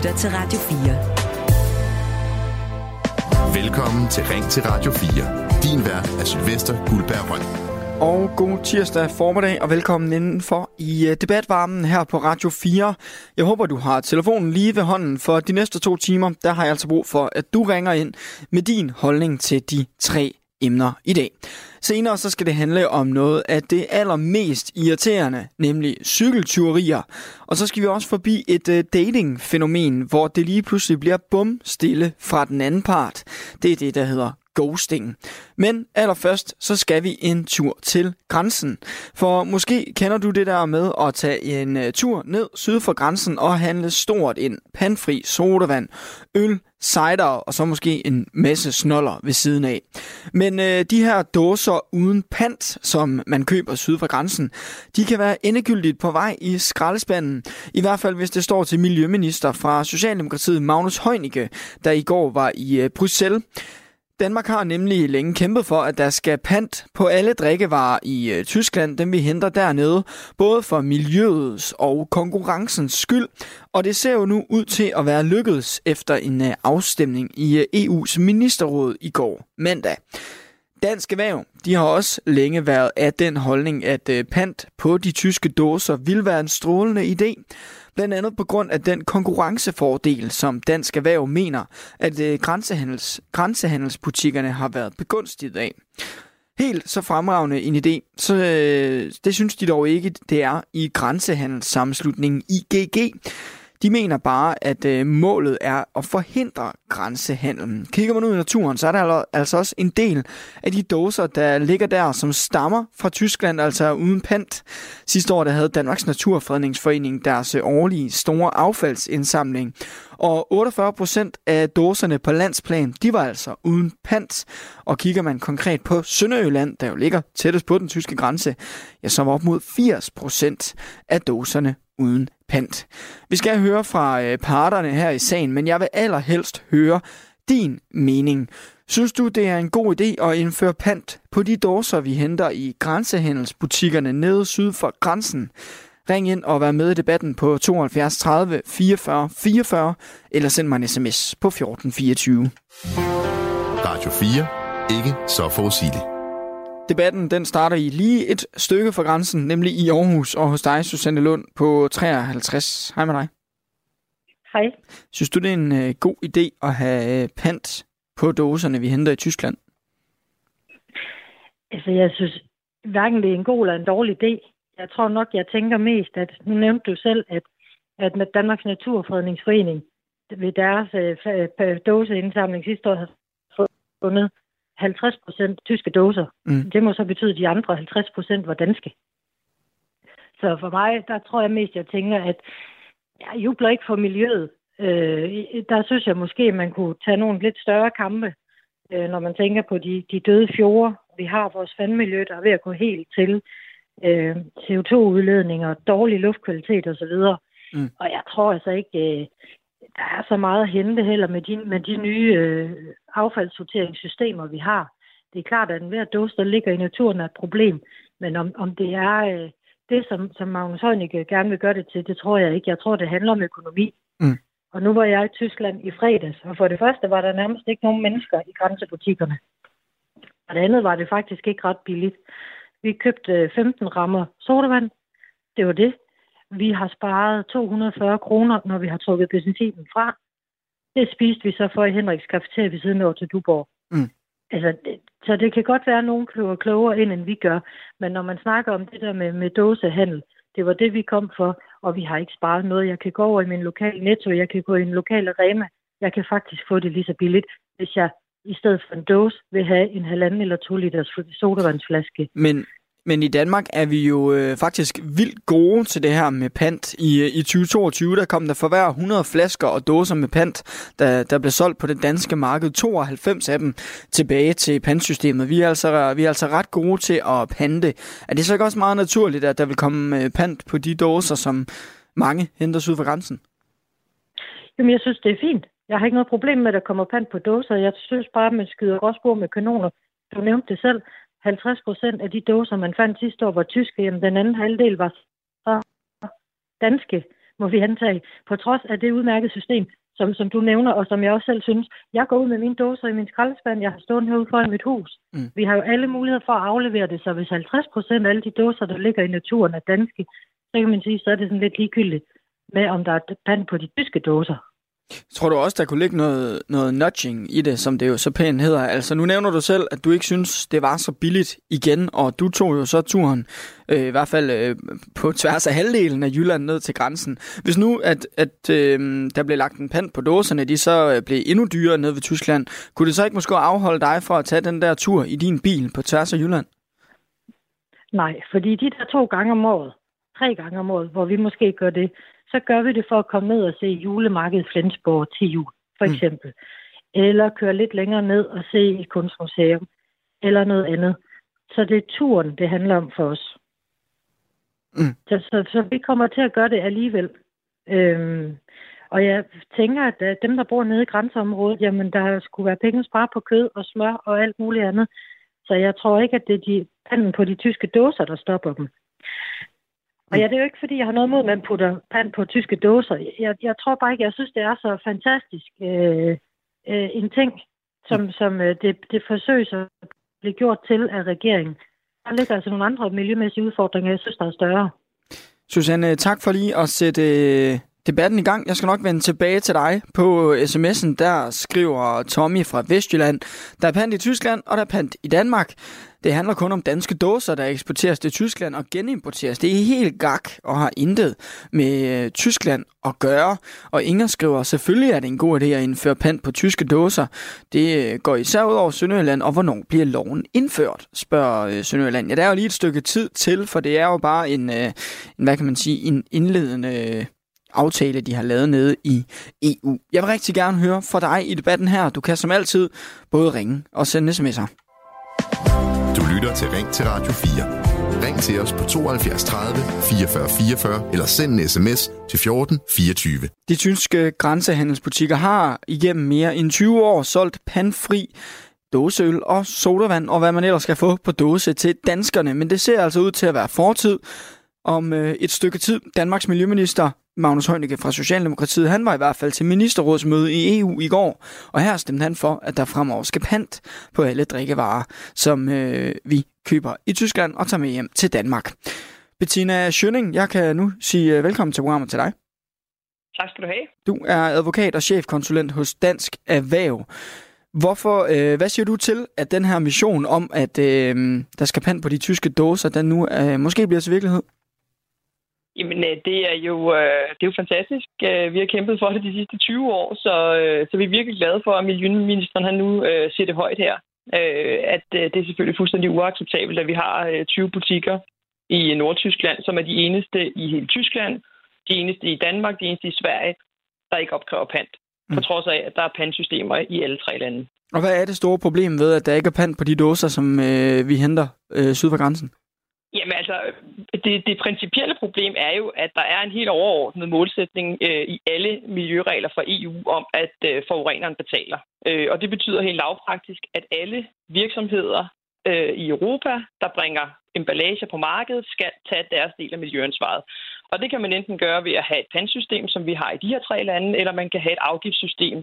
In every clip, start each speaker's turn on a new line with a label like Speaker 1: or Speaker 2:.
Speaker 1: lytter til Radio
Speaker 2: 4. Velkommen til Ring til Radio 4. Din vært er Sylvester Guldberg Røn.
Speaker 3: Og god tirsdag formiddag, og velkommen indenfor i øh, debatvarmen her på Radio 4. Jeg håber, du har telefonen lige ved hånden, for de næste to timer, der har jeg altså brug for, at du ringer ind med din holdning til de tre emner i dag. Senere så skal det handle om noget af det allermest irriterende, nemlig cykeltyverier. Og så skal vi også forbi et uh, datingfænomen, hvor det lige pludselig bliver bum stille fra den anden part. Det er det, der hedder ghosting. Men allerførst, så skal vi en tur til grænsen. For måske kender du det der med at tage en uh, tur ned syd for grænsen og handle stort ind. Pandfri sodavand, øl, cider og så måske en masse snoller ved siden af. Men øh, de her dåser uden pant, som man køber syd for grænsen, de kan være endegyldigt på vej i skraldespanden. I hvert fald hvis det står til Miljøminister fra Socialdemokratiet Magnus Heunicke, der i går var i øh, Bruxelles. Danmark har nemlig længe kæmpet for, at der skal pant på alle drikkevarer i øh, Tyskland, dem vi henter dernede, både for miljøets og konkurrencens skyld. Og det ser jo nu ud til at være lykkedes efter en øh, afstemning i øh, EU's ministerråd i går mandag. Dansk Erhverv de har også længe været af den holdning, at pant på de tyske dåser vil være en strålende idé. Blandt andet på grund af den konkurrencefordel, som Dansk Erhverv mener, at øh, grænsehandels, grænsehandelsbutikkerne har været begunstiget af. Helt så fremragende en idé, så øh, det synes de dog ikke, det er i grænsehandelssammenslutningen IGG. De mener bare, at øh, målet er at forhindre grænsehandlen. Kigger man ud i naturen, så er der altså også en del af de dåser, der ligger der, som stammer fra Tyskland, altså uden pant. Sidste år der havde Danmarks Naturfredningsforening deres øh, årlige store affaldsindsamling. Og 48 procent af dåserne på landsplan, de var altså uden pant. Og kigger man konkret på Sønderjylland, der jo ligger tættest på den tyske grænse, ja, så var op mod 80 procent af dåserne uden pant. Vi skal høre fra øh, parterne her i sagen, men jeg vil allerhelst høre din mening. Synes du, det er en god idé at indføre pant på de dåser, vi henter i grænsehandelsbutikkerne nede syd for grænsen? Ring ind og vær med i debatten på 72 30 44 44, eller send mig en sms på 1424.
Speaker 2: Radio 4. Ikke så forudsigeligt.
Speaker 3: Debatten den starter i lige et stykke fra grænsen, nemlig i Aarhus, og hos dig, Susanne Lund, på 53. Hej med dig.
Speaker 4: Hej.
Speaker 3: Synes du, det er en uh, god idé at have uh, pant på dåserne, vi henter i Tyskland?
Speaker 4: Altså, jeg synes hverken det er en god eller en dårlig idé. Jeg tror nok, jeg tænker mest, at nu nævnte du selv, at, at med Danmarks Naturfredningsforening ved deres uh, dåseindsamling sidste år havde fundet 50 procent tyske dåser. Mm. Det må så betyde, at de andre 50 procent var danske. Så for mig, der tror jeg mest, jeg tænker, at jeg jubler ikke for miljøet. Øh, der synes jeg måske, at man kunne tage nogle lidt større kampe, øh, når man tænker på de, de døde fjorde. Vi har vores vandmiljø, der er ved at gå helt til øh, CO2-udledninger, dårlig luftkvalitet osv. Mm. Og jeg tror altså ikke, øh, der er så meget at hente heller med de, med de nye øh, affaldssorteringssystemer, vi har. Det er klart, at enhver dåse, der ligger i naturen, er et problem. Men om, om det er øh, det, som, som Magnus Heunicke gerne vil gøre det til, det tror jeg ikke. Jeg tror, det handler om økonomi. Mm. Og nu var jeg i Tyskland i fredags, og for det første var der nærmest ikke nogen mennesker i grænsebutikkerne. Og det andet var det faktisk ikke ret billigt. Vi købte 15 rammer sodavand. Det var det. Vi har sparet 240 kroner, når vi har trukket benzinen fra. Det spiste vi så for i Henriks Cafeteria ved siden af til Duborg. Mm. Altså, det, så det kan godt være, at nogen kløver klogere ind, end vi gør. Men når man snakker om det der med, med dåsehandel, det var det, vi kom for, og vi har ikke sparet noget. Jeg kan gå over i min lokale netto, jeg kan gå i en lokal Rema. Jeg kan faktisk få det lige så billigt, hvis jeg i stedet for en dåse vil have en halvanden eller to liters sodavandsflaske.
Speaker 3: Men men i Danmark er vi jo øh, faktisk vildt gode til det her med pant. I, øh, I 2022 der kom der for hver 100 flasker og dåser med pant, der, der blev solgt på det danske marked. 92 af dem tilbage til pantsystemet. Vi er, altså, vi er altså ret gode til at pante. Er det så ikke også meget naturligt, at der vil komme øh, pant på de dåser, som mange henter ud fra grænsen?
Speaker 4: Jamen, jeg synes, det er fint. Jeg har ikke noget problem med, at der kommer pant på dåser. Jeg synes bare, at man skyder gråsbord med kanoner. Du nævnte det selv. 50 procent af de dåser, man fandt sidste år, var tyske. Jamen, den anden halvdel var så danske. må vi antage, på trods af det udmærkede system, som, som du nævner, og som jeg også selv synes. Jeg går ud med mine dåser i min skraldespand, jeg har stået herude foran mit hus. Mm. Vi har jo alle muligheder for at aflevere det, så hvis 50 procent af alle de dåser, der ligger i naturen, er danske, så kan man sige, så er det sådan lidt ligegyldigt med, om der er pand på de tyske dåser.
Speaker 3: Tror du også, der kunne ligge noget, noget nudging i det, som det jo så pænt hedder? Altså, nu nævner du selv, at du ikke synes, det var så billigt igen, og du tog jo så turen, øh, i hvert fald øh, på tværs af halvdelen af Jylland ned til grænsen. Hvis nu, at, at øh, der blev lagt en pand på dåserne, de så øh, blev endnu dyrere ned ved Tyskland, kunne det så ikke måske afholde dig for at tage den der tur i din bil på tværs af Jylland?
Speaker 4: Nej, fordi de der to gange om året, tre gange om året, hvor vi måske gør det, så gør vi det for at komme ned og se julemarkedet Flensborg til jul, for mm. eksempel. Mm. Eller køre lidt længere ned og se et kunstmuseum, eller noget andet. Så det er turen, det handler om for os. Mm. Så, så, så vi kommer til at gøre det alligevel. Øhm, og jeg tænker, at dem, der bor nede i grænseområdet, jamen der skulle være penge spare på kød og smør og alt muligt andet. Så jeg tror ikke, at det er de panden på de tyske dåser, der stopper dem. Og ja, det er jo ikke, fordi jeg har noget mod, at man putter pand på tyske dåser. Jeg, jeg tror bare ikke, jeg synes, det er så fantastisk øh, øh, en ting, som, som øh, det, det forsøges at blive gjort til af regeringen. Der ligger altså nogle andre miljømæssige udfordringer, jeg synes, der er større.
Speaker 3: Susanne, tak for lige at sætte øh, debatten i gang. Jeg skal nok vende tilbage til dig på øh, sms'en. Der skriver Tommy fra Vestjylland, der er pant i Tyskland, og der er pant i Danmark. Det handler kun om danske dåser, der eksporteres til Tyskland og genimporteres. Det er helt gak og har intet med øh, Tyskland at gøre. Og Inger skriver, selvfølgelig er det en god idé at indføre pant på tyske dåser. Det øh, går især ud over Sønderjylland, og hvornår bliver loven indført, spørger Sønderjylland. Ja, der er jo lige et stykke tid til, for det er jo bare en, en hvad kan man sige, en indledende aftale, de har lavet nede i EU. Jeg vil rigtig gerne høre fra dig i debatten her. Du kan som altid både ringe og sende sms'er.
Speaker 2: Du lytter til Ring til Radio 4. Ring til os på 72 30 44 44 eller send en sms til 14 24.
Speaker 3: De tyske grænsehandelsbutikker har igennem mere end 20 år solgt pandfri dåseøl og sodavand og hvad man ellers skal få på dåse til danskerne. Men det ser altså ud til at være fortid. Om øh, et stykke tid, Danmarks Miljøminister Magnus Heunicke fra Socialdemokratiet, han var i hvert fald til ministerrådsmøde i EU i går, og her stemte han for, at der fremover skal pant på alle drikkevarer, som øh, vi køber i Tyskland og tager med hjem til Danmark. Bettina Schønning, jeg kan nu sige øh, velkommen til programmet til dig.
Speaker 1: Tak skal du have.
Speaker 3: Du er advokat og chefkonsulent hos Dansk Erhverv. Hvorfor, øh, hvad siger du til, at den her mission om, at øh, der skal pant på de tyske dåser, den nu øh, måske bliver til virkelighed?
Speaker 1: Jamen, øh, det er jo, øh, det er jo fantastisk. Øh, vi har kæmpet for det de sidste 20 år, så, så vi er virkelig glade for, at miljøministeren han nu siger det højt her. At det er selvfølgelig fuldstændig uacceptabelt, at vi har 20 butikker i Nordtyskland, som er de eneste i hele Tyskland, de eneste i Danmark, de eneste i Sverige, der ikke opkræver pant. Mm. På trods af, at der er pantsystemer i alle tre lande.
Speaker 3: Og hvad er det store problem ved, at der ikke er pant på de dåser, som øh, vi henter øh, syd for grænsen?
Speaker 1: Jamen altså, det, det principielle problem er jo, at der er en helt overordnet målsætning øh, i alle miljøregler fra EU om, at øh, forureneren betaler. Øh, og det betyder helt lavpraktisk, at alle virksomheder øh, i Europa, der bringer emballage på markedet, skal tage deres del af miljøansvaret. Og det kan man enten gøre ved at have et pantsystem, som vi har i de her tre lande, eller man kan have et afgiftssystem,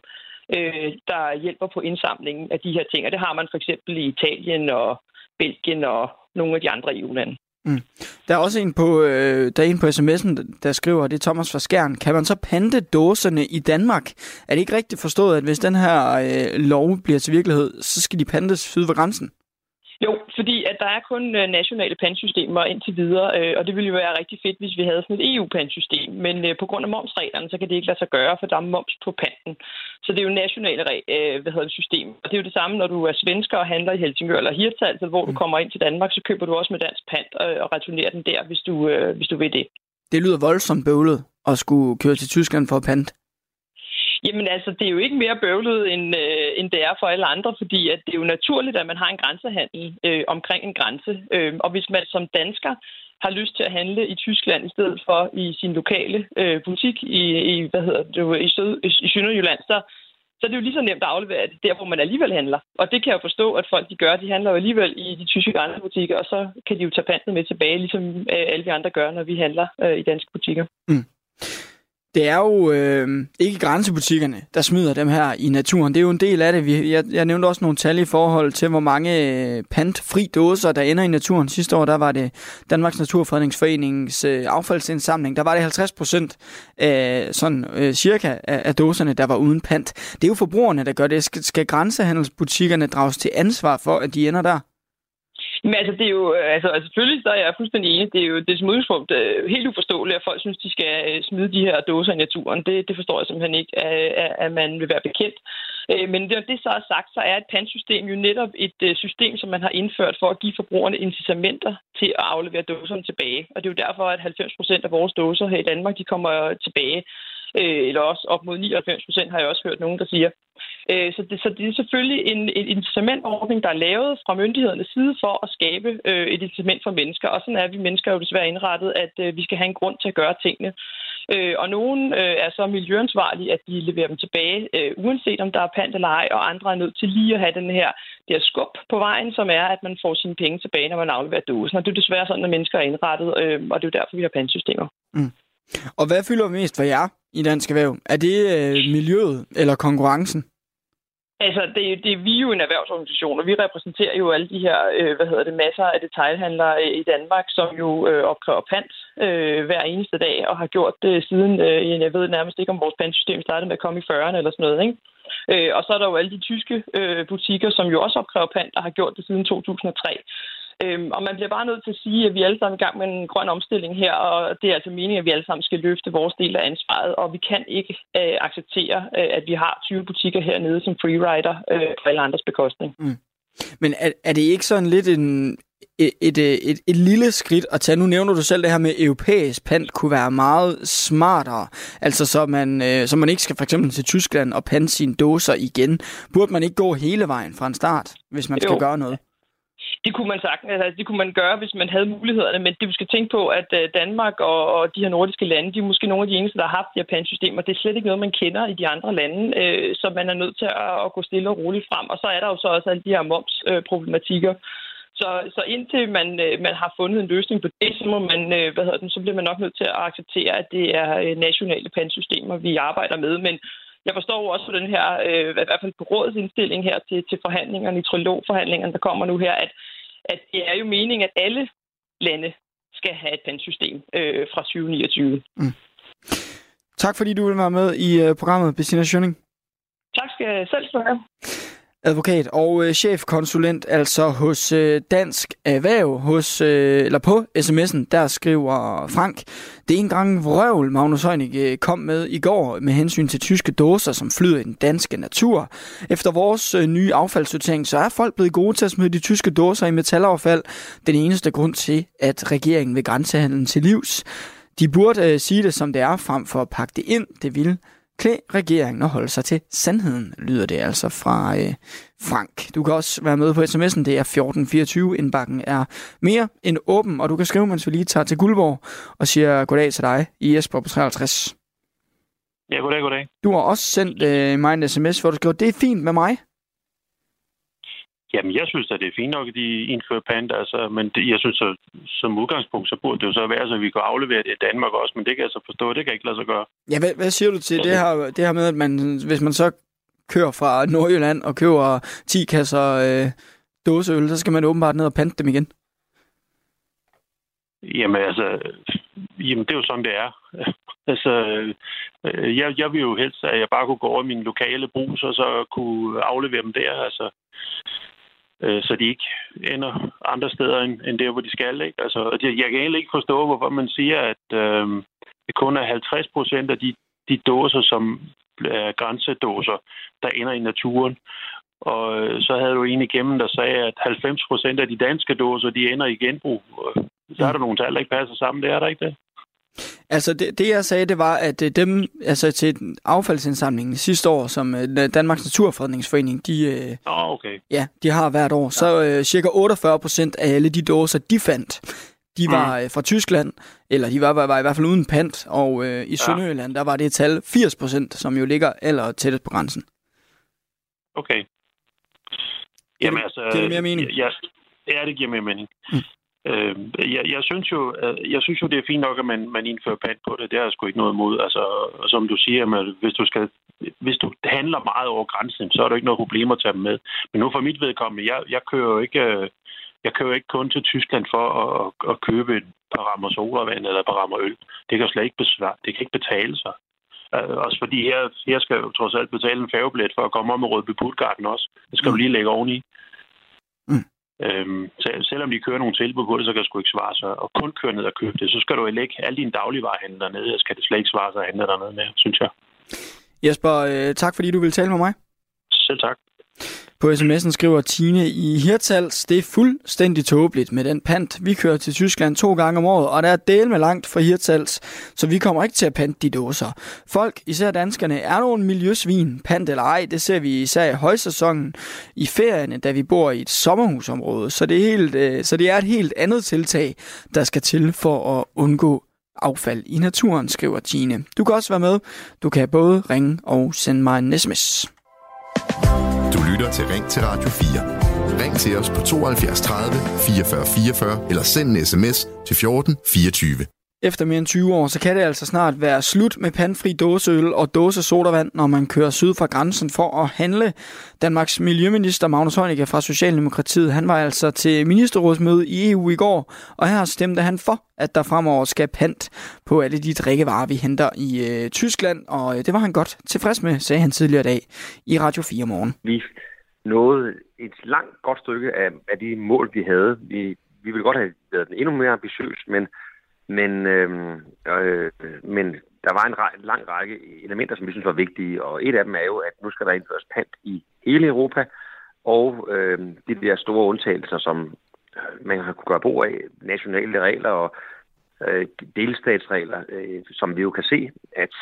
Speaker 1: øh, der hjælper på indsamlingen af de her ting. Og det har man for eksempel i Italien og Belgien og nogle af de andre EU-lande. Mm.
Speaker 3: Der er også en på, øh, der er en på sms'en, der skriver, det er Thomas fra Skjern. Kan man så pante dåserne i Danmark? Er det ikke rigtigt forstået, at hvis den her øh, lov bliver til virkelighed, så skal de pantes syd for grænsen?
Speaker 1: Jo, fordi at der er kun øh, nationale pansystemer indtil videre, øh, og det ville jo være rigtig fedt, hvis vi havde sådan et EU-pansystem. Men øh, på grund af momsreglerne, så kan det ikke lade sig gøre, for der er moms på panten. Så det er jo nationale hvad hedder det, system. Og det er jo det samme, når du er svensker og handler i Helsingør eller Hirtals, hvor du mm. kommer ind til Danmark, så køber du også med dansk pant og returnerer den der, hvis du, hvis du vil det.
Speaker 3: Det lyder voldsomt bøvlet at skulle køre til Tyskland for pant.
Speaker 1: Jamen altså, det er jo ikke mere bøvlet, end, øh, end det er for alle andre, fordi at det er jo naturligt, at man har en grænsehandel øh, omkring en grænse. Øh, og hvis man som dansker har lyst til at handle i Tyskland i stedet for i sin lokale øh, butik i, i, hvad hedder det, i, Sød, i, Sønderjylland, så, så det er jo lige så nemt at aflevere det der, hvor man alligevel handler. Og det kan jeg jo forstå, at folk de gør. De handler jo alligevel i de tyske grænsebutikker, og så kan de jo tage pantet med tilbage, ligesom øh, alle vi andre gør, når vi handler øh, i danske butikker. Mm.
Speaker 3: Det er jo øh, ikke grænsebutikkerne, der smider dem her i naturen. Det er jo en del af det. Vi, jeg, jeg nævnte også nogle tal i forhold til, hvor mange øh, pantfri dåser, der ender i naturen. Sidste år, der var det Danmarks Naturfredningsforenings øh, affaldsindsamling. Der var det 50 procent af sådan øh, cirka af, af dåserne, der var uden pant. Det er jo forbrugerne, der gør det. Skal, skal grænsehandelsbutikkerne drages til ansvar for, at de ender der?
Speaker 1: Men altså, det er jo, øh, altså, altså selvfølgelig så er jeg fuldstændig enig. Det er jo det er som udgangspunkt uh, helt uforståeligt, at folk synes, de skal uh, smide de her dåser i naturen. Det, det forstår jeg simpelthen ikke, at, at man vil være bekendt. Uh, men det, det så er sagt, så er et pantsystem jo netop et uh, system, som man har indført for at give forbrugerne incitamenter til at aflevere dåserne tilbage. Og det er jo derfor, at 90 procent af vores dåser her i Danmark, de kommer tilbage Øh, eller også op mod 99 procent har jeg også hørt nogen, der siger. Øh, så, det, så det er selvfølgelig en, en incitamentordning, der er lavet fra myndighedernes side for at skabe øh, et incitament for mennesker. Og sådan er vi mennesker jo desværre indrettet, at øh, vi skal have en grund til at gøre tingene. Øh, og nogen øh, er så miljøansvarlige, at de leverer dem tilbage, øh, uanset om der er pant eller ej, og andre er nødt til lige at have den her, det her skub på vejen, som er, at man får sine penge tilbage, når man afleverer dåsen. Og det er desværre sådan, at mennesker er indrettet, øh, og det er jo derfor, vi har pantsystemer. Mm.
Speaker 3: Og hvad fylder mest for jer i Dansk Erhverv? Er det øh, miljøet eller konkurrencen?
Speaker 1: Altså, det, det, vi er jo en erhvervsorganisation, og vi repræsenterer jo alle de her, øh, hvad hedder det, masser af detailhandlere øh, i Danmark, som jo øh, opkræver pant øh, hver eneste dag, og har gjort det siden, øh, jeg ved nærmest ikke, om vores pantsystem startede med at komme i 40'erne eller sådan noget, ikke? Øh, og så er der jo alle de tyske øh, butikker, som jo også opkræver pant, og har gjort det siden 2003. Øhm, og man bliver bare nødt til at sige, at vi er alle sammen i gang med en grøn omstilling her, og det er altså meningen, at vi alle sammen skal løfte vores del af ansvaret, og vi kan ikke øh, acceptere, øh, at vi har 20 butikker hernede som freerider øh, på alle andres bekostning. Mm.
Speaker 3: Men er, er det ikke sådan lidt en, et, et, et, et lille skridt at tage. Nu nævner du selv det her med europæisk pant kunne være meget smartere. Altså så man, øh, så man ikke skal for eksempel til Tyskland og pante sine dåser igen. Burde man ikke gå hele vejen fra en start, hvis man jo. skal gøre noget?
Speaker 1: Det kunne man sagtens, altså, det kunne man gøre, hvis man havde mulighederne, men det vi skal tænke på, at øh, Danmark og, og de her nordiske lande, de er måske nogle af de eneste, der har haft de her pansystemer. Det er slet ikke noget, man kender i de andre lande, øh, så man er nødt til at, at gå stille og roligt frem. Og så er der jo så også alle de her momsproblematikker. Øh, så, så indtil man, øh, man har fundet en løsning på det, så, må man, øh, hvad hedder den, så bliver man nok nødt til at acceptere, at det er øh, nationale pansystemer, vi arbejder med. Men jeg forstår også på den her, øh, i hvert fald på rådets indstilling her til, til forhandlingerne, i trilogforhandlingerne, der kommer nu her, at at det er jo meningen, at alle lande skal have et pantsystem øh, fra 2029. Mm.
Speaker 3: Tak fordi du vil være med i uh, programmet, Bettina Schønning.
Speaker 1: Tak skal jeg selv have
Speaker 3: advokat og øh, chefkonsulent, altså hos øh, Dansk Erhverv, hos, øh, eller på sms'en, der skriver Frank, det er en gang vrøvl, Magnus Heunig øh, kom med i går med hensyn til tyske dåser, som flyder i den danske natur. Efter vores øh, nye affaldssortering, så er folk blevet gode til at smide de tyske dåser i metalaffald. Den eneste grund til, at regeringen vil grænsehandlen til livs. De burde øh, sige det, som det er, frem for at pakke det ind. Det vil klæde regeringen at holde sig til sandheden, lyder det altså fra øh, Frank. Du kan også være med på sms'en, det er 1424. Indbakken er mere end åben, og du kan skrive, mens vi lige tager til Guldborg og siger goddag til dig i Jesper på 53.
Speaker 5: Ja, goddag, goddag.
Speaker 3: Du har også sendt øh, mig en sms, hvor du skriver, det er fint med mig.
Speaker 5: Jamen, jeg synes at det er fint nok, at de indfører pant, altså, men det, jeg synes, at som udgangspunkt, så burde det jo så være, så vi kan aflevere det i Danmark også, men det kan jeg så forstå, det kan ikke lade sig gøre.
Speaker 3: Ja, hvad, hvad siger du til det her, det her med, at man, hvis man så kører fra Nordjylland og køber 10 kasser øh, dåseøl, så skal man åbenbart ned og pante dem igen?
Speaker 5: Jamen altså, jamen det er jo sådan, det er. altså, øh, jeg, jeg vil jo helst, at jeg bare kunne gå over i min lokale brus, og så kunne aflevere dem der. Altså, øh, så de ikke ender andre steder end, end der, hvor de skal. Ikke? Altså, jeg, kan egentlig ikke forstå, hvorfor man siger, at øh, det kun er 50 procent af de, de dåser, som er grænsedåser, der ender i naturen. Og øh, så havde du en igennem, der sagde, at 90 procent af de danske dåser, de ender i genbrug. Øh, så er der nogle tal, der ikke passer sammen. Det er der ikke det.
Speaker 3: Altså det, det jeg sagde, det var, at øh, dem, altså til affaldsindsamlingen sidste år, som øh, Danmarks Naturfredningsforening, de,
Speaker 5: oh, okay.
Speaker 3: ja, de har hvert år, ja. så uh, cirka 48 procent af alle de dåser, de fandt, de var mm. fra Tyskland, eller de var, var, var i hvert fald uden pant, og uh, i Sønderjylland, der var det et tal 80 procent, som jo ligger aller tættest på grænsen.
Speaker 5: Okay.
Speaker 3: Jamen altså... Giver det mere mening?
Speaker 5: Ja, ja, det giver mere mening. Mm. Øh, jeg, jeg, synes jo, jeg synes jo, det er fint nok, at man, man indfører pant på det. Det har jeg sgu ikke noget imod. Altså, som du siger, at hvis du, skal, hvis du handler meget over grænsen, så er der ikke noget problem at tage dem med. Men nu for mit vedkommende, jeg, jeg kører jo ikke... Jeg kører ikke kun til Tyskland for at, at købe et par rammer sodavand eller et par rammer øl. Det kan slet ikke besvare. Det kan ikke betale sig. Uh, også fordi her, her skal jo trods alt betale en færgebillet for at komme om med Rødby Putgarden også. Det skal mm. du lige lægge oveni. Øhm, så selvom de kører nogle tilbud på det, så kan det sgu ikke svare sig. Og kun køre ned og købe det, så skal du jo lægge alle dine dagligvarehandler dernede, og skal det slet ikke svare sig at handle dernede med, synes jeg.
Speaker 3: Jesper, øh, tak fordi du vil tale med mig.
Speaker 5: Selv tak.
Speaker 3: På sms'en skriver Tine i Hirtals, det er fuldstændig tåbeligt med den pant. Vi kører til Tyskland to gange om året, og der er del med langt fra Hirtals, så vi kommer ikke til at pante de dåser. Folk, især danskerne, er nogle miljøsvin. Pant eller ej, det ser vi især i højsæsonen i ferierne, da vi bor i et sommerhusområde. Så det, er helt, øh, så det er et helt andet tiltag, der skal til for at undgå affald i naturen, skriver Tine. Du kan også være med. Du kan både ringe og sende mig en sms.
Speaker 2: Du lytter til Ring til Radio 4. Ring til os på 72 30 44 44 eller send en sms til 14 24.
Speaker 3: Efter mere end 20 år, så kan det altså snart være slut med pandfri dåseøl og dåse sodavand, når man kører syd fra grænsen for at handle. Danmarks Miljøminister Magnus Heunicke fra Socialdemokratiet, han var altså til ministerrådsmøde i EU i går, og her stemte han for, at der fremover skal pant på alle de drikkevarer, vi henter i øh, Tyskland, og øh, det var han godt tilfreds med, sagde han tidligere i dag i Radio 4 morgen.
Speaker 6: Vi nåede et langt godt stykke af, af de mål, vi havde. Vi, vi ville godt have været endnu mere ambitiøs, men men, øh, øh, men der var en rej, lang række elementer, som vi synes var vigtige, og et af dem er jo, at nu skal der indføres pant i hele Europa, og øh, de der store undtagelser, som øh, man har kunne gøre brug af, nationale regler og øh, delstatsregler, øh, som vi jo kan se, at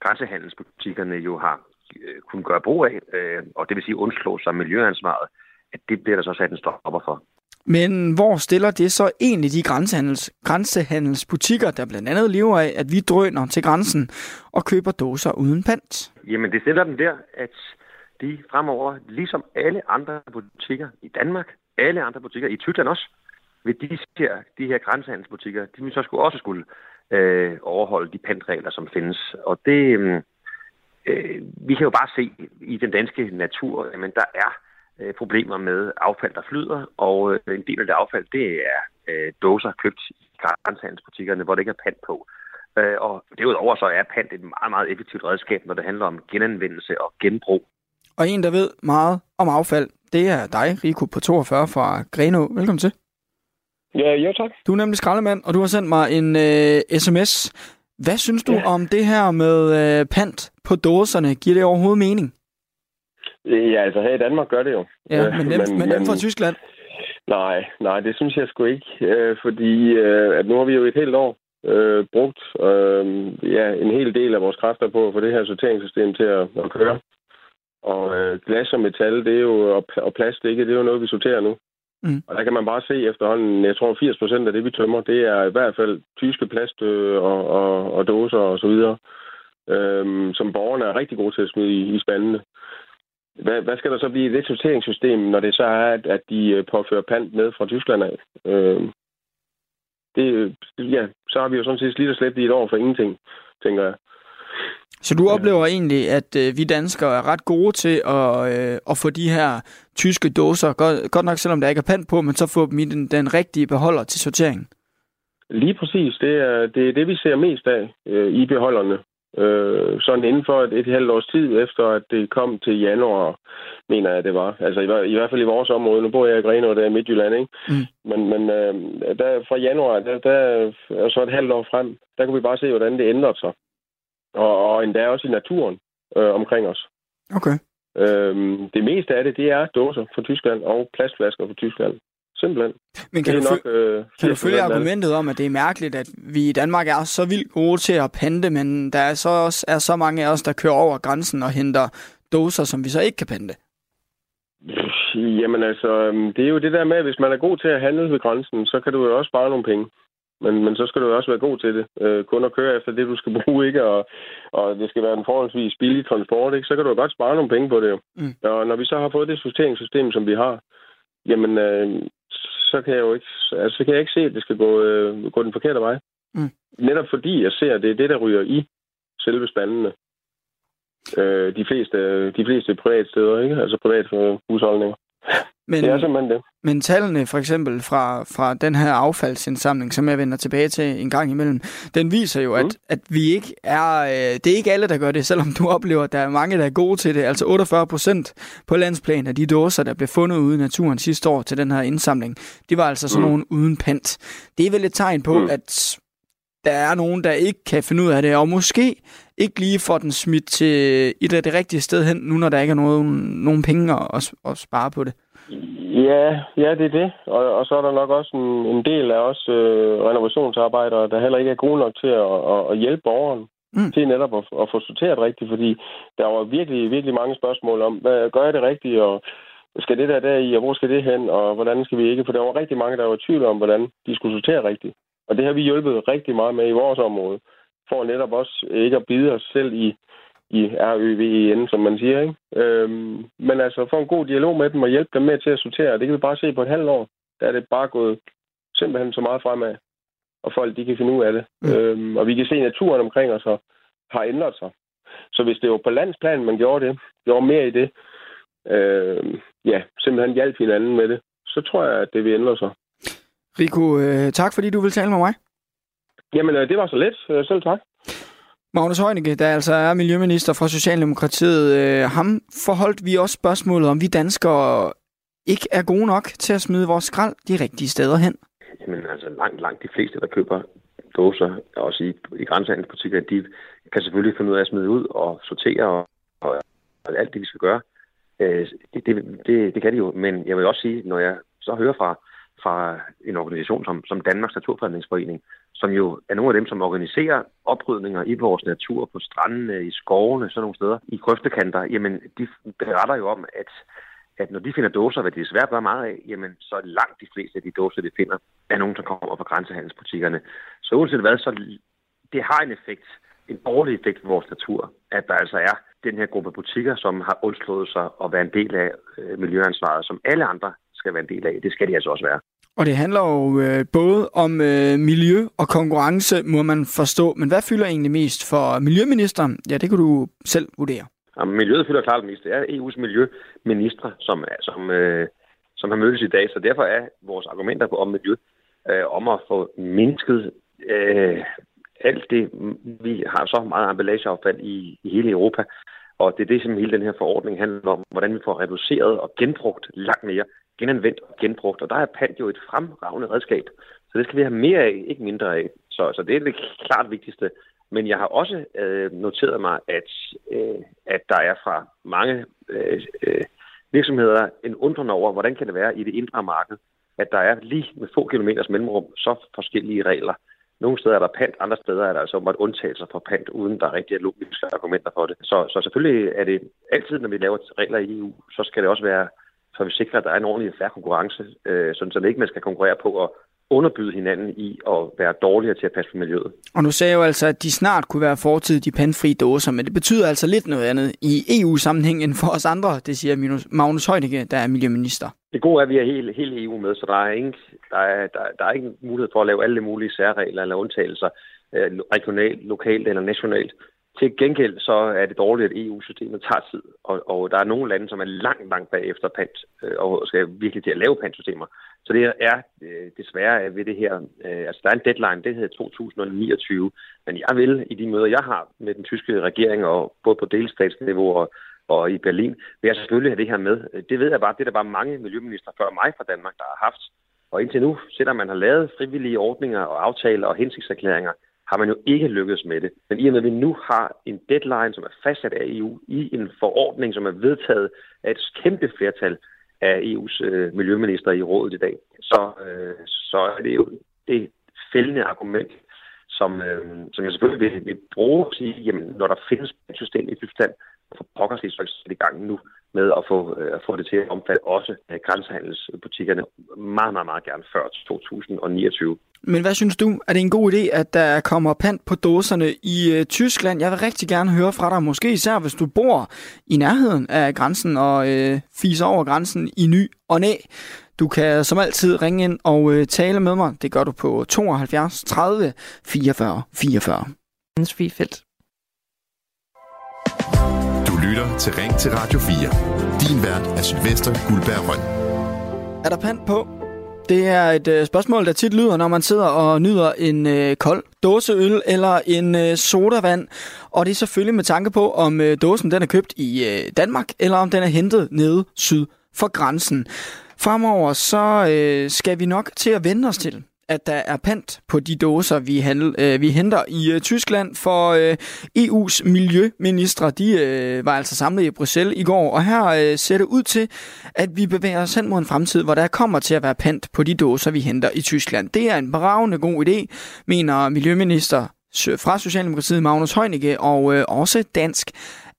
Speaker 6: grænsehandelsbutikkerne jo har øh, kunnet gøre brug af, øh, og det vil sige undslå sig miljøansvaret, at det bliver der så sat en stopper for.
Speaker 3: Men hvor stiller det så egentlig de grænsehandels, grænsehandelsbutikker, der blandt andet lever af, at vi drøner til grænsen og køber dåser uden pant?
Speaker 6: Jamen, det stiller dem der, at de fremover, ligesom alle andre butikker i Danmark, alle andre butikker i Tyskland også, vil de her, de her grænsehandelsbutikker, de vil så skulle også skulle øh, overholde de pantregler, som findes. Og det, mm, øh, vi kan jo bare se i den danske natur, at der er øh, problemer med affald, der flyder, og øh, en del af det affald, det er øh, dåser købt i grænsehandelsbutikkerne, hvor det ikke er pant på. Øh, og derudover så er pant et meget, meget effektivt redskab, når det handler om genanvendelse og genbrug.
Speaker 3: Og en, der ved meget om affald, det er dig, Rico på 42 fra Greno. Velkommen til.
Speaker 7: Ja, jo tak.
Speaker 3: Du er nemlig skraldemand, og du har sendt mig en øh, sms. Hvad synes du ja. om det her med øh, pant på dåserne? Giver det overhovedet mening?
Speaker 7: Ja, altså her i Danmark gør det jo.
Speaker 3: Ja, men nemt, men, men nemt fra Tyskland?
Speaker 7: Nej, nej, det synes jeg sgu ikke. Øh, fordi øh, at nu har vi jo et helt år øh, brugt øh, ja, en hel del af vores kræfter på at få det her sorteringssystem til at, at køre. Og øh, glas og metal, det er jo, og, og plastik, det er jo noget, vi sorterer nu. Mm. Og der kan man bare se efterhånden, jeg tror 80 procent af det, vi tømmer, det er i hvert fald tyske plast øh, og, og, og dåser og så videre, øh, som borgerne er rigtig gode til at smide i, i spandene. Hvad, hvad skal der så blive i det sorteringssystem, når det så er, at, at de øh, påfører pant med fra Tyskland af? Øh, det, ja, så har vi jo sådan set slidt og slæbt i et år for ingenting, tænker jeg.
Speaker 3: Så du oplever ja. egentlig, at øh, vi danskere er ret gode til at, øh, at få de her tyske dåser, godt, godt nok selvom der ikke er pant på, men så få dem i den, den rigtige beholder til sortering?
Speaker 7: Lige præcis. Det er det, er det vi ser mest af øh, i beholderne. Øh, sådan inden for et, et halvt års tid efter, at det kom til januar, mener jeg, det var. Altså i, i hvert fald i vores område. Nu bor jeg i Grenaa, der er i Midtjylland, ikke? Mm. Men, men øh, der, fra januar, der, der, og så et halvt år frem, der kunne vi bare se, hvordan det ændrede sig. Og, og endda også i naturen øh, omkring os.
Speaker 3: Okay.
Speaker 7: Øh, det meste af det, det er dåser fra Tyskland og plastflasker fra Tyskland. Simpelthen.
Speaker 3: Men kan, du, nok, øh, kan du følge argumentet om, at det er mærkeligt, at vi i Danmark er så vildt gode til at pante, men der er så også er så mange af os, der kører over grænsen og henter dåser, som vi så ikke kan pante?
Speaker 7: Jamen altså, øhm, det er jo det der med, at hvis man er god til at handle ved grænsen, så kan du jo også spare nogle penge. Men, men så skal du jo også være god til det. Øh, kun at køre efter det, du skal bruge, ikke? Og, og det skal være en forholdsvis billig transport, ikke? Så kan du jo godt spare nogle penge på det. Mm. Og når vi så har fået det sorteringssystem, som vi har, jamen, øh, så kan jeg jo ikke, altså, så kan jeg ikke se, at det skal gå, øh, gå den forkerte vej. Mm. Netop fordi jeg ser, at det er det, der ryger i selve spandene. Øh, de, fleste, de fleste private steder, ikke? Altså privat husholdninger. Men, det er simpelthen det.
Speaker 3: Men tallene for eksempel fra, fra den her affaldsindsamling, som jeg vender tilbage til en gang imellem, den viser jo, mm. at, at vi ikke er, øh, det er ikke alle, der gør det, selvom du oplever, at der er mange, der er gode til det. Altså 48 procent på landsplan af de dåser, der blev fundet ude i naturen sidste år til den her indsamling, de var altså sådan mm. nogle uden pant. Det er vel et tegn på, mm. at der er nogen, der ikke kan finde ud af det, og måske ikke lige får den smidt til et af det rigtige sted hen, nu når der ikke er noget, nogen penge at, at spare på det.
Speaker 7: Ja, ja, det er det. Og, og så er der nok også en, en del af os øh, renovationsarbejdere, der heller ikke er gode nok til at, at, at hjælpe borgeren mm. til netop at, at få sorteret rigtigt, fordi der var virkelig, virkelig mange spørgsmål om, hvad gør jeg det rigtigt, og skal det der der i, og hvor skal det hen, og hvordan skal vi ikke? For der var rigtig mange, der var i tvivl om, hvordan de skulle sortere rigtigt. Og det har vi hjulpet rigtig meget med i vores område, for netop også ikke at bide os selv i, i RØVEN, som man siger. Ikke? Øhm, men altså få en god dialog med dem og hjælpe dem med til at sortere. Det kan vi bare se på et halvt år. Der er det bare gået simpelthen så meget fremad, og folk de kan finde ud af det. Mm. Øhm, og vi kan se, at naturen omkring os har ændret sig. Så hvis det var på landsplan, man gjorde det, gjorde mere i det, øh, ja, simpelthen hjælp hinanden med det, så tror jeg, at det vil ændre sig.
Speaker 3: Rico, øh, tak fordi du vil tale med mig.
Speaker 7: Jamen, øh, det var så let. Øh, selv tak.
Speaker 3: Magnus Heunicke, der altså er miljøminister fra Socialdemokratiet, øh, ham forholdt vi også spørgsmålet, om vi danskere ikke er gode nok til at smide vores skrald de rigtige steder hen.
Speaker 6: Jamen altså langt, langt de fleste, der køber dåser, også i, i grænsehandelsbutikker, de kan selvfølgelig finde ud af at smide ud og sortere og, og, og alt det, vi skal gøre. Øh, det, det, det, det kan de jo, men jeg vil også sige, når jeg så hører fra, fra en organisation som, som Danmarks Naturfredningsforening, som jo er nogle af dem, som organiserer oprydninger i vores natur, på strandene, i skovene, sådan nogle steder, i grøftekanter, jamen de beretter jo om, at, at når de finder dåser, hvad de desværre bare meget af, jamen så er langt de fleste af de dåser, de finder, er nogen, som kommer fra grænsehandelsbutikkerne. Så uanset hvad, så det har en effekt, en dårlig effekt på vores natur, at der altså er den her gruppe butikker, som har undslået sig at være en del af øh, miljøansvaret, som alle andre skal være en del af. Det skal de altså også være.
Speaker 3: Og det handler jo øh, både om øh, miljø og konkurrence, må man forstå. Men hvad fylder egentlig mest for miljøministeren? Ja, det kan du selv vurdere.
Speaker 6: Jamen, miljøet fylder klart mest. Det er EU's miljøminister, som, som, øh, som har mødtes i dag. Så derfor er vores argumenter på om miljø, øh, om at få mindsket øh, alt det, vi har så meget emballageaffald i, i hele Europa. Og det er det, som hele den her forordning handler om, hvordan vi får reduceret og genbrugt langt mere genanvendt og genbrugt. Og der er pant jo et fremragende redskab. Så det skal vi have mere af, ikke mindre af. Så, så det er det klart vigtigste. Men jeg har også øh, noteret mig, at, øh, at der er fra mange øh, øh, virksomheder en undren over, hvordan kan det være i det indre marked, at der er lige med få kilometers mellemrum så forskellige regler. Nogle steder er der pant, andre steder er der altså måtte undtagelser for pant, uden der er rigtig logiske argumenter for det. Så, så selvfølgelig er det altid, når vi laver regler i EU, så skal det også være så vi sikrer, at der er en ordentlig færre konkurrence, øh, sådan, så det ikke man skal konkurrere på at underbyde hinanden i at være dårligere til at passe på miljøet.
Speaker 3: Og nu sagde jeg jo altså, at de snart kunne være fortid de pandfri dåser, men det betyder altså lidt noget andet i EU-sammenhæng end for os andre, det siger Magnus Heunicke, der er miljøminister.
Speaker 6: Det gode er, at vi er hele, hele EU med, så der er, ingen, der, er, der, der er ikke mulighed for at lave alle mulige særregler eller undtagelser øh, regionalt, lokalt eller nationalt. Til gengæld så er det dårligt, at EU-systemet tager tid, og, og der er nogle lande, som er langt, langt bagefter pant, øh, og skal virkelig til at lave pantsystemer. Så det er øh, desværre ved det her, øh, altså der er en deadline, det hedder 2029, men jeg vil i de møder, jeg har med den tyske regering, og både på delstatsniveau og, og i Berlin, vil jeg selvfølgelig have det her med. Det ved jeg bare, det er der bare mange miljøminister før mig fra Danmark, der har haft. Og indtil nu, selvom man har lavet frivillige ordninger og aftaler og hensigtserklæringer, har man jo ikke lykkedes med det. Men i og med, at vi nu har en deadline, som er fastsat af EU, i en forordning, som er vedtaget af et kæmpe flertal af EU's øh, miljøminister i rådet i dag, så, øh, så er det jo det fældende argument, som, øh, som jeg selvfølgelig vil, vil bruge at sige, jamen, når der findes et system i Tyskland, for pokker sig i gang nu med at få, øh, at få det til at omfatte også øh, grænsehandelsbutikkerne meget, meget, meget gerne før 2029.
Speaker 3: Men hvad synes du? Er det en god idé, at der kommer pant på dåserne i øh, Tyskland? Jeg vil rigtig gerne høre fra dig, måske især hvis du bor i nærheden af grænsen og øh, fiser over grænsen i ny og næ. Du kan som altid ringe ind og øh, tale med mig. Det gør du på 72 30 44 44. Jens Wiefeldt.
Speaker 2: Lytter til Ring til Radio 4. Din vært er Sylvester Guldberg Røn.
Speaker 3: Er der pant på? Det er et øh, spørgsmål, der tit lyder, når man sidder og nyder en øh, kold dåseøl eller en øh, sodavand. Og det er selvfølgelig med tanke på, om øh, dåsen den er købt i øh, Danmark, eller om den er hentet nede syd for grænsen. Fremover så øh, skal vi nok til at vende os til, at der er pant på de dåser, vi, handel, øh, vi henter i øh, Tyskland, for øh, EU's miljøministre, de øh, var altså samlet i Bruxelles i går, og her øh, ser det ud til, at vi bevæger os hen mod en fremtid, hvor der kommer til at være pant på de dåser, vi henter i Tyskland. Det er en bravende god idé, mener miljøminister fra Socialdemokratiet Magnus Heunicke og øh, også Dansk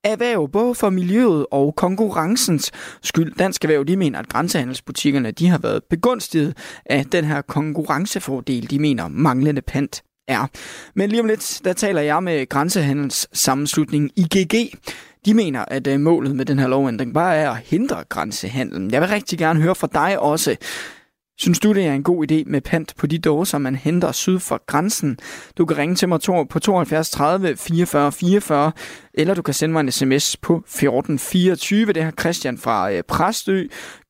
Speaker 3: erhverv, både for miljøet og konkurrencens skyld. Dansk Erhverv, de mener, at grænsehandelsbutikkerne de har været begunstiget af den her konkurrencefordel, de mener manglende pant er. Men lige om lidt, der taler jeg med grænsehandels sammenslutningen IGG. De mener, at øh, målet med den her lovændring bare er at hindre grænsehandlen. Jeg vil rigtig gerne høre fra dig også. Synes du, det er en god idé med pant på de dåser, man henter syd for grænsen? Du kan ringe til mig på 72 30 44 44, eller du kan sende mig en sms på 1424. Det har Christian fra øh, Præstø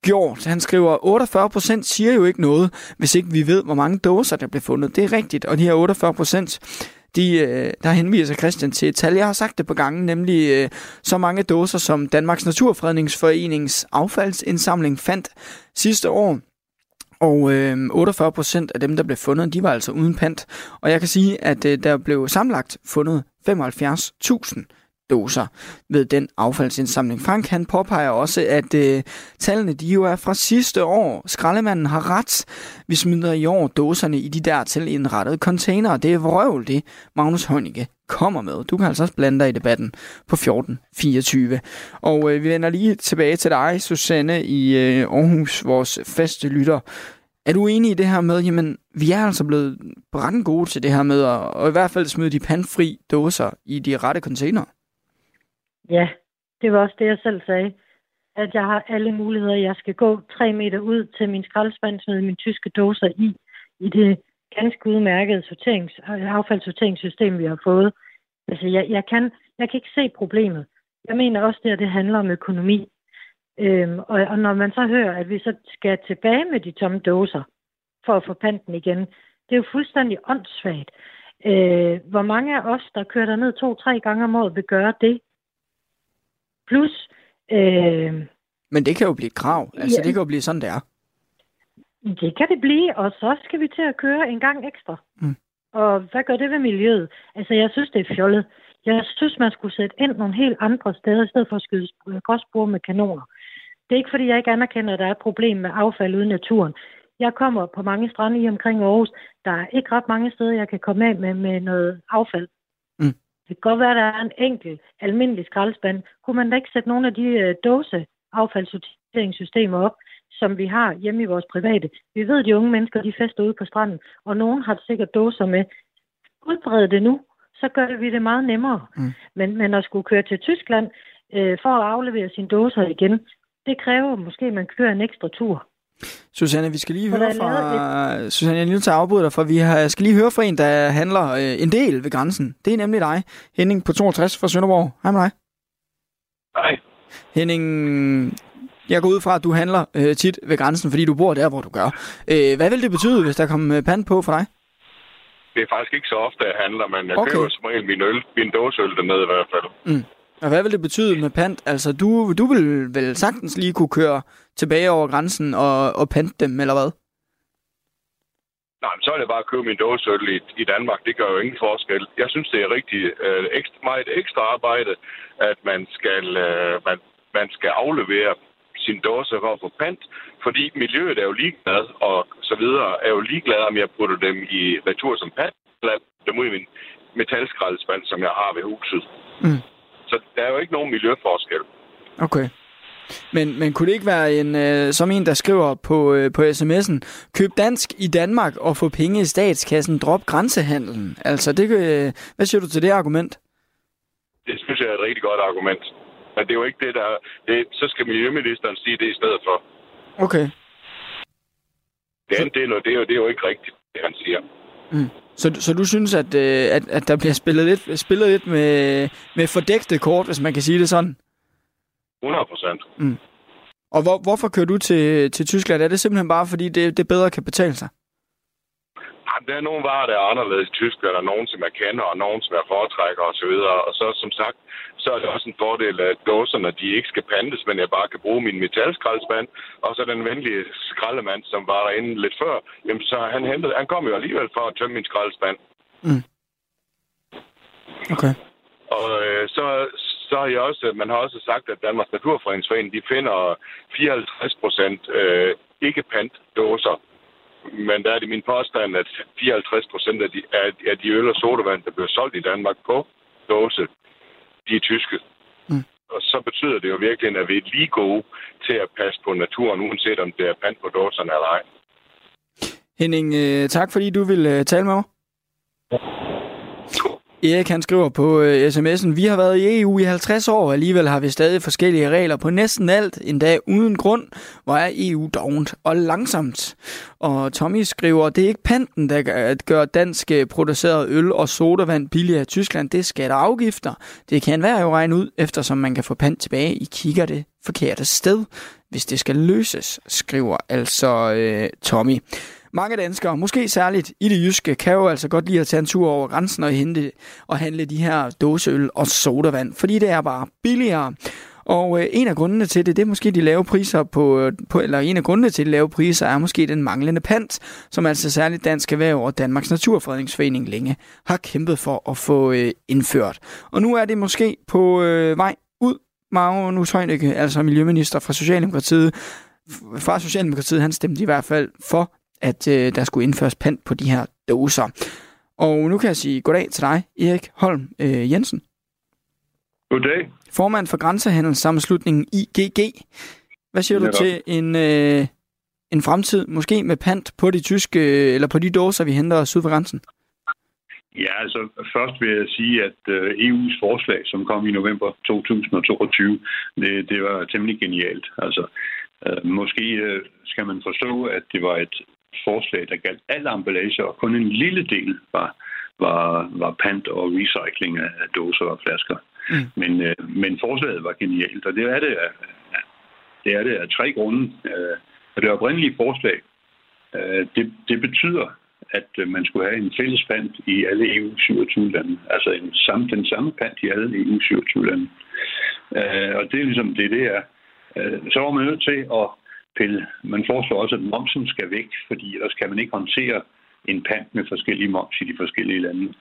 Speaker 3: gjort. Han skriver, 48 procent siger jo ikke noget, hvis ikke vi ved, hvor mange dåser der bliver fundet. Det er rigtigt, og de her 48 procent, de, øh, der henviser Christian til et tal. Jeg har sagt det på gangen, nemlig øh, så mange dåser, som Danmarks Naturfredningsforenings affaldsindsamling fandt sidste år. Og øh, 48 procent af dem, der blev fundet, de var altså uden pant. Og jeg kan sige, at øh, der blev samlet fundet 75.000 doser ved den affaldsindsamling. Frank han påpeger også, at øh, tallene de jo er fra sidste år. Skraldemanden har ret. Vi smider i år dåserne i de dertil indrettede containere. Det er vrøvl, det Magnus Heunicke kommer med. Du kan altså også blande dig i debatten på 1424. Og øh, vi vender lige tilbage til dig, Susanne, i øh, Aarhus, vores faste lytter. Er du enig i det her med, jamen, vi er altså blevet brændt gode til det her med at og i hvert fald smide de pandfri dåser i de rette container?
Speaker 4: Ja, det var også det, jeg selv sagde. At jeg har alle muligheder. Jeg skal gå tre meter ud til min skraldespand, smide mine tyske dåser i, i det ganske udmærkede sorterings, affaldssorteringssystem, vi har fået. Altså, jeg, jeg, kan, jeg kan ikke se problemet. Jeg mener også, at det handler om økonomi. Øhm, og, og når man så hører, at vi så skal tilbage med de tomme dåser for at få panten igen, det er jo fuldstændig åndssvagt. Øh, hvor mange af os, der kører ned to-tre gange om året, vil gøre det? Plus... Øh,
Speaker 3: Men det kan jo blive et krav. Altså, ja, det kan jo blive sådan, det er.
Speaker 4: Det kan det blive, og så skal vi til at køre en gang ekstra. Mm. Og hvad gør det ved miljøet? Altså, jeg synes, det er fjollet. Jeg synes, man skulle sætte ind nogle helt andre steder, i stedet for at skyde gråsbord med kanoner. Det er ikke, fordi jeg ikke anerkender, at der er et problem med affald uden naturen. Jeg kommer på mange strande i omkring Aarhus. Der er ikke ret mange steder, jeg kan komme af med, med noget affald. Mm. Det kan godt være, at der er en enkelt almindelig skraldespand. Kunne man da ikke sætte nogle af de uh, dåse affaldssorteringssystemer op, som vi har hjemme i vores private. Vi ved, at de unge mennesker, de fester ude på stranden, og nogen har sikkert dåser med. Udbrede det nu, så gør vi det meget nemmere. Mm. Men, men at skulle køre til Tyskland øh, for at aflevere sine dåser igen, det kræver måske, at man kører en ekstra tur.
Speaker 3: Susanne, vi skal lige høre fra... Susanne, jeg er nødt til at afbryde dig, for vi har, skal lige høre fra en, der handler øh, en del ved grænsen. Det er nemlig dig, Henning på 62 fra Sønderborg. Hej med dig.
Speaker 8: Hej.
Speaker 3: Henning, jeg går ud fra, at du handler øh, tit ved grænsen, fordi du bor der, hvor du gør. Øh, hvad vil det betyde, hvis der kommer øh, pand på for dig?
Speaker 8: Det er faktisk ikke så ofte, jeg handler, men jeg okay. køber som regel min øl, min dåseøl dernede i hvert fald.
Speaker 3: Mm. Og hvad vil det betyde med pant? Altså, du, du vil vel sagtens lige kunne køre tilbage over grænsen og, og pante dem, eller hvad?
Speaker 8: Nej, men så er det bare at købe min dåseøl i, i Danmark. Det gør jo ingen forskel. Jeg synes, det er rigtig øh, ekstra, meget ekstra arbejde, at man skal, øh, man, man skal aflevere sin dåse for at få pant, fordi miljøet er jo ligeglad, og så videre er jo ligeglad, om jeg putter dem i retur som pant, eller dem ud i min metalskraldespand, som jeg har ved huset. Mm. Så der er jo ikke nogen miljøforskel.
Speaker 3: Okay. Men, men kunne det ikke være en, øh, som en, der skriver på, øh, på sms'en, køb dansk i Danmark og få penge i statskassen, drop grænsehandlen? Altså, det, øh, hvad siger du til det argument?
Speaker 8: Det synes jeg er et rigtig godt argument. Men det er jo ikke det, der... Det, så skal Miljøministeren sige det i stedet for.
Speaker 3: Okay.
Speaker 8: Det andet, det er, det er, jo, det er jo ikke rigtigt, det han siger.
Speaker 3: Mm. Så, så du synes, at, øh, at, at der bliver spillet lidt, spillet lidt med, med fordækte kort, hvis man kan sige det sådan?
Speaker 8: 100 procent.
Speaker 3: Mm. Og hvor, hvorfor kører du til, til Tyskland? Er det simpelthen bare, fordi det, det bedre kan betale sig?
Speaker 8: Jamen, der er nogle varer, der er anderledes i Tyskland, og nogen, som jeg kender, og nogen, som jeg foretrækker osv. Og så, som sagt, så er det også en fordel, at dåserne, de ikke skal pantes, men jeg bare kan bruge min metalskraldespand. Og så den venlige skraldemand, som var derinde lidt før, jamen, så han, hentede, han kom jo alligevel for at tømme min skraldespand.
Speaker 3: Mm. Okay.
Speaker 8: Og øh, så, så har jeg også, man har også sagt, at Danmarks Naturfredningsforening, de finder 54 procent øh, ikke pant dåser men der er det min påstand, at 54 procent af de, af, af de øl og sodavand, der bliver solgt i Danmark på dåse, de er tyske. Mm. Og så betyder det jo virkelig, at vi er lige gode til at passe på naturen, uanset om det er pant på dåserne eller ej.
Speaker 3: Henning, øh, tak fordi du vil øh, tale med mig. Erik han skriver på øh, sms'en, vi har været i EU i 50 år, og alligevel har vi stadig forskellige regler på næsten alt, endda uden grund, hvor er EU dovent og langsomt. Og Tommy skriver, det er ikke panten, der gør dansk øh, produceret øl og sodavand billigere i Tyskland, det er skatter og afgifter. Det kan være jo regne ud, eftersom man kan få pant tilbage, I kigger det forkerte sted, hvis det skal løses, skriver altså øh, Tommy. Mange danskere, måske særligt i det jyske, kan jo altså godt lide at tage en tur over grænsen og, hente, og handle de her dåseøl og sodavand, fordi det er bare billigere. Og øh, en af grundene til det, det er måske de lave priser på, øh, på, eller en af grundene til de lave priser er måske den manglende pant, som altså særligt Dansk Erhverv og Danmarks Naturfredningsforening længe har kæmpet for at få øh, indført. Og nu er det måske på øh, vej ud. Magnus Heunicke, altså miljøminister fra Socialdemokratiet, fra Socialdemokratiet, han stemte i hvert fald for at øh, der skulle indføres pant på de her doser. Og nu kan jeg sige goddag til dig, Erik Holm øh, Jensen.
Speaker 9: Goddag.
Speaker 3: Formand for Grænsehandelssammenslutningen IGG. Hvad siger du til en, øh, en fremtid, måske med pant på de tyske, eller på de dåser, vi henter syd for grænsen?
Speaker 9: Ja, altså først vil jeg sige, at øh, EU's forslag, som kom i november 2022, det, det var temmelig genialt. Altså, øh, måske øh, skal man forstå, at det var et forslag, der galt alle emballage, og kun en lille del var, var, var pant og recycling af dåser og flasker. Mm. Men, øh, men forslaget var genialt, og det er det af, det er det af tre grunde. Øh, og det oprindelige forslag, øh, det, det betyder, at øh, man skulle have en fælles pant i alle EU 27 lande. Altså en samme, den samme pant i alle EU 27 lande. Øh, og det er ligesom det, det er. Øh, så var man nødt til at pille. Man foreslår også, at momsen skal væk, fordi ellers kan man ikke håndtere en pant med forskellige moms i de forskellige lande.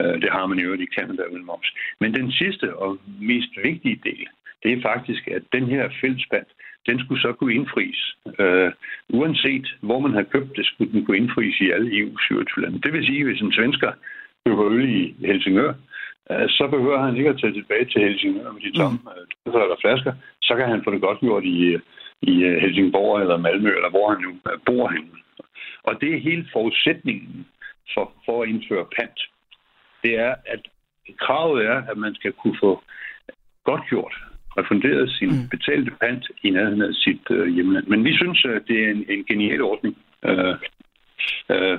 Speaker 9: Øh, det har man jo i Canada uden moms. Men den sidste og mest vigtige del, det er faktisk, at den her fællespant, den skulle så kunne indfries. Uh, uanset hvor man har købt det, skulle den kunne indfries i alle EU-27 lande. Det vil sige, hvis en svensker køber øl i Helsingør, uh, så behøver han ikke at tage tilbage til Helsingør med de tomme mm. uh, eller flasker. Så kan han få det godt gjort i, i øh, Helsingborg eller Malmø, eller hvor han nu bor henne. Og det er hele forudsætningen for, for at indføre pant. Det er, at kravet er, at man skal kunne få godt gjort, refunderet sin mm. betalte pant i nærheden af sit øh, hjemland. Men vi synes, at det er en, en genial ordning. Øh, øh,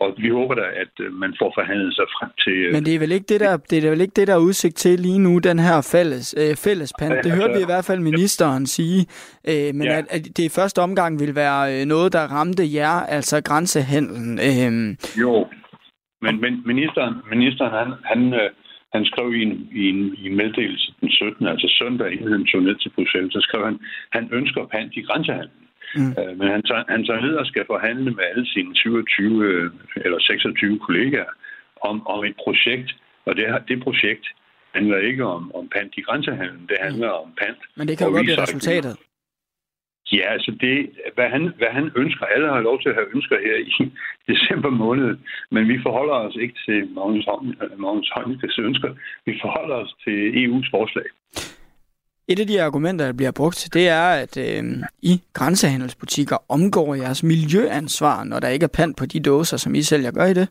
Speaker 9: og vi håber da, at øh, man får forhandlet sig frem til... Øh,
Speaker 3: Men det er vel ikke det, der, det er vel ikke det, der er udsigt til lige nu, den her fælles, øh, fælles pant. Det hørte vi i hvert fald ministeren sige. Øh, men ja. at, at det i første omgang vil være øh, noget, der ramte jer, altså grænsehandlen. Øh.
Speaker 9: Jo, men, men ministeren, ministeren han, han, han skrev i en, i, en, i en meddelelse den 17. altså søndag, inden han tog ned til Bruxelles, så skrev han, han ønsker pant i grænsehandlen. Mm. Øh, men han tager, han tager ned og skal forhandle med alle sine 27 øh, eller 26 kollegaer om, om et projekt. Og det, det projekt handler ikke om, om pant i grænsehandlen, det handler mm. om pant.
Speaker 3: Men det kan jo godt blive resultatet.
Speaker 9: Ja, altså det, hvad han, hvad han ønsker, alle har lov til at have ønsker her i december måned, men vi forholder os ikke til Magnus Heunicke's ønsker, vi forholder os til EU's forslag.
Speaker 3: Et af de argumenter, der bliver brugt, det er, at øh, I grænsehandelsbutikker omgår jeres miljøansvar, når der ikke er pant på de dåser, som I sælger. Gør I det?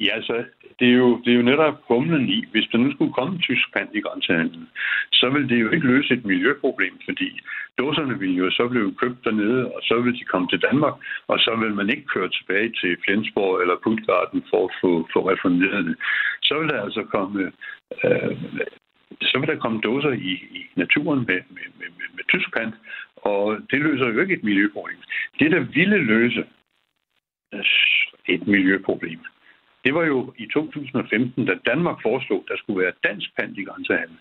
Speaker 9: Ja, altså, det er, jo, det er jo netop humlen i. Hvis der nu skulle komme tysk pand i grænsehandlen, så vil det jo ikke løse et miljøproblem, fordi dåserne ville jo så blive købt dernede, og så vil de komme til Danmark, og så vil man ikke køre tilbage til Flensborg eller Puttgarden for at få, få refunderet det. Så vil der altså komme, øh, så vil der komme dåser i, i naturen med, med, med, med, med tysk pant, og det løser jo ikke et miljøproblem. Det, der ville løse et miljøproblem, det var jo i 2015, da Danmark foreslog, at der skulle være dansk pant i grænsehandlen.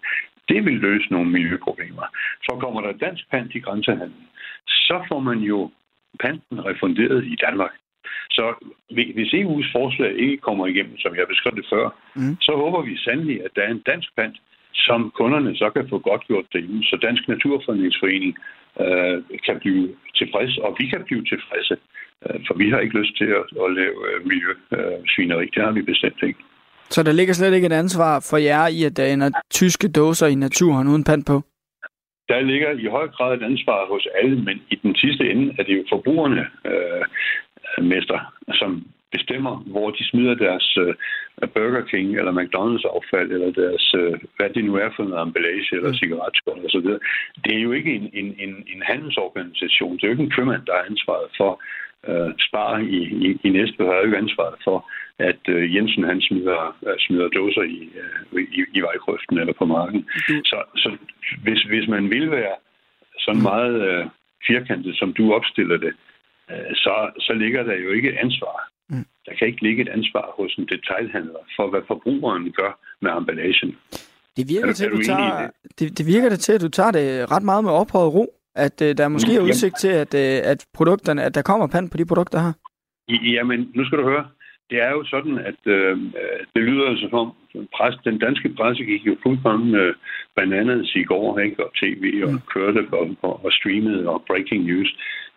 Speaker 9: Det vil løse nogle miljøproblemer. Så kommer der dansk pant i grænsehandlen, så får man jo panten refunderet i Danmark. Så hvis EU's forslag ikke kommer igennem, som jeg beskrev det før, mm. så håber vi sandelig, at der er en dansk pant, som kunderne så kan få godt gjort derhjemme, så Dansk Naturfredningsforening øh, kan blive tilfreds, og vi kan blive tilfredse. Øh, for vi har ikke lyst til at, at lave øh, miljøsvineri. Det har vi bestemt ikke.
Speaker 3: Så der ligger slet ikke et ansvar for jer i, at der ender tyske dåser i naturen uden pand på?
Speaker 9: Der ligger i høj grad et ansvar hos alle, men i den sidste ende er det jo forbrugerne, øh, mester, som bestemmer, hvor de smider deres øh, Burger King eller McDonald's affald, eller deres, øh, hvad det nu er for noget emballage eller mm. cigaretskål og så videre. Det er jo ikke en, en, en, en handelsorganisation. Det er jo ikke en købmand, der har ansvaret for øh, spare i, i, i næste har jo ikke ansvaret for, at øh, Jensen han smider, øh, smider dåser i, øh, i, i vejkrøften eller på marken. Mm. Så, så hvis, hvis man vil være sådan mm. meget øh, firkantet, som du opstiller det, øh, så, så ligger der jo ikke et ansvar. Mm. Der kan ikke ligge et ansvar hos en detailhandler for, hvad forbrugeren gør med emballagen.
Speaker 3: Det virker, er, til, er du, du tager, det, det virker det til, at du tager det ret meget med ophøjet ro. At øh, der måske er udsigt til, at, øh, at, produkterne, at der kommer pand på de produkter her?
Speaker 9: Jamen, nu skal du høre. Det er jo sådan, at øh, det lyder som om, pres, den danske presse gik jo fuldkommen øh, bananas i går, ikke? og tv, og mm. kørte og, og, og streamede, og breaking news.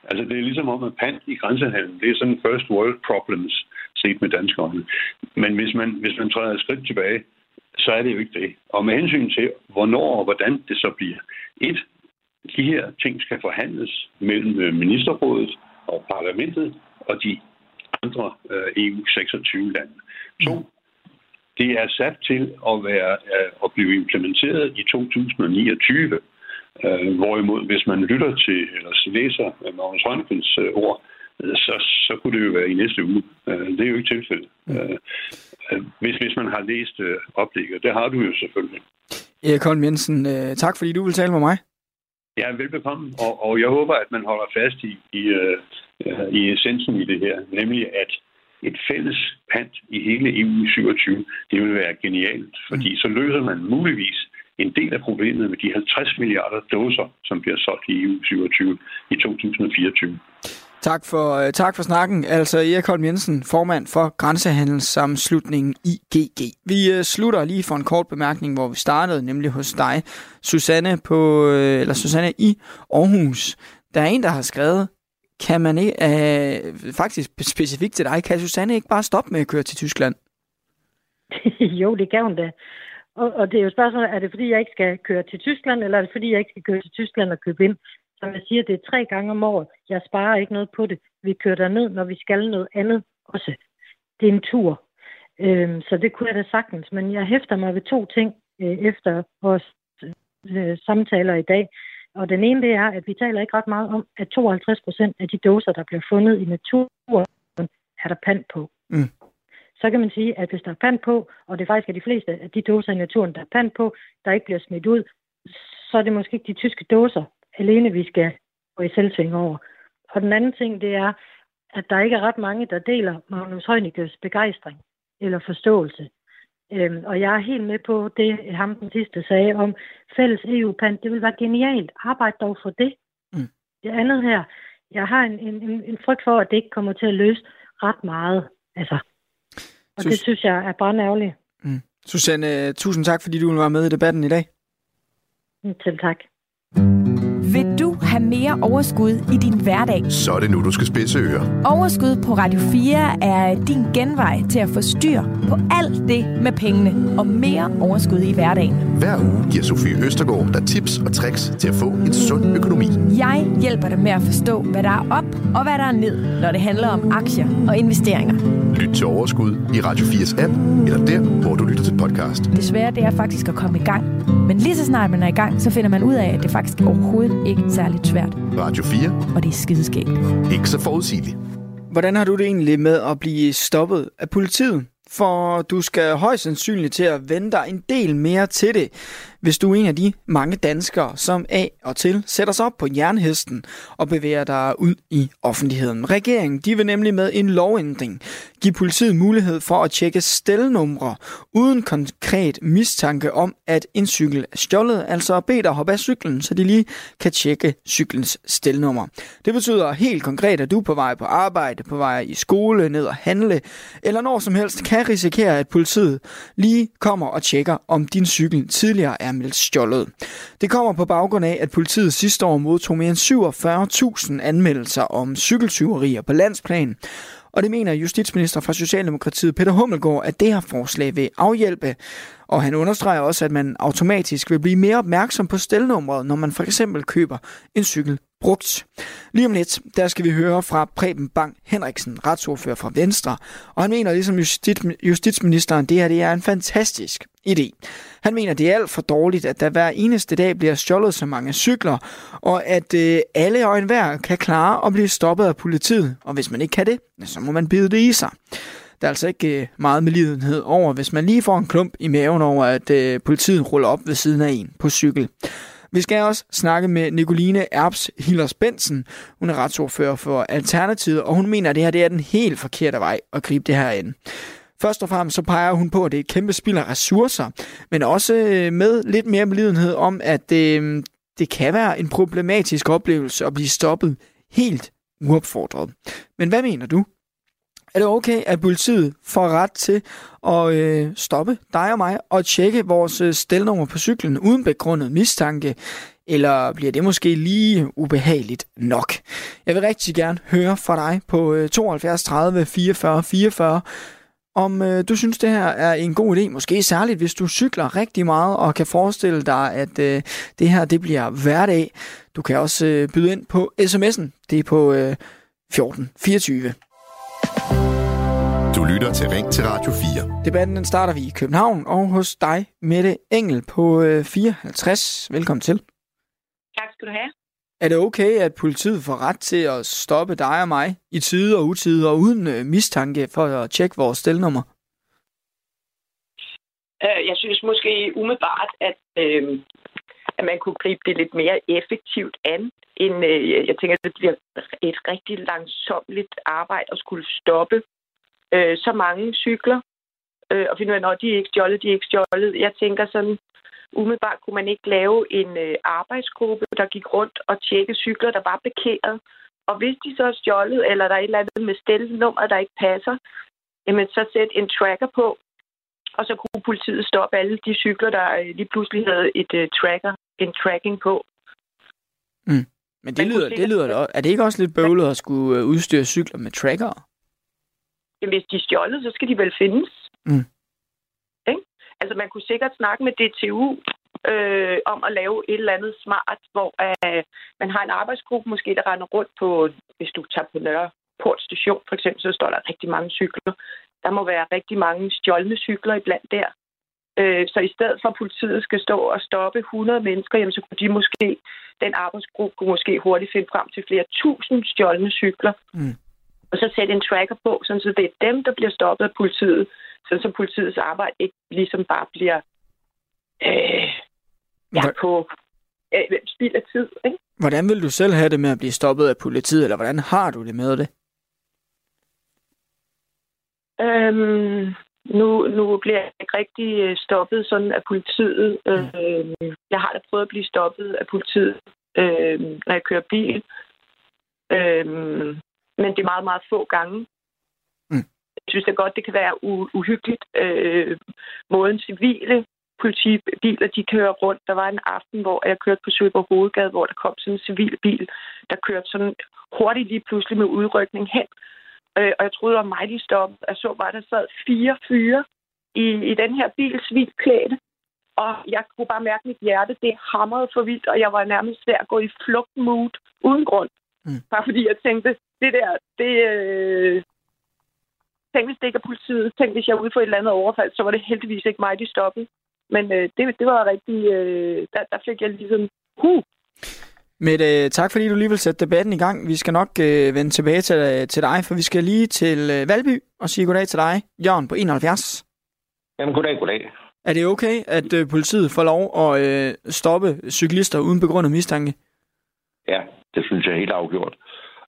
Speaker 9: Altså, det er ligesom om, at pant i grænsehandlen, det er sådan first world problems, set med danske øjne. Men hvis man, hvis man træder et skridt tilbage, så er det jo ikke det. Og med hensyn til, hvornår og hvordan det så bliver. Et, de her ting skal forhandles mellem øh, ministerrådet og parlamentet og de andre øh, EU 26 lande. To, det er sat til at, være, øh, at blive implementeret i 2029. Øh, hvorimod, hvis man lytter til eller læser Magnus Rønnekens øh, ord, øh, så, så kunne det jo være i næste uge. Øh, det er jo ikke tilfældet. Øh, øh hvis, hvis man har læst øh, oplægget. Det har du jo selvfølgelig.
Speaker 3: Erik Holm Jensen, øh, tak fordi du vil tale med mig.
Speaker 9: Ja, velbekomme. Og, og jeg håber, at man holder fast i, i, øh, i essensen i det her, nemlig at et fælles pant i hele EU 27, det vil være genialt, fordi så løser man muligvis en del af problemet med de 50 milliarder dåser, som bliver solgt i EU 27 i 2024.
Speaker 3: Tak for, øh, tak for snakken. Altså Erik Holm Jensen, formand for Grænsehandelssammenslutningen IGG. Vi uh, slutter lige for en kort bemærkning, hvor vi startede, nemlig hos dig, Susanne, på, uh, eller Susanne i Aarhus. Der er en, der har skrevet, kan man ikke, uh, faktisk specifikt til dig, kan Susanne ikke bare stoppe med at køre til Tyskland?
Speaker 4: jo, det kan hun da. Og, og det er jo spørgsmålet, er det fordi, jeg ikke skal køre til Tyskland, eller er det fordi, jeg ikke skal køre til Tyskland og købe ind? Som jeg siger, det er tre gange om året. Jeg sparer ikke noget på det. Vi kører der ned, når vi skal noget andet også. Det er en tur. Øhm, så det kunne jeg da sagtens. Men jeg hæfter mig ved to ting øh, efter vores øh, samtaler i dag. Og den ene det er, at vi taler ikke ret meget om, at 52 procent af de dåser, der bliver fundet i naturen, er der pand på. Mm så kan man sige, at hvis der er pand på, og det faktisk er de fleste af de dåser i naturen, der er pand på, der ikke bliver smidt ud, så er det måske ikke de tyske dåser alene, vi skal gå i selvsving over. Og den anden ting, det er, at der ikke er ret mange, der deler Magnus Heunicke's begejstring eller forståelse. Øhm, og jeg er helt med på det, ham den sidste sagde om fælles EU-pand. Det vil være genialt. Arbejd dog for det. Mm. Det andet her, jeg har en, en, en frygt for, at det ikke kommer til at løse ret meget. Altså, og Sus- det synes jeg er bare ærgerligt. Mm.
Speaker 3: Susanne, tusind tak, fordi du var med i debatten i dag.
Speaker 4: Til tak.
Speaker 10: Vil du have mere overskud i din hverdag?
Speaker 2: Så er det nu, du skal spidse ører.
Speaker 10: Overskud på Radio 4 er din genvej til at få styr på alt det med pengene og mere overskud i hverdagen.
Speaker 2: Hver uge giver Sofie Østergaard dig tips og tricks til at få en sund økonomi.
Speaker 10: Jeg hjælper dig med at forstå, hvad der er op og hvad der er ned, når det handler om aktier og investeringer.
Speaker 2: Lyt til Overskud i Radio 4's app, eller der, hvor du lytter til podcast.
Speaker 10: Det svære det er faktisk at komme i gang. Men lige så snart man er i gang, så finder man ud af, at det faktisk overhovedet ikke særligt svært.
Speaker 2: Radio 4.
Speaker 10: Og det er skideskægt.
Speaker 2: Ikke så forudsigeligt.
Speaker 3: Hvordan har du det egentlig med at blive stoppet af politiet? For du skal højst sandsynligt til at vente dig en del mere til det, hvis du er en af de mange danskere, som af og til sætter sig op på jernhesten og bevæger dig ud i offentligheden. Regeringen de vil nemlig med en lovændring give politiet mulighed for at tjekke stelnumre uden konkret mistanke om, at en cykel er stjålet, altså bede dig hoppe af cyklen, så de lige kan tjekke cyklens stelnummer. Det betyder helt konkret, at du på vej på arbejde, på vej i skole, ned og handle, eller når som helst kan risikere, at politiet lige kommer og tjekker, om din cykel tidligere er meldt stjålet. Det kommer på baggrund af, at politiet sidste år modtog mere end 47.000 anmeldelser om cykeltyverier på landsplan, og det mener justitsminister fra Socialdemokratiet Peter Hummelgaard, at det her forslag vil afhjælpe. Og han understreger også, at man automatisk vil blive mere opmærksom på stelnummeret, når man for eksempel køber en cykel brugt. Lige om lidt, der skal vi høre fra Preben Bang Henriksen, retsordfører fra Venstre, og han mener ligesom justitsministeren, det her det er en fantastisk idé. Han mener, det er alt for dårligt, at der hver eneste dag bliver stjålet så mange cykler, og at øh, alle og enhver kan klare at blive stoppet af politiet, og hvis man ikke kan det, så må man bide det i sig. Der er altså ikke øh, meget medlidenhed over, hvis man lige får en klump i maven over, at øh, politiet ruller op ved siden af en på cykel. Vi skal også snakke med Nicoline Erbs Hillers Bensen. Hun er retsordfører for Alternativet, og hun mener, at det her det er den helt forkerte vej at gribe det her ind. Først og fremmest så peger hun på, at det er et kæmpe spild af ressourcer, men også øh, med lidt mere medlidenhed om, at det, det kan være en problematisk oplevelse at blive stoppet helt uopfordret. Men hvad mener du? Er det okay, at politiet får ret til at øh, stoppe dig og mig og tjekke vores øh, stelnummer på cyklen uden begrundet mistanke? Eller bliver det måske lige ubehageligt nok? Jeg vil rigtig gerne høre fra dig på øh, 72 30 44 44, om øh, du synes, det her er en god idé. Måske særligt, hvis du cykler rigtig meget og kan forestille dig, at øh, det her det bliver hverdag. Du kan også øh, byde ind på sms'en. Det er på øh, 1424.
Speaker 2: Du lytter til Ring til Radio 4.
Speaker 3: Debatten den starter vi i København og hos dig, Mette Engel på 54. Velkommen til.
Speaker 11: Tak skal du have.
Speaker 3: Er det okay, at politiet får ret til at stoppe dig og mig i tide og utide og uden øh, mistanke for at tjekke vores stelnummer?
Speaker 11: Øh, jeg synes måske umiddelbart, at, øh, at man kunne gribe det lidt mere effektivt an. End, øh, jeg tænker, at det bliver et rigtig langsomligt arbejde at skulle stoppe øh, så mange cykler. Øh, og finde ud af, når de er ikke stjålet, de er ikke stjålet. Jeg tænker sådan, umiddelbart kunne man ikke lave en øh, arbejdsgruppe, der gik rundt og tjekke cykler, der var bekæret. Og hvis de så er stjålet, eller der er et eller andet med stelnummer, der ikke passer, jamen så sæt en tracker på, og så kunne politiet stoppe alle de cykler, der øh, lige pludselig havde et uh, tracker, en tracking på.
Speaker 3: Mm. Men det lyder, det lyder da, er det ikke også lidt bøvlet at skulle udstyre cykler med tracker?
Speaker 11: Jamen, hvis de er stjålet, så skal de vel findes.
Speaker 3: Mm.
Speaker 11: Altså, man kunne sikkert snakke med DTU øh, om at lave et eller andet smart, hvor øh, man har en arbejdsgruppe måske, der render rundt på, hvis du tager på Nørre Port Station, for eksempel, så står der rigtig mange cykler. Der må være rigtig mange stjålne cykler iblandt der. Øh, så i stedet for, at politiet skal stå og stoppe 100 mennesker, jamen, så kunne de måske, den arbejdsgruppe kunne måske hurtigt finde frem til flere tusind stjålne cykler.
Speaker 3: Mm
Speaker 11: og så sætte en tracker på, sådan så det er dem, der bliver stoppet af politiet, sådan så politiets arbejde ikke ligesom bare bliver øh, ja, på øh, spild af tid. Ikke?
Speaker 3: Hvordan vil du selv have det med at blive stoppet af politiet, eller hvordan har du det med det?
Speaker 11: Øhm, nu, nu bliver jeg ikke rigtig øh, stoppet sådan af politiet. Mm. Øh, jeg har da prøvet at blive stoppet af politiet, øh, når jeg kører bil. Øh, men det er meget, meget få gange. Jeg synes da godt, det kan være uhyggeligt. Øh, måden civile
Speaker 12: politibiler, de kører rundt. Der var en aften, hvor jeg kørte på Søber Hovedgade, hvor der kom sådan en civil bil, der kørte sådan hurtigt lige pludselig med udrykning hen. Øh, og jeg troede, var mig, de stoppede. Jeg så bare, der sad fire fyre i, i den her bil, klæde. Og jeg kunne bare mærke mit hjerte, det hamrede for vildt, og jeg var nærmest ved at gå i flugtmood uden grund. Mm. Bare fordi jeg tænkte, det der, det... Øh... Tænk, hvis det ikke er politiet. Tænk, hvis jeg er ude for et eller andet overfald, så var det heldigvis ikke mig, de stoppede. Men øh, det, det var rigtig... Øh, der, der fik jeg ligesom... Huh,
Speaker 3: Mette, tak fordi du lige vil sætte debatten i gang. Vi skal nok øh, vende tilbage til, til dig, for vi skal lige til øh, Valby og sige goddag til dig, Jørgen på 71.
Speaker 13: Jamen, goddag, goddag.
Speaker 3: Er det okay, at øh, politiet får lov at øh, stoppe cyklister uden begrundet mistanke?
Speaker 13: Ja, det synes jeg er helt afgjort.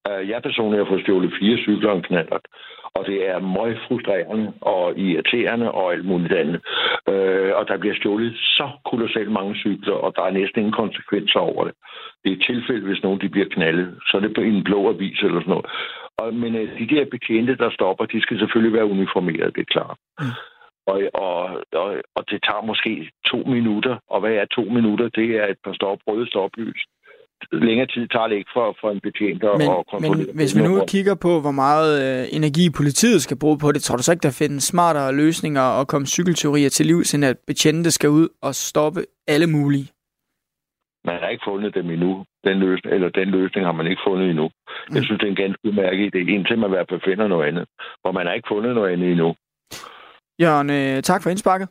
Speaker 13: Uh, jeg personligt har fået stjålet fire cykler og en knallert og det er meget frustrerende og irriterende og alt muligt andet. Øh, og der bliver stjålet så kolossalt mange cykler, og der er næsten ingen konsekvenser over det. Det er et tilfælde, hvis nogen de bliver knaldet, så er det på en blå avis eller sådan noget. Og, men øh, de der betjente, der stopper, de skal selvfølgelig være uniformeret, det er klart. Mm. Og, og, og, og det tager måske to minutter. Og hvad er to minutter? Det er et par stop, røde stoplys længere tid tager det ikke for, for en betjent at
Speaker 3: men, kontrollere. Men hvis vi nu kigger på, hvor meget øh, energi politiet skal bruge på det, tror du så ikke, der findes smartere løsninger og komme cykelteorier til liv, end at betjente skal ud og stoppe alle mulige?
Speaker 13: Man har ikke fundet dem endnu. Den løsning, eller den løsning har man ikke fundet endnu. Mm. Jeg synes, det er en ganske udmærket idé, indtil man i hvert fald finder noget andet. For man har ikke fundet noget andet endnu.
Speaker 3: Jørgen, øh, tak for indsparket.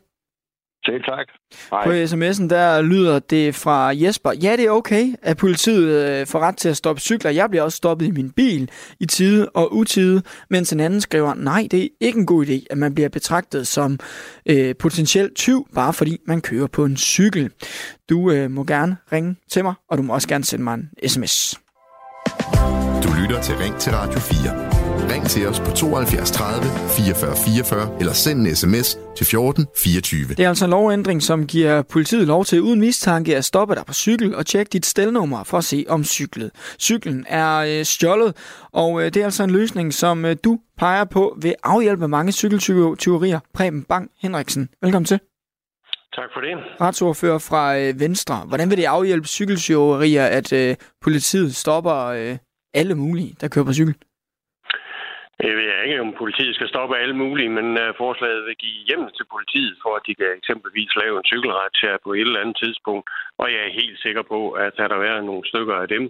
Speaker 13: Selv tak.
Speaker 3: Hej. På sms'en der lyder det fra Jesper. Ja, det er okay, at politiet øh, får ret til at stoppe cykler. Jeg bliver også stoppet i min bil i tide og utide. Mens en anden skriver, nej, det er ikke en god idé, at man bliver betragtet som øh, potentielt tyv, bare fordi man kører på en cykel. Du øh, må gerne ringe til mig, og du må også gerne sende mig en sms.
Speaker 2: Du lytter til Ring til Radio 4. Ring til os på 72 30 44 44 eller send en sms til 14 24.
Speaker 3: Det er altså en lovændring, som giver politiet lov til uden mistanke at stoppe dig på cykel og tjekke dit stelnummer for at se om cyklet. Cyklen er øh, stjålet, og øh, det er altså en løsning, som øh, du peger på ved afhjælpe mange cykeltyverier. Preben Bang Henriksen, velkommen til.
Speaker 14: Tak for det.
Speaker 3: Retsordfører fra øh, Venstre. Hvordan vil det afhjælpe cykeltyverier, at øh, politiet stopper øh, alle mulige, der kører på cykel?
Speaker 14: Jeg ved ikke, om politiet skal stoppe alle mulige, men øh, forslaget vil give hjem til politiet, for at de kan eksempelvis lave en cykelret på et eller andet tidspunkt. Og jeg er helt sikker på, at der der været nogle stykker af dem,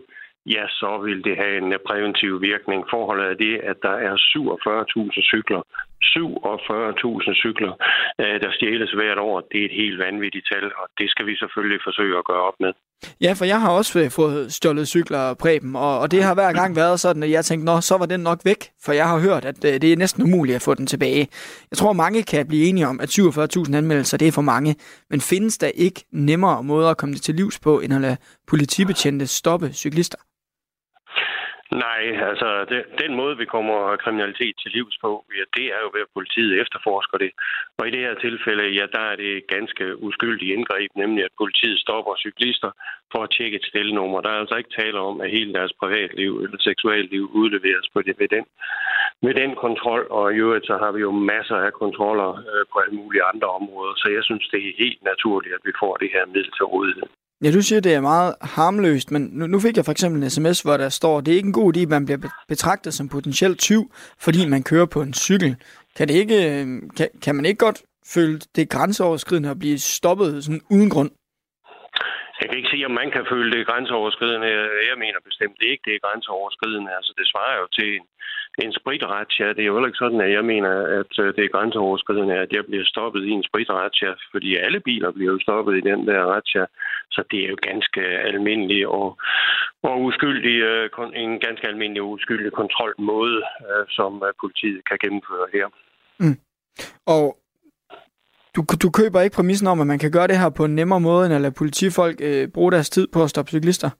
Speaker 14: ja, så vil det have en præventiv virkning. Forholdet er det, at der er 47.000 cykler. 47.000 cykler, øh, der stjæles hvert år. Det er et helt vanvittigt tal, og det skal vi selvfølgelig forsøge at gøre op med.
Speaker 3: Ja, for jeg har også øh, fået stjålet cykler, Preben, og, og det har hver gang været sådan, at jeg tænkte, nå, så var den nok væk, for jeg har hørt, at øh, det er næsten umuligt at få den tilbage. Jeg tror, mange kan blive enige om, at 47.000 anmeldelser, det er for mange, men findes der ikke nemmere måder at komme det til livs på, end at lade politibetjente stoppe cyklister?
Speaker 14: Nej, altså det, den måde, vi kommer kriminalitet til livs på, ja, det er jo ved, at politiet efterforsker det. Og i det her tilfælde, ja, der er det ganske uskyldigt indgreb, nemlig at politiet stopper cyklister for at tjekke et stelnummer. Der er altså ikke tale om, at hele deres privatliv eller seksualliv udleveres på det, ved, den, ved den kontrol. Og i øvrigt, så har vi jo masser af kontroller øh, på alle mulige andre områder. Så jeg synes, det er helt naturligt, at vi får det her middel til rådighed.
Speaker 3: Ja, du siger, det er meget harmløst, men nu, nu fik jeg for eksempel en sms, hvor der står, det er ikke en god idé, at man bliver betragtet som potentielt tyv, fordi man kører på en cykel. Kan, det ikke, øhm, kan, kan man ikke godt føle det grænseoverskridende at blive stoppet sådan uden grund?
Speaker 14: Jeg kan ikke sige, om man kan føle det grænseoverskridende. Jeg mener bestemt ikke, det er grænseoverskridende. Altså, det svarer jo til en, en spritratia. Det er jo heller ikke sådan, at jeg mener, at øh, det er grænseoverskridende, at jeg bliver stoppet i en spritratia, fordi alle biler bliver jo stoppet i den der ratia. Så det er jo ganske almindelig og, og uskyldig, øh, en ganske almindelig og uskyldig kontrolmåde, øh, som politiet kan gennemføre her.
Speaker 3: Mm. Og du, du køber ikke præmissen om, at man kan gøre det her på en nemmere måde, end at lade politifolk øh, bruge deres tid på at stoppe cyklister?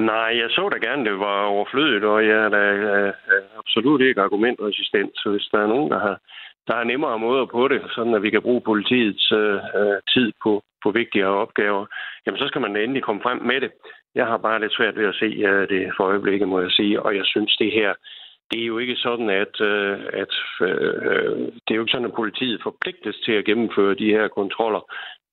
Speaker 14: Nej, jeg så da gerne, det var overflødigt, og jeg er da øh, øh absolut ikke argumentresistent. Så hvis der er nogen, der har, der har nemmere måder på det, sådan at vi kan bruge politiets øh, øh tid på, på vigtigere opgaver, jamen så skal man endelig komme frem med det. Jeg har bare lidt svært ved at se øh, det for øjeblikket, må jeg sige, og jeg synes, det her det er jo ikke sådan, at, øh, at øh, øh det er jo ikke sådan, at politiet forpligtes til at gennemføre de her kontroller.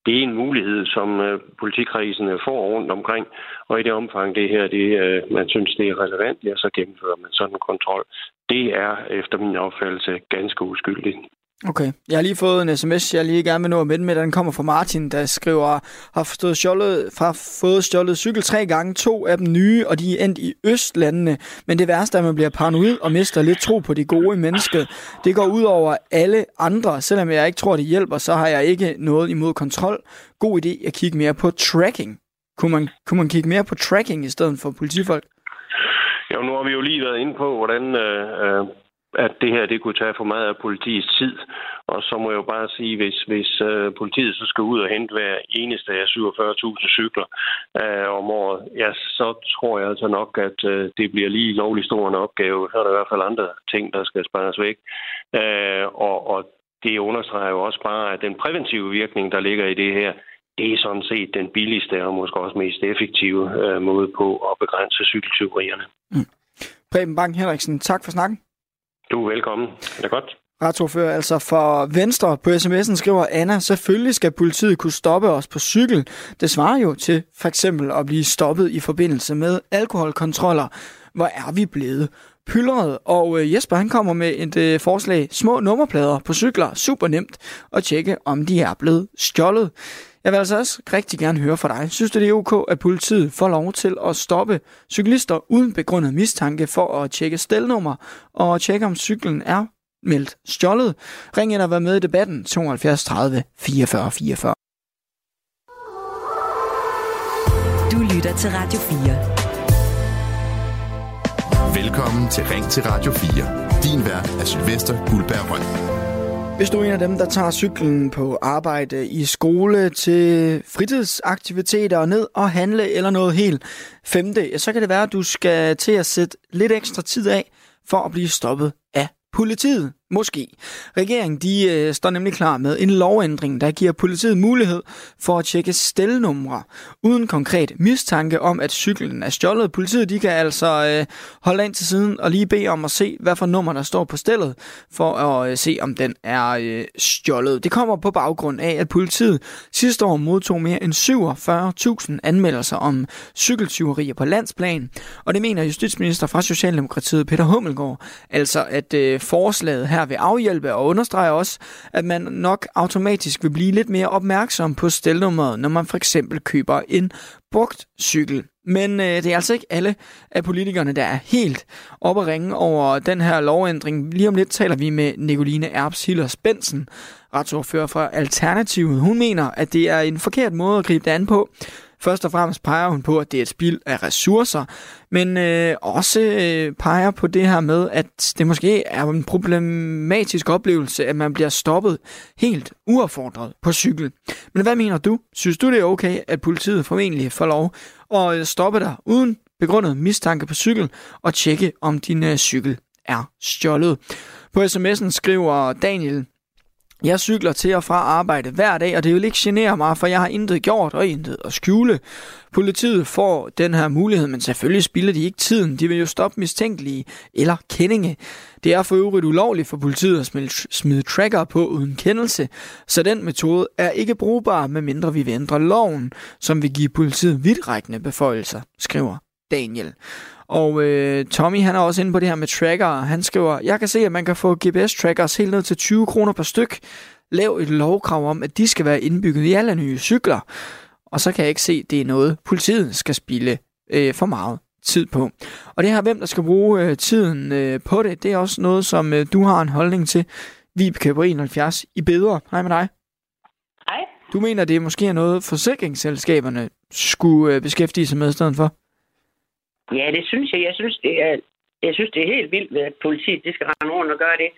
Speaker 14: Det er en mulighed, som øh, politikredsene får rundt omkring, og i det omfang det her, det, øh, man synes, det er relevant, ja, så gennemfører man sådan en kontrol. Det er efter min opfattelse ganske uskyldigt.
Speaker 3: Okay. Jeg har lige fået en sms, jeg lige gerne vil nå at med. Den kommer fra Martin, der skriver, har forstået stjålet, fra fået stjålet cykel tre gange, to af dem nye, og de er endt i Østlandene. Men det værste er, at man bliver paranoid og mister lidt tro på de gode mennesker. Det går ud over alle andre. Selvom jeg ikke tror, det hjælper, så har jeg ikke noget imod kontrol. God idé at kigge mere på tracking. Kunne man, kunne man kigge mere på tracking i stedet for politifolk?
Speaker 14: Jo, nu har vi jo lige været inde på, hvordan øh, øh at det her det kunne tage for meget af politiets tid. Og så må jeg jo bare sige, hvis, hvis øh, politiet så skal ud og hente hver eneste af 47.000 cykler øh, om året, ja, så tror jeg altså nok, at øh, det bliver lige lovlig stor en opgave. Så er der i hvert fald andre ting, der skal spares væk. Øh, og, og det understreger jo også bare, at den præventive virkning, der ligger i det her, det er sådan set den billigste og måske også mest effektive øh, måde på at begrænse cykeltyverierne. Mm.
Speaker 3: Preben Bang Henriksen, tak for snakken.
Speaker 14: Du er velkommen. Det er godt.
Speaker 3: Retsordfører, altså for Venstre på sms'en skriver Anna, selvfølgelig skal politiet kunne stoppe os på cykel. Det svarer jo til for eksempel at blive stoppet i forbindelse med alkoholkontroller. Hvor er vi blevet pyldret? Og øh, Jesper han kommer med et øh, forslag. Små nummerplader på cykler. Super nemt at tjekke, om de er blevet stjålet. Jeg vil altså også rigtig gerne høre fra dig. Synes du, det er ok, at politiet får lov til at stoppe cyklister uden begrundet mistanke for at tjekke stelnummer og tjekke, om cyklen er meldt stjålet? Ring ind og vær med i debatten 72 30 44 44.
Speaker 15: Du lytter til Radio
Speaker 2: 4. Velkommen til Ring til Radio 4. Din vært er Sylvester Guldberg Røn.
Speaker 3: Hvis du er en af dem, der tager cyklen på arbejde, i skole, til fritidsaktiviteter og ned og handle eller noget helt femte, så kan det være, at du skal til at sætte lidt ekstra tid af for at blive stoppet af politiet. Måske. Regeringen de øh, står nemlig klar med en lovændring, der giver politiet mulighed for at tjekke stelnumre uden konkret mistanke om, at cyklen er stjålet. Politiet de kan altså øh, holde ind til siden og lige bede om at se, hvad for nummer der står på stillet, for at øh, se, om den er øh, stjålet. Det kommer på baggrund af, at politiet sidste år modtog mere end 47.000 anmeldelser om cykeltyverier på landsplan, og det mener justitsminister fra Socialdemokratiet Peter Hummelgaard, altså at øh, forslaget her her vil afhjælpe og understreger også, at man nok automatisk vil blive lidt mere opmærksom på stelnummeret, når man for eksempel køber en brugt cykel. Men øh, det er altså ikke alle af politikerne, der er helt oppe at ringe over den her lovændring. Lige om lidt taler vi med Nicoline Erbs Hillers Bensen, retsordfører fra Alternativet. Hun mener, at det er en forkert måde at gribe det an på, Først og fremmest peger hun på, at det er et spild af ressourcer, men øh, også øh, peger på det her med, at det måske er en problematisk oplevelse, at man bliver stoppet helt uaffordret på cykel. Men hvad mener du? Synes du, det er okay, at politiet formentlig får lov at øh, stoppe dig uden begrundet mistanke på cykel og tjekke, om din øh, cykel er stjålet? På sms'en skriver Daniel, jeg cykler til og fra arbejde hver dag, og det vil ikke genere mig, for jeg har intet gjort og intet at skjule. Politiet får den her mulighed, men selvfølgelig spilder de ikke tiden. De vil jo stoppe mistænkelige eller kendinge. Det er for øvrigt ulovligt for politiet at smide tracker på uden kendelse, så den metode er ikke brugbar, medmindre vi vil ændre loven, som vil give politiet vidtrækkende beføjelser, skriver Daniel. Og øh, Tommy, han er også inde på det her med tracker. Han skriver, jeg kan se, at man kan få GPS-trackers helt ned til 20 kroner per styk. Lav et lovkrav om, at de skal være indbygget i alle nye cykler. Og så kan jeg ikke se, at det er noget, politiet skal spille øh, for meget tid på. Og det her, hvem der skal bruge øh, tiden øh, på det, det er også noget, som øh, du har en holdning til. Vibeke på 71 i bedre. Hej med dig.
Speaker 16: Hej.
Speaker 3: Du mener, det er måske noget, forsikringsselskaberne skulle øh, beskæftige sig med i stedet for?
Speaker 16: Ja, det synes jeg. Jeg synes, det er, jeg synes, det er helt vildt, at politiet det skal rende rundt og gøre det.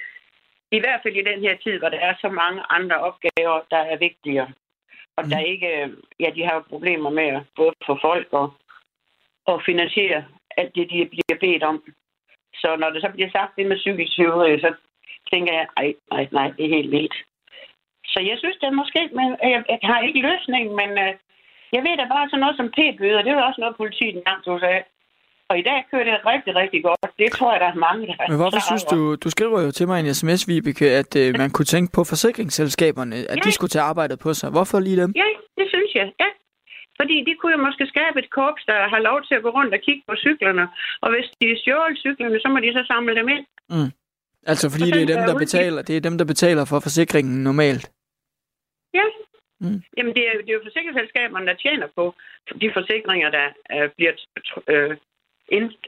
Speaker 16: I hvert fald i den her tid, hvor der er så mange andre opgaver, der er vigtigere. Og mm. der ikke, ja, de har problemer med at både få folk og, og finansiere alt det, de bliver bedt om. Så når det så bliver sagt det med cykeltyveri, så tænker jeg, nej, nej, nej, det er helt vildt. Så jeg synes, det er måske, men jeg, jeg har ikke løsning, men uh, jeg ved da bare sådan noget som p-bøder, det er jo også noget, politiet engang tog sig af. Og i dag kører det rigtig, rigtig godt. Det tror jeg, der er mange, der
Speaker 3: Men hvorfor synes du, du skriver jo til mig i en sms, Vibeke, at øh, man kunne tænke på forsikringsselskaberne, at ja. de skulle tage arbejdet på sig. Hvorfor lige dem?
Speaker 16: Ja, det synes jeg, ja. Fordi de kunne jo måske skabe et korps, der har lov til at gå rundt og kigge på cyklerne. Og hvis de stjåler cyklerne, så må de så samle dem ind.
Speaker 3: Mm. Altså fordi det er dem, der betaler, det er dem, der betaler for forsikringen normalt?
Speaker 16: Ja. Mm. Jamen det er, det er jo forsikringsselskaberne, der tjener på de forsikringer, der uh, bliver uh,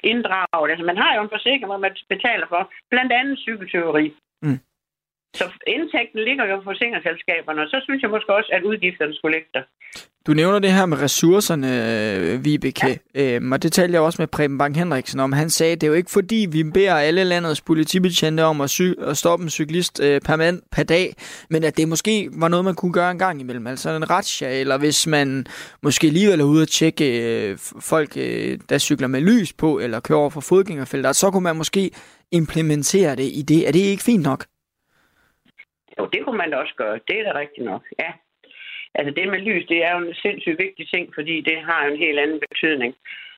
Speaker 16: inddraget. Altså man har jo en forsikring, hvor man betaler for blandt andet cykelteori. Mm. Så indtægten ligger jo på forsikringsselskaberne, og så synes jeg måske også, at udgifterne skulle ligge der.
Speaker 3: Du nævner det her med ressourcerne, Vibeke, ja. øhm, og det talte jeg også med Preben Bang Henriksen om. Han sagde, at det er jo ikke fordi, vi beder alle landets politibetjente om at, sy- at stoppe en cyklist øh, per, mand, per dag, men at det måske var noget, man kunne gøre en gang imellem. Altså en razzia, eller hvis man måske alligevel er ude at tjekke øh, folk, øh, der cykler med lys på, eller kører over for fodgængerfelter, så kunne man måske implementere det i det. Er det ikke fint nok?
Speaker 16: Jo, det kunne man også gøre. Det er da rigtigt nok, ja. Altså det med lys, det er jo en sindssygt vigtig ting, fordi det har en helt anden betydning.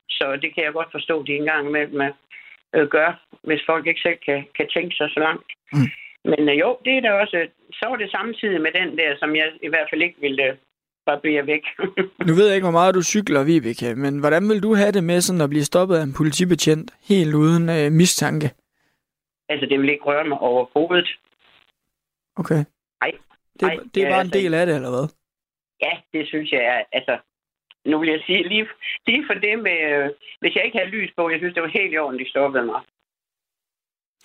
Speaker 16: Så det kan jeg godt forstå, de engang med, med øh, gør, hvis folk ikke selv kan, kan tænke sig så langt. Mm. Men øh, jo, det er da også, så var det samtidig med den der, som jeg i hvert fald ikke ville øh, barbere væk.
Speaker 3: nu ved jeg ikke, hvor meget du cykler, Vibeke, men hvordan vil du have det med sådan at blive stoppet af en politibetjent helt uden øh, mistanke?
Speaker 16: Altså, det vil ikke røre mig overhovedet.
Speaker 3: Okay.
Speaker 16: Nej.
Speaker 3: Det, Ej, det er bare altså, en del af det, eller hvad?
Speaker 16: Ja, det synes jeg er, altså, nu vil jeg sige, lige, lige for det med, øh, hvis jeg ikke havde lys på, jeg synes, det var helt i orden, de stoppede mig.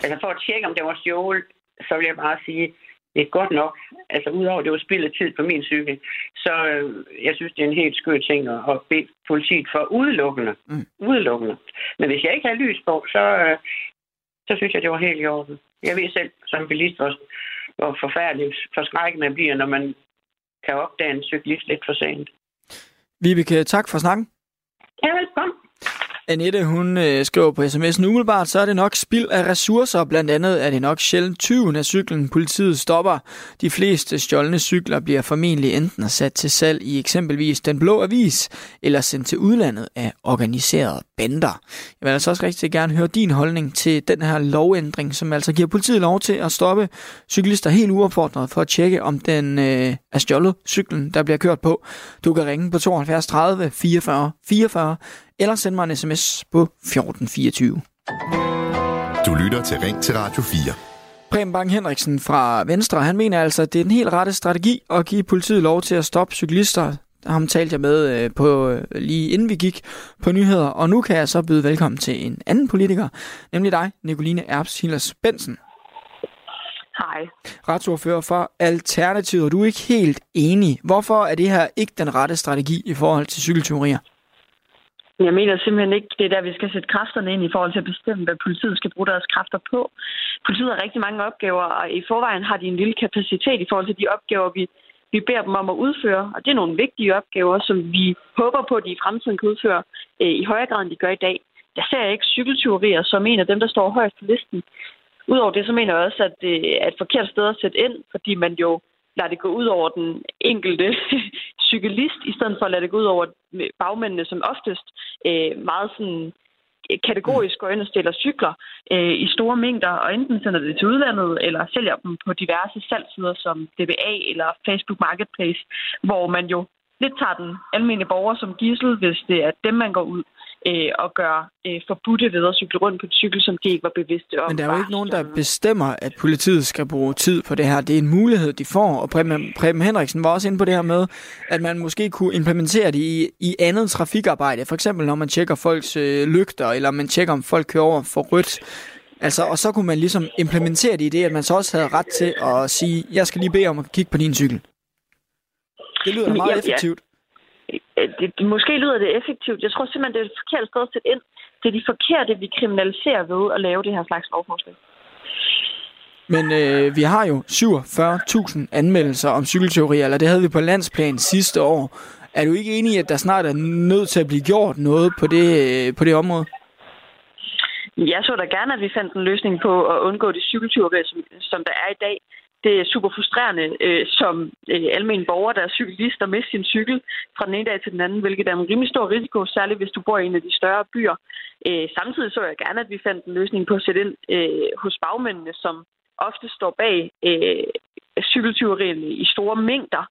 Speaker 16: Altså for at tjekke, om det var stjålet, så vil jeg bare sige, det er godt nok. Altså udover, det var spild af tid på min cykel, så øh, jeg synes, det er en helt skør ting at, at bede politiet for udelukkende. Mm. udelukkende. Men hvis jeg ikke havde lys på, så, øh, så synes jeg, det var helt i orden. Jeg ved selv, som bilist, hvor, hvor forfærdeligt forskrækket man bliver, når man kan opdage en cyklist lidt for sent.
Speaker 3: Vibeke, tak for snakken.
Speaker 16: Ja, velkommen.
Speaker 3: Annette, hun øh, skriver på sms'en umiddelbart, så er det nok spild af ressourcer. Blandt andet er det nok sjældent 20 af cyklen, politiet stopper. De fleste stjålne cykler bliver formentlig enten sat til salg i eksempelvis Den Blå Avis, eller sendt til udlandet af organiserede bander. Jeg vil altså også rigtig gerne høre din holdning til den her lovændring, som altså giver politiet lov til at stoppe cyklister helt uopfordret for at tjekke, om den øh, er stjålet cyklen, der bliver kørt på. Du kan ringe på 72 30 44 44 eller send mig en sms på 1424.
Speaker 2: Du lytter til Ring til Radio 4.
Speaker 3: Preben Bang Henriksen fra Venstre, han mener altså, at det er den helt rette strategi at give politiet lov til at stoppe cyklister. Ham talte jeg med øh, på, øh, lige inden vi gik på nyheder, og nu kan jeg så byde velkommen til en anden politiker, nemlig dig, Nicoline Erbs Hillers Bensen.
Speaker 11: Hej.
Speaker 3: Retsordfører for Alternativet, du er ikke helt enig. Hvorfor er det her ikke den rette strategi i forhold til cykelteorier?
Speaker 11: Jeg mener simpelthen ikke, det er der, vi skal sætte kræfterne ind i forhold til at bestemme, hvad politiet skal bruge deres kræfter på. Politiet har rigtig mange opgaver, og i forvejen har de en lille kapacitet i forhold til de opgaver, vi, vi beder dem om at udføre. Og det er nogle vigtige opgaver, som vi håber på, at de i fremtiden kan udføre øh, i højere grad, end de gør i dag. Der ser jeg ikke cykeltyverier som en af dem, der står højst på listen. Udover det, så mener jeg også, at øh, det er et forkert sted at sætte ind, fordi man jo lader det gå ud over den enkelte cyklist, i stedet for at lade det gå ud over bagmændene, som oftest øh, meget sådan øh, kategorisk går ind og stiller cykler øh, i store mængder, og enten sender det til udlandet, eller sælger dem på diverse salgsider som DBA eller Facebook Marketplace, hvor man jo lidt tager den almindelige borger som gissel, hvis det er dem, man går ud øh, og gøre øh, forbudte ved at cykle rundt på en cykel, som de ikke var bevidste om.
Speaker 3: Men der er jo ikke nogen, der bestemmer, at politiet skal bruge tid på det her. Det er en mulighed, de får, og Preben, Preben Henriksen var også inde på det her med, at man måske kunne implementere det i, i andet trafikarbejde. For eksempel når man tjekker folks øh, lygter, eller man tjekker, om folk kører over for rødt. Altså, og så kunne man ligesom implementere det i det, at man så også havde ret til at sige, jeg skal lige bede om at kigge på din cykel. Det lyder meget ja, effektivt.
Speaker 11: Øh, det, det, måske lyder det effektivt. Jeg tror simpelthen, det er et forkert sted at sætte ind. Det er de forkerte, vi kriminaliserer ved at lave det her slags lovforslag.
Speaker 3: Men øh, vi har jo 47.000 anmeldelser om cykelteorier, eller det havde vi på landsplan sidste år. Er du ikke enig i, at der snart er nødt til at blive gjort noget på det, øh, på det område?
Speaker 11: Jeg så da gerne, at vi fandt en løsning på at undgå de cykeltyverier, som, som der er i dag det er super frustrerende øh, som øh, almen borger, der er cyklist, og mister sin cykel fra den ene dag til den anden, hvilket er en rimelig stor risiko, særligt hvis du bor i en af de større byer. Øh, samtidig så jeg gerne, at vi fandt en løsning på at sætte ind øh, hos bagmændene, som ofte står bag øh, cykeltyverierne i store mængder.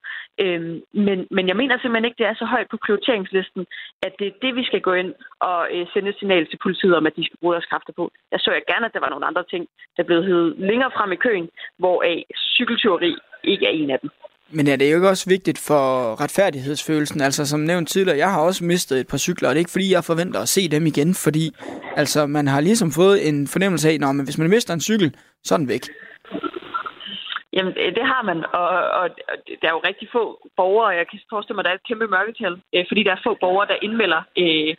Speaker 11: Øhm, men, men jeg mener simpelthen ikke, det er så højt på prioriteringslisten, at det er det, vi skal gå ind og øh, sende et signal til politiet om, at de skal bruge deres kræfter på. Jeg så jeg gerne, at der var nogle andre ting, der blev heddet længere frem i køen, hvor øh, cykeltyveri ikke er en af dem.
Speaker 3: Men er det jo ikke også vigtigt for retfærdighedsfølelsen? Altså som nævnt tidligere, jeg har også mistet et par cykler, og det er ikke fordi, jeg forventer at se dem igen, fordi altså, man har ligesom fået en fornemmelse af, at hvis man mister en cykel, så er den væk.
Speaker 11: Jamen, øh, det har man, og, og, og der er jo rigtig få borgere, og jeg kan forestille mig, at der er et kæmpe mørketal, øh, fordi der er få borgere, der indmelder øh,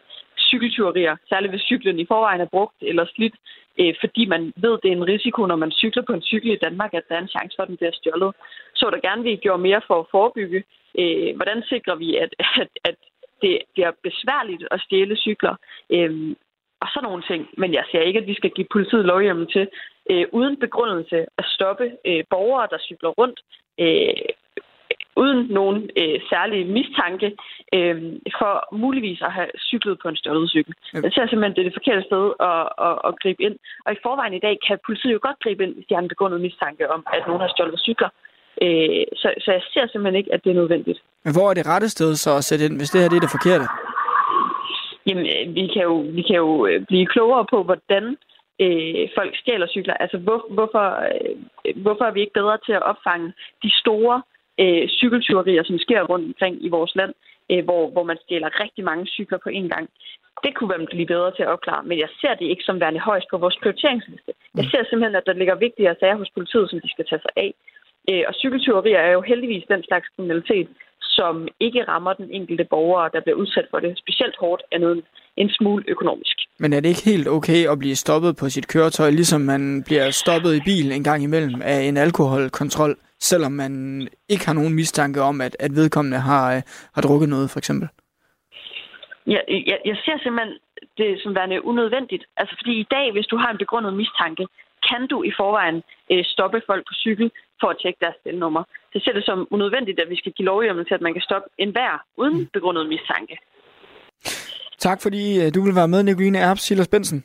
Speaker 11: cykeltyverier, særligt hvis cyklen i forvejen er brugt eller slidt, øh, fordi man ved, det er en risiko, når man cykler på en cykel i Danmark, at der er en chance for, at den bliver stjålet. Så der gerne vi gjorde mere for at forebygge. Øh, hvordan sikrer vi, at, at, at det bliver besværligt at stjæle cykler? Øh, og sådan nogle ting. Men jeg ser ikke, at vi skal give politiet lovhjemmel til, øh, uden begrundelse, at stoppe øh, borgere, der cykler rundt, øh, uden nogen øh, særlig mistanke, øh, for muligvis at have cyklet på en stjålet cykel. Jeg ser simpelthen, det er det forkerte sted at, at, at gribe ind. Og i forvejen i dag kan politiet jo godt gribe ind, hvis de har en begrundet mistanke om, at nogen har stjålet cykler. Øh, så, så jeg ser simpelthen ikke, at det er nødvendigt.
Speaker 3: Men hvor er det rette sted så at sætte ind, hvis det her det er det forkerte?
Speaker 11: Jamen, øh, vi kan jo, vi kan jo øh, blive klogere på, hvordan øh, folk stjæler cykler. Altså, hvor, hvorfor, øh, hvorfor er vi ikke bedre til at opfange de store øh, cykeltyverier, som sker rundt omkring i vores land, øh, hvor, hvor man stjæler rigtig mange cykler på én gang? Det kunne man blive bedre til at opklare, men jeg ser det ikke som værende højst på vores prioriteringsliste. Jeg ser simpelthen, at der ligger vigtigere sager hos politiet, som de skal tage sig af. Øh, og cykeltyverier er jo heldigvis den slags kriminalitet, som ikke rammer den enkelte borger, der bliver udsat for det specielt hårdt, andet en smule økonomisk.
Speaker 3: Men er det ikke helt okay at blive stoppet på sit køretøj, ligesom man bliver stoppet i bilen en gang imellem af en alkoholkontrol, selvom man ikke har nogen mistanke om, at, at vedkommende har, øh, har drukket noget, for eksempel?
Speaker 11: Ja, jeg, jeg ser simpelthen det som værende unødvendigt. Altså fordi i dag, hvis du har en begrundet mistanke, kan du i forvejen øh, stoppe folk på cykel for at tjekke deres stelnummer. Det ser det som unødvendigt, at vi skal give lovhjemmel til, at man kan stoppe enhver uden mm. begrundet mistanke.
Speaker 3: Tak fordi øh, du vil være med, Nicoline Erbs Silas Bensen.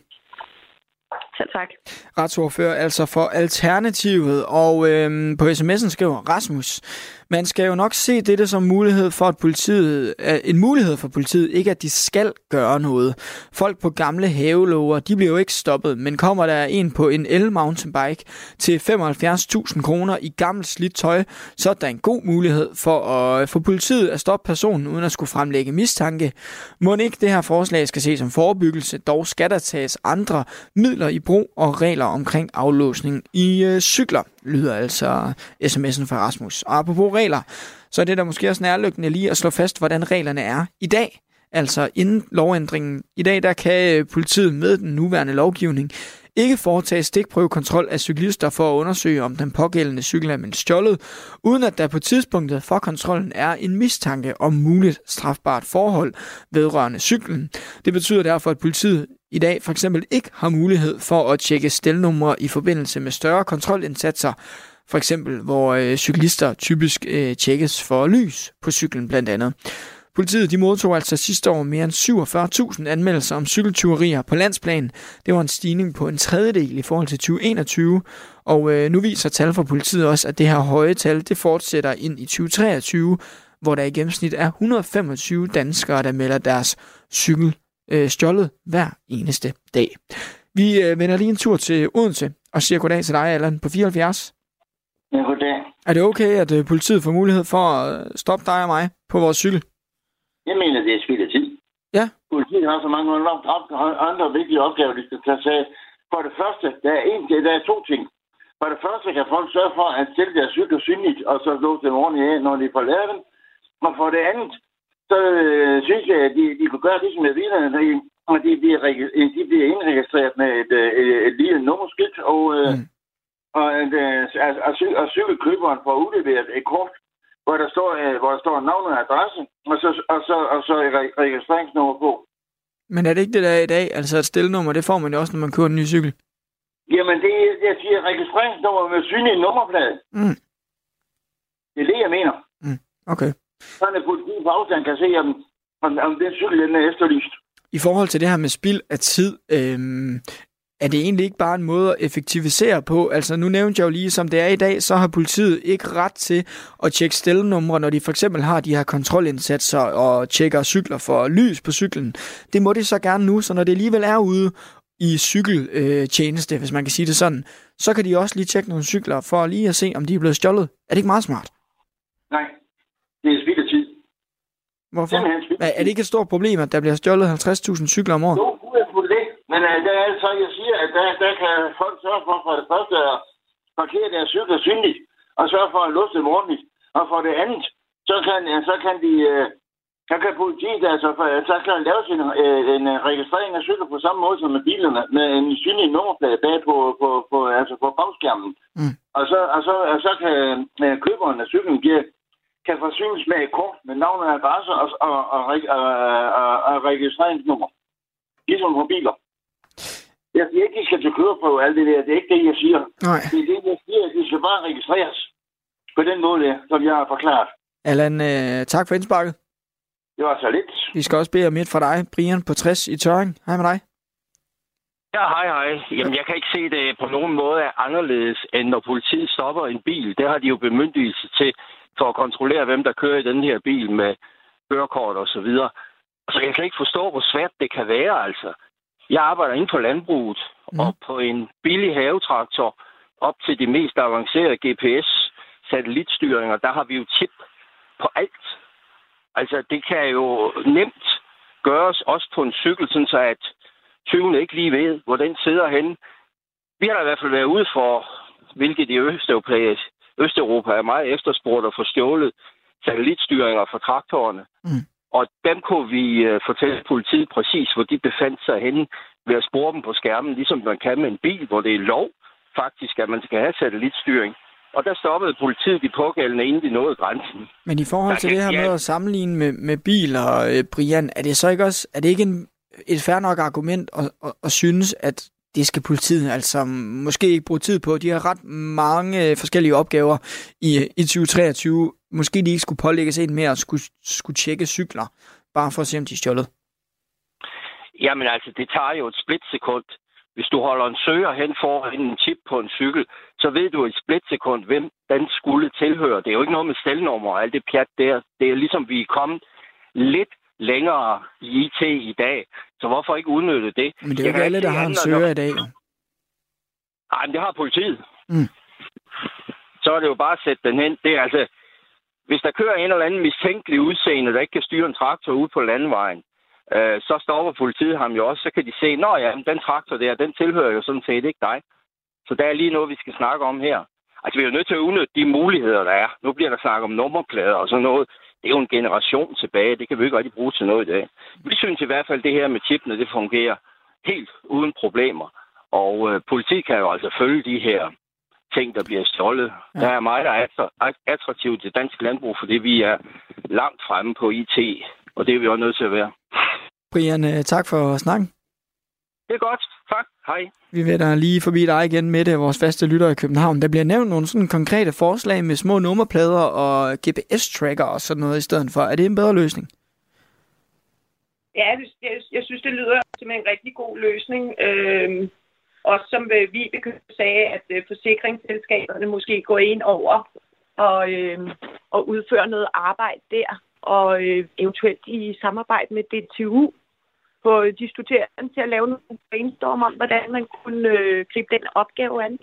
Speaker 11: Selv tak.
Speaker 3: Retsordfører altså for Alternativet, og øhm, på sms'en skriver Rasmus, man skal jo nok se dette som mulighed for at politiet, øh, en mulighed for politiet, ikke at de skal gøre noget. Folk på gamle havelover, de bliver jo ikke stoppet, men kommer der en på en el-mountainbike til 75.000 kroner i gammelt slidt tøj, så er der en god mulighed for at øh, få politiet at stoppe personen, uden at skulle fremlægge mistanke. Må ikke det her forslag skal ses som forebyggelse, dog skal der tages andre midler i brug og regler omkring aflåsning i øh, cykler lyder altså sms'en fra Rasmus. Og apropos regler, så er det der måske også nærliggende lige at slå fast, hvordan reglerne er i dag. Altså inden lovændringen. I dag der kan øh, politiet med den nuværende lovgivning ikke foretage stikprøvekontrol af cyklister for at undersøge, om den pågældende cykel er meldt stjålet, uden at der på tidspunktet for kontrollen er en mistanke om muligt strafbart forhold vedrørende cyklen. Det betyder derfor, at politiet i dag for eksempel ikke har mulighed for at tjekke stelnumre i forbindelse med større kontrolindsatser, for eksempel hvor øh, cyklister typisk øh, tjekkes for lys på cyklen blandt andet. Politiet de modtog altså sidste år mere end 47.000 anmeldelser om cykeltyverier på landsplan. Det var en stigning på en tredjedel i forhold til 2021, og øh, nu viser tal fra politiet også, at det her høje tal det fortsætter ind i 2023, hvor der i gennemsnit er 125 danskere, der melder deres cykel øh, stjålet hver eneste dag. Vi øh, vender lige en tur til Odense og siger goddag til dig, Allan, på 74.
Speaker 17: Ja, goddag.
Speaker 3: Er det okay, at øh, politiet får mulighed for at stoppe dig og mig på vores cykel?
Speaker 17: Jeg mener, det er spild af tid.
Speaker 3: Ja.
Speaker 17: Politiet har så mange andre vigtige opgaver, de skal tage sig af. For det første, der er, en, der er to ting. For det første kan folk sørge for at stille deres cykler synligt, og så låse dem ordentligt af, når de får lavet dem. Og for det andet, så øh, synes jeg, at de, de kunne gøre det med bilerne, og de bliver, de bliver indregistreret med et, øh, et, et, et lille nummerskilt, og, øh, mm. Og, øh, og, og, og cykelkøberen får udleveret et kort, hvor der står, øh, hvor der står navn og adresse, og så, og så, og så re- registreringsnummer på.
Speaker 3: Men er det ikke det der i dag? Altså et stillenummer, det får man jo også, når man kører en ny cykel.
Speaker 17: Jamen, det, der siger registreringsnummer med synlig nummerplade.
Speaker 3: Mm.
Speaker 17: Det er det, jeg mener.
Speaker 3: Okay.
Speaker 17: Sådan at politiet på afstand kan se, om, om, om den cykel den er efterlyst.
Speaker 3: I forhold til det her med spild af tid, øhm, er det egentlig ikke bare en måde at effektivisere på? Altså nu nævnte jeg jo lige, som det er i dag, så har politiet ikke ret til at tjekke stelnumre, når de for eksempel har de her kontrolindsatser og tjekker cykler for lys på cyklen. Det må de så gerne nu, så når det alligevel er ude i cykeltjeneste, hvis man kan sige det sådan, så kan de også lige tjekke nogle cykler for lige at se, om de er blevet stjålet. Er det ikke meget smart?
Speaker 17: Nej, det er spild af tid.
Speaker 3: Hvorfor? Er, er det ikke et stort problem, at der bliver stjålet 50.000 cykler om året?
Speaker 17: Jo. Men uh, der er så, jeg siger, at der, der kan folk sørge for, for det første at parkere deres cykler synligt, og sørge for at låse dem ordentligt. Og for det andet, så kan, så kan de... Uh, så kan politiet altså, så kan laves en, en registrering af cykler på samme måde som med bilerne, med en synlig nummerplade bag på, på, på, altså på bagskærmen.
Speaker 3: Mm.
Speaker 17: Og, så, og, så, og så kan uh, køberen af cyklen give, kan forsynes med et kort med navn og adresse og, og, og, og, og, og registreringsnummer. Ligesom på biler. Jeg siger ikke, at de skal til køreprøve alt det der. Det er ikke det, jeg siger.
Speaker 3: Nej.
Speaker 17: Det er det, jeg siger, at de skal bare registreres. På den måde, som jeg har forklaret.
Speaker 3: Allan, øh, tak for indsparket.
Speaker 17: Det var så lidt.
Speaker 3: Vi skal også bede om et fra dig, Brian på 60 i Tøring. Hej med dig.
Speaker 18: Ja, hej, hej. Jamen, jeg kan ikke se det på nogen måde er anderledes, end når politiet stopper en bil. Det har de jo bemyndigelse til for at kontrollere, hvem der kører i den her bil med kørekort og så videre. Så jeg kan ikke forstå, hvor svært det kan være, altså. Jeg arbejder inden for landbruget, mm. og på en billig havetraktor op til de mest avancerede GPS-satellitstyringer, der har vi jo chip på alt. Altså, det kan jo nemt gøres også på en cykel, sådan så at tyvene ikke lige ved, hvor den sidder henne. Vi har da i hvert fald været ude for, hvilket i Østeuropa, Østeuropa er meget efterspurgt at få stjålet satellitstyringer fra traktorerne.
Speaker 3: Mm.
Speaker 18: Og dem kunne vi uh, fortælle politiet præcis, hvor de befandt sig henne ved at spore dem på skærmen, ligesom man kan med en bil, hvor det er lov faktisk, at man skal have satellitstyring. Og der stoppede politiet de pågældende, inden de nåede grænsen.
Speaker 3: Men i forhold til
Speaker 18: Der
Speaker 3: det her med
Speaker 18: ja.
Speaker 3: at sammenligne med, med biler, øh, Brian, er det så ikke også er det ikke en, et fair nok argument at, at, at synes, at det skal politiet altså måske ikke bruge tid på. De har ret mange øh, forskellige opgaver i, i 2023. Måske de ikke skulle pålægges en mere at skulle, skulle tjekke cykler, bare for at se, om de er stjålet.
Speaker 18: Jamen altså, det tager jo et splitsekund. Hvis du holder en søger hen foran en chip på en cykel, så ved du i et splitsekund, hvem den skulle tilhøre. Det er jo ikke noget med stelnummer og alt det pjat der. Det er ligesom, vi er kommet lidt længere i IT i dag. Så hvorfor ikke udnytte det?
Speaker 3: Men det er jo ikke alle, der har en søger i dag.
Speaker 18: Nej, men det har politiet.
Speaker 3: Mm.
Speaker 18: Så er det jo bare at sætte den hen. Det er altså, hvis der kører en eller anden mistænkelig udseende, der ikke kan styre en traktor ud på landvejen, øh, så stopper politiet ham jo også. Så kan de se, at ja, men den traktor der, den tilhører jo sådan set ikke dig. Så der er lige noget, vi skal snakke om her. Altså, vi er jo nødt til at udnytte de muligheder, der er. Nu bliver der snakket om nummerplader og sådan noget. Det er jo en generation tilbage. Det kan vi ikke rigtig bruge til noget i dag. Vi synes i hvert fald, at det her med chipene, det fungerer helt uden problemer. Og øh, politiet kan jo altså følge de her ting, der bliver stjålet. Ja. Der er meget, er attraktivt til dansk landbrug, fordi vi er langt fremme på IT, og det er vi også nødt til at være.
Speaker 3: Brian, øh, tak for snakken.
Speaker 18: Det er godt. Tak. Hej.
Speaker 3: Vi vender lige forbi dig igen med det, vores faste lytter i København. Der bliver nævnt nogle sådan konkrete forslag med små nummerplader og GPS-tracker og sådan noget i stedet for. Er det en bedre løsning?
Speaker 12: Ja, jeg, jeg, synes, det lyder som en rigtig god løsning. Øhm, og som øh, Vibeke sagde, at øh, forsikringsselskaberne måske går ind over og, øh, og udfører noget arbejde der, og øh, eventuelt i samarbejde med DTU få de studerende til at lave nogle brainstorm om, hvordan man kunne øh, gribe den opgave an.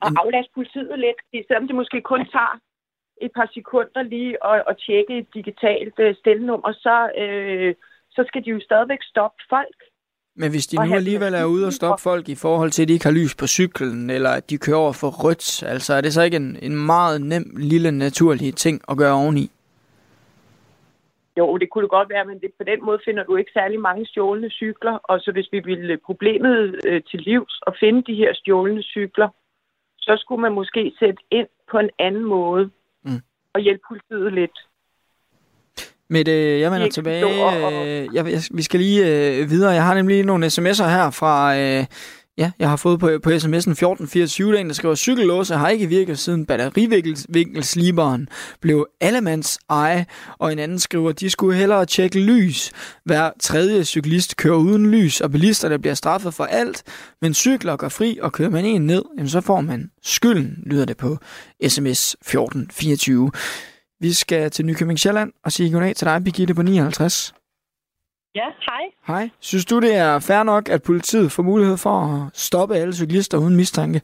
Speaker 12: Og aflaste politiet lidt, selvom det måske kun tager et par sekunder lige at, at tjekke et digitalt øh, stelnummer, så, øh, så skal de jo stadigvæk stoppe folk.
Speaker 3: Men hvis de nu alligevel er ude og stoppe folk i forhold til, at de ikke har lys på cyklen, eller at de kører over for rødt, altså er det så ikke en, en meget nem, lille, naturlig ting at gøre oveni?
Speaker 12: Jo, det kunne det godt være, men det, på den måde finder du ikke særlig mange stjålne cykler. Og så hvis vi ville problemet øh, til livs og finde de her stjålne cykler, så skulle man måske sætte ind på en anden måde
Speaker 3: Mm.
Speaker 12: og hjælpe politiet lidt.
Speaker 3: Men øh, jeg vender tilbage. Øh, jeg, jeg, vi skal lige øh, videre. Jeg har nemlig nogle sms'er her fra, øh, Ja, jeg har fået på, på sms'en 1424 dagen, der skriver, cykellåse har ikke virket siden batterivinkelsliberen blev allemands eje, og en anden skriver, de skulle hellere tjekke lys. Hver tredje cyklist kører uden lys, og bilister der bliver straffet for alt, men cykler går fri, og kører man en ned, jamen så får man skylden, lyder det på sms 1424. Vi skal til Nykøbing Sjælland og sige goddag til dig, Birgitte på 59.
Speaker 19: Ja, hej.
Speaker 3: Hej. Synes du, det er fair nok, at politiet får mulighed for at stoppe alle cyklister uden mistanke?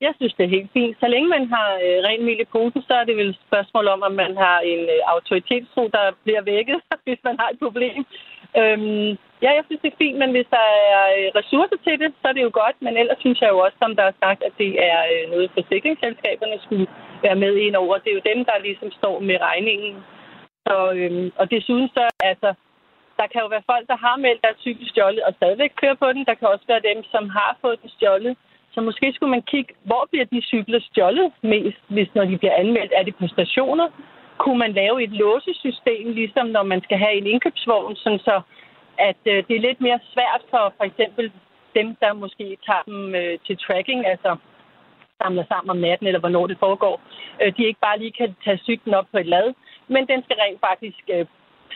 Speaker 19: Jeg synes, det er helt fint. Så længe man har øh, ren mel i posen, så er det vel et spørgsmål om, at man har en øh, autoritetstro, der bliver vækket, hvis man har et problem. Øhm, ja, jeg synes, det er fint, men hvis der er øh, ressourcer til det, så er det jo godt. Men ellers synes jeg jo også, som der er sagt, at det er øh, noget, forsikringsselskaberne skulle være med ind over. Det er jo dem, der ligesom står med regningen. Så, øhm, og desuden så, altså, der kan jo være folk, der har meldt deres cykel stjålet og stadigvæk kører på den. Der kan også være dem, som har fået den stjålet. Så måske skulle man kigge, hvor bliver de cykler stjålet mest, hvis når de bliver anmeldt? Er det på stationer? Kunne man lave et låsesystem, ligesom når man skal have en indkøbsvogn, sådan så at øh, det er lidt mere svært for for eksempel dem, der måske tager dem øh, til tracking, altså samler sammen om natten, eller hvornår det foregår, øh, de ikke bare lige kan tage cyklen op på et lad, men den skal rent faktisk øh,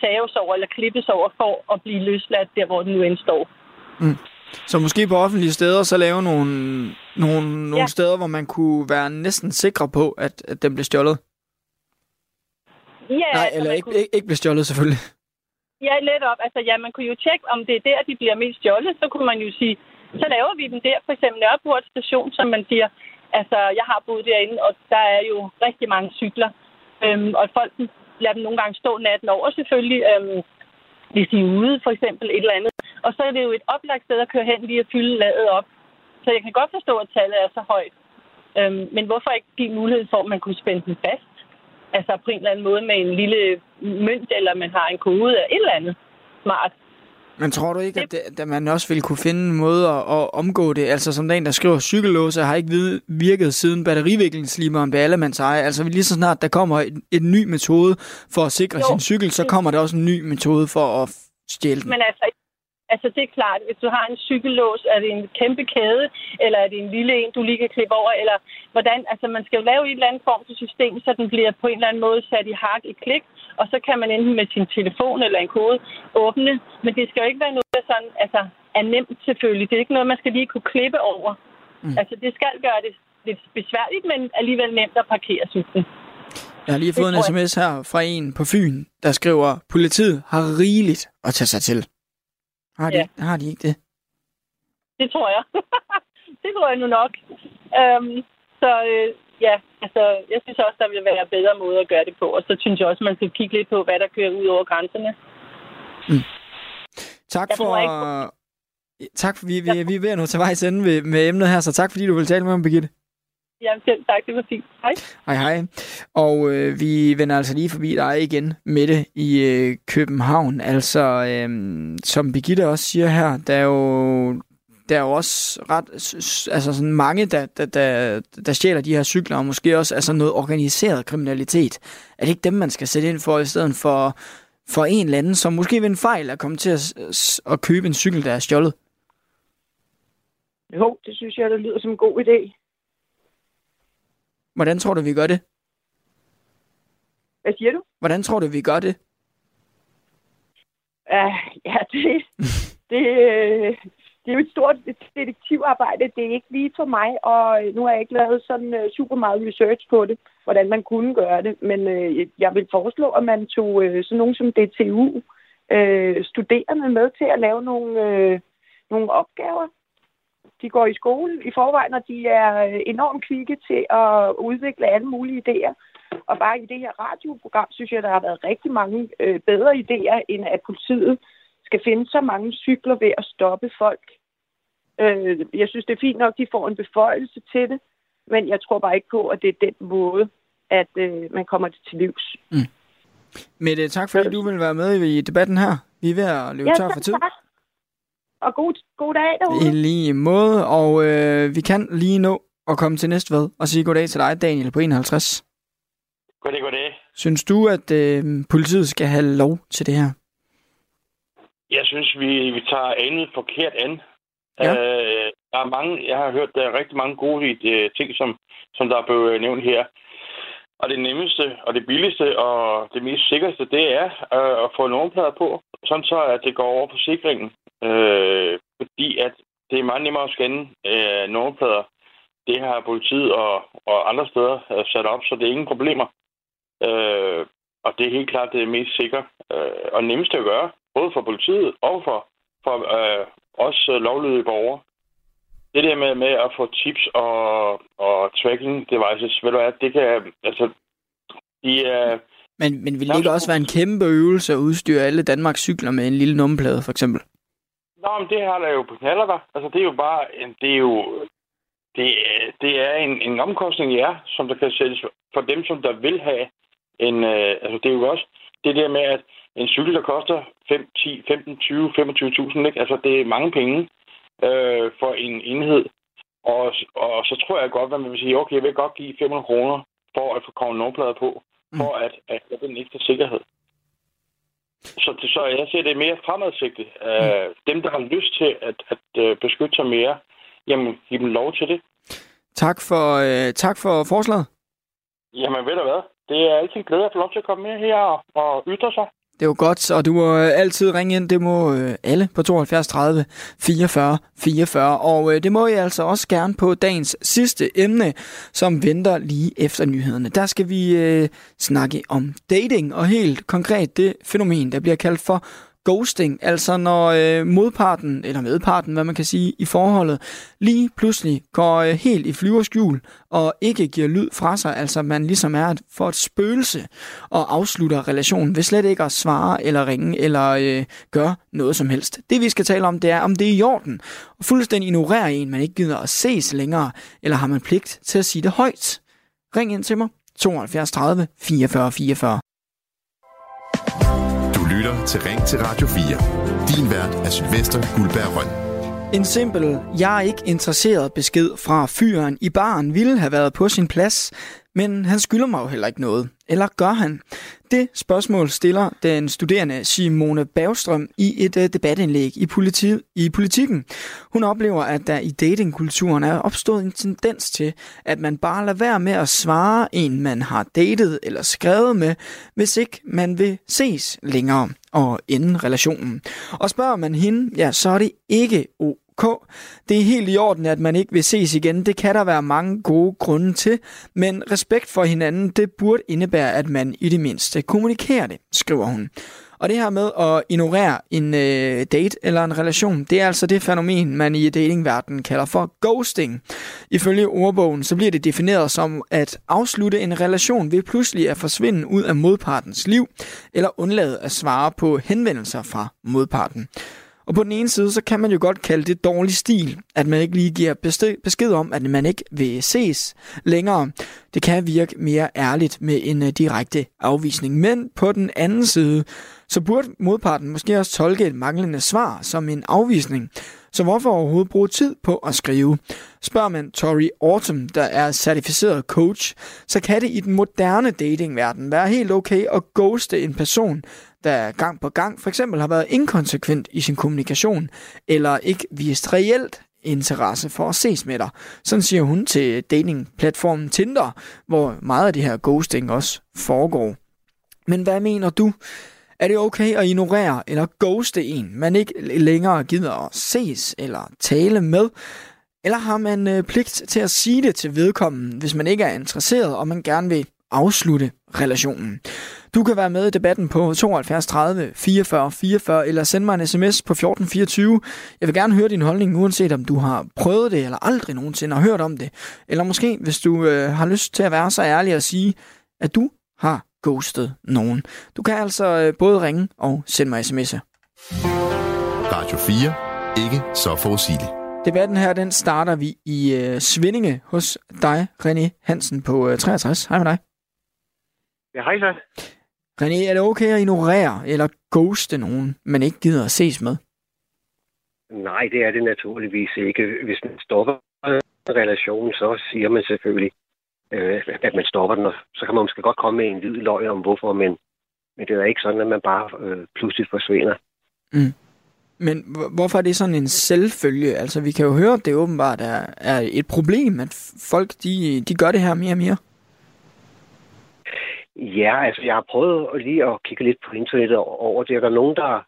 Speaker 19: saves over eller klippes over for at blive løsladt der, hvor den nu end står.
Speaker 3: Mm. Så måske på offentlige steder, så lave nogle, nogle, nogle ja. steder, hvor man kunne være næsten sikre på, at, at den blev stjålet?
Speaker 19: Ja,
Speaker 3: Nej,
Speaker 19: altså,
Speaker 3: eller ikke,
Speaker 19: kunne...
Speaker 3: ikke, ikke blev stjålet selvfølgelig.
Speaker 19: Ja, netop. Altså, ja, man kunne jo tjekke, om det er der, de bliver mest stjålet. Så kunne man jo sige, så laver vi dem der. For eksempel Nørreport station, som man siger, altså, jeg har boet derinde, og der er jo rigtig mange cykler. Øhm, og folk lader dem nogle gange stå natten over selvfølgelig, øhm, hvis de er ude for eksempel et eller andet. Og så er det jo et oplagt sted at køre hen lige at fylde ladet op. Så jeg kan godt forstå, at tallet er så højt. Øhm, men hvorfor ikke give mulighed for, at man kunne spænde den fast? Altså på en eller anden måde med en lille mønt, eller man har en kode eller et eller andet smart.
Speaker 3: Men tror du ikke, at, det, at man også ville kunne finde en måde at, at omgå det? Altså som den, der skriver, cykellåse har ikke virket siden batteriviklingslimeren blev allemands eje. Altså lige så snart der kommer en, en ny metode for at sikre jo. sin cykel, så kommer der også en ny metode for at stjæle den.
Speaker 19: Men altså, altså det er klart, hvis du har en cykellås, er det en kæmpe kæde, eller er det en lille en, du lige kan klippe over, eller hvordan, altså man skal jo lave en eller anden form for system, så den bliver på en eller anden måde sat i hak i klik, og så kan man enten med sin telefon eller en kode åbne. Men det skal jo ikke være noget, der sådan, altså, er nemt selvfølgelig. Det er ikke noget, man skal lige kunne klippe over. Mm. Altså, det skal gøre det lidt besværligt, men alligevel nemt at parkere cyklen.
Speaker 3: Jeg har lige fået en sms her fra en på Fyn, der skriver, politiet har rigeligt at tage sig til. Har de, ja. har de ikke det?
Speaker 19: Det tror jeg. det tror jeg nu nok. Øhm, så øh, ja, altså, jeg synes også, der vil være bedre måde at gøre det på. Og så synes jeg også, man skal kigge lidt på, hvad der kører ud over grænserne.
Speaker 3: Mm. Tak jeg for... Ikke... Tak, for, vi, vi, vi er ved at nå til vejs ende med, med emnet her, så tak fordi du vil tale med mig, Birgitte.
Speaker 19: Ja, selv tak. Det var fint. Hej.
Speaker 3: Hej, hej. Og øh, vi vender altså lige forbi dig igen, Mette, i øh, København. Altså, øh, som Birgitte også siger her, der er jo der er jo også ret, altså sådan mange, der, der, der, der stjæler de her cykler, og måske også altså noget organiseret kriminalitet. Er det ikke dem, man skal sætte ind for, i stedet for, for en eller anden, som måske ved en fejl er kommet til at, at købe en cykel, der er stjålet?
Speaker 20: Jo, det synes jeg, det lyder som en god idé.
Speaker 3: Hvordan tror du, vi gør det?
Speaker 20: Hvad siger du?
Speaker 3: Hvordan tror du, vi gør det?
Speaker 20: Uh, ja, det, det, øh, det er jo et stort detektivarbejde. Det er ikke lige for mig, og nu har jeg ikke lavet sådan uh, super meget research på det, hvordan man kunne gøre det. Men uh, jeg vil foreslå, at man tog uh, sådan nogen som DTU uh, studerende med til at lave nogle, uh, nogle opgaver. De går i skole i forvejen, og de er enormt kvikke til at udvikle alle mulige idéer. Og bare i det her radioprogram, synes jeg, der har været rigtig mange øh, bedre idéer, end at politiet skal finde så mange cykler ved at stoppe folk. Øh, jeg synes, det er fint nok, at de får en beføjelse til det, men jeg tror bare ikke på, at det er den måde, at øh, man kommer det til livs.
Speaker 3: Mm. Mette, tak fordi du vil være med i debatten her. Vi er ved at løbe
Speaker 20: ja,
Speaker 3: tør for tid.
Speaker 20: Tak. Og god, god dag derude.
Speaker 3: I lige måde, og øh, vi kan lige nå at komme til næste ved og sige goddag til dig, Daniel, på 51.
Speaker 21: Goddag, goddag.
Speaker 3: Synes du, at øh, politiet skal have lov til det her?
Speaker 21: Jeg synes, vi, vi tager andet forkert an.
Speaker 3: Ja.
Speaker 21: Øh, der er mange, jeg har hørt, der er rigtig mange gode øh, ting, som, som der er blevet nævnt her. Og det nemmeste, og det billigste, og det mest sikreste, det er øh, at få nummerplader på, sådan så at det går over på sikringen. Øh, fordi at det er meget nemmere at scanne øh, nummerplader. Det har politiet og, og andre steder øh, sat op, så det er ingen problemer. Øh, og det er helt klart det mest sikre øh, og nemmeste at gøre, både for politiet og for, for øh, os øh, lovlydige borgere. Det der med, med at få tips og, og tracking devices, ved du hvad, det kan, altså, de er...
Speaker 3: Men, men vil det ikke også være en kæmpe øvelse at udstyre alle Danmarks cykler med en lille nummerplade, for eksempel?
Speaker 21: Nå, men det har der jo på knaller der. Altså, det er jo bare, en, det er jo, det, er- det er en, en omkostning, ja, som der kan sættes for dem, som der vil have en, øh, altså det er jo også det der med, at en cykel, der koster 5, 10, 15, 20, 25.000, ikke? Altså, det er mange penge øh, for en enhed. Og, og så tror jeg godt, at man vil sige, okay, jeg vil godt give 500 kroner for at få kommet nummerplader på, for at, at have den ekstra sikkerhed. Så, det, så jeg ser det mere fremadsigtet. Øh, dem, der har lyst til at, at øh, beskytte sig mere, jamen, giv dem lov til det.
Speaker 3: Tak for, øh, tak for forslaget.
Speaker 21: Jamen, ved du hvad? Det er altid en glæde at få lov til at komme med her og, og ytre sig.
Speaker 3: Det er godt, og du må øh, altid ringe ind. Det må øh, alle på 72 30 44 44. Og øh, det må I altså også gerne på dagens sidste emne, som venter lige efter nyhederne. Der skal vi øh, snakke om dating, og helt konkret det fænomen, der bliver kaldt for ghosting, altså når øh, modparten, eller medparten, hvad man kan sige, i forholdet, lige pludselig går øh, helt i flyverskjul og ikke giver lyd fra sig, altså man ligesom er et- for et spøgelse og afslutter relationen ved slet ikke at svare eller ringe eller øh, gøre noget som helst. Det vi skal tale om, det er, om det er i orden og fuldstændig ignorere en, man ikke gider at ses længere, eller har man pligt til at sige det højt. Ring ind til mig, 72 30 44 44.
Speaker 2: Lytter til Ring til Radio 4. Din vært er Sylvester Guldberg Røn.
Speaker 3: En simpel, jeg er ikke interesseret besked fra fyren i baren ville have været på sin plads, men han skylder mig jo heller ikke noget. Eller gør han? Det spørgsmål stiller den studerende Simone Bergstrøm i et uh, debatindlæg i, politi i politikken. Hun oplever, at der i datingkulturen er opstået en tendens til, at man bare lader være med at svare en, man har datet eller skrevet med, hvis ikke man vil ses længere og ende relationen. Og spørger man hende, ja, så er det ikke ok. Det er helt i orden, at man ikke vil ses igen. Det kan der være mange gode grunde til, men respekt for hinanden, det burde indebære, at man i det mindste kommunikerer det, skriver hun. Og det her med at ignorere en øh, date eller en relation, det er altså det fænomen, man i datingverdenen kalder for ghosting. Ifølge ordbogen, så bliver det defineret som at afslutte en relation ved pludselig at forsvinde ud af modpartens liv, eller undlade at svare på henvendelser fra modparten. Og på den ene side, så kan man jo godt kalde det dårlig stil, at man ikke lige giver besked om, at man ikke vil ses længere. Det kan virke mere ærligt med en øh, direkte afvisning. Men på den anden side, så burde modparten måske også tolke et manglende svar som en afvisning. Så hvorfor overhovedet bruge tid på at skrive? Spørger man Tori Autumn, der er certificeret coach, så kan det i den moderne datingverden være helt okay at ghoste en person, der gang på gang for eksempel har været inkonsekvent i sin kommunikation, eller ikke vist reelt interesse for at ses med dig. Sådan siger hun til datingplatformen Tinder, hvor meget af det her ghosting også foregår. Men hvad mener du? Er det okay at ignorere eller ghoste en, man ikke længere gider at ses eller tale med? Eller har man øh, pligt til at sige det til vedkommende, hvis man ikke er interesseret, og man gerne vil afslutte relationen? Du kan være med i debatten på 72 30 44 44, eller sende mig en sms på 1424. Jeg vil gerne høre din holdning, uanset om du har prøvet det, eller aldrig nogensinde har hørt om det. Eller måske, hvis du øh, har lyst til at være så ærlig og sige, at du har ghostet nogen. Du kan altså øh, både ringe og sende mig sms'er.
Speaker 2: Radio 4. Ikke så forudsigeligt.
Speaker 3: Debatten her, den starter vi i øh, Svindinge hos dig, René Hansen på øh, 63. Hej med dig.
Speaker 22: Ja, hej så.
Speaker 3: René, er det okay at ignorere eller ghoste nogen, man ikke gider at ses med?
Speaker 22: Nej, det er det naturligvis ikke. Hvis man stopper en relation, så siger man selvfølgelig, øh, at man stopper den, og så kan man måske godt komme med en hvid løg om hvorfor, men, men det er ikke sådan, at man bare øh, pludselig forsvinder.
Speaker 3: Men hvorfor er det sådan en selvfølge? Altså, vi kan jo høre, at det åbenbart er, er et problem, at folk de, de gør det her mere og mere.
Speaker 22: Ja, altså jeg har prøvet lige at kigge lidt på internettet over det, og der er nogen, der,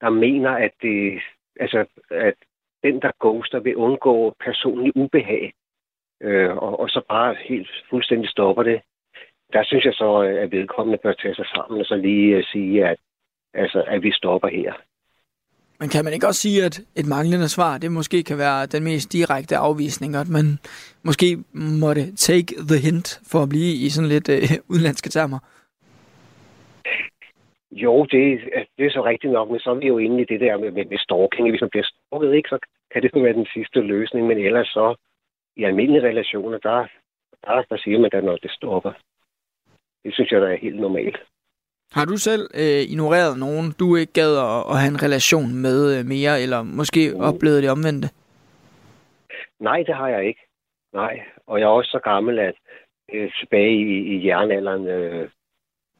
Speaker 22: der mener, at, det, altså, at den, der ghoster, vil undgå personlig ubehag, øh, og, og så bare helt fuldstændig stopper det. Der synes jeg så, at vedkommende bør tage sig sammen og så lige uh, sige, at, altså, at vi stopper her.
Speaker 3: Men kan man ikke også sige, at et manglende svar, det måske kan være den mest direkte afvisning, at man måske måtte take the hint for at blive i sådan lidt øh, udlandske termer?
Speaker 22: Jo, det, det er så rigtigt nok, men så er vi jo inde i det der med, med, med stalking. Hvis man bliver stalket, ikke, så kan det jo være den sidste løsning, men ellers så i almindelige relationer, der, der, der siger man da, når det stopper. Det synes jeg, der er helt normalt.
Speaker 3: Har du selv øh, ignoreret nogen, du ikke gad at, at have en relation med øh, mere, eller måske mm. oplevet det omvendte?
Speaker 22: Nej, det har jeg ikke. Nej, og jeg er også så gammel, at øh, tilbage i, i jernalderen, øh,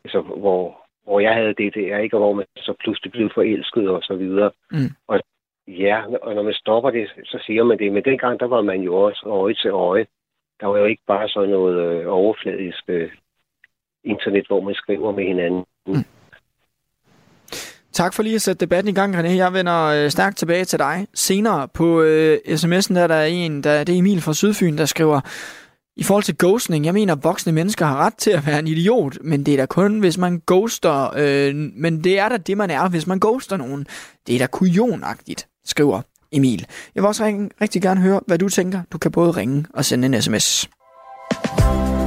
Speaker 22: altså, hvor, hvor jeg havde det der, ikke? og hvor man så pludselig blev forelsket og så videre. Mm. Og ja, og når man stopper det, så siger man det. Men dengang, der var man jo også øje til øje. Der var jo ikke bare sådan noget øh, overfladisk øh, internet, hvor man skriver med hinanden. Mm.
Speaker 3: Tak for lige at sætte debatten i gang, René. Jeg vender øh, stærkt tilbage til dig. Senere på øh, sms'en der, der er en, der, det er Emil fra Sydfyn, der skriver, i forhold til ghosting, jeg mener, at voksne mennesker har ret til at være en idiot, men det er da kun, hvis man ghoster, øh, men det er da det, man er, hvis man ghoster nogen. Det er da kujonagtigt, skriver Emil. Jeg vil også rigtig gerne høre, hvad du tænker. Du kan både ringe og sende en sms.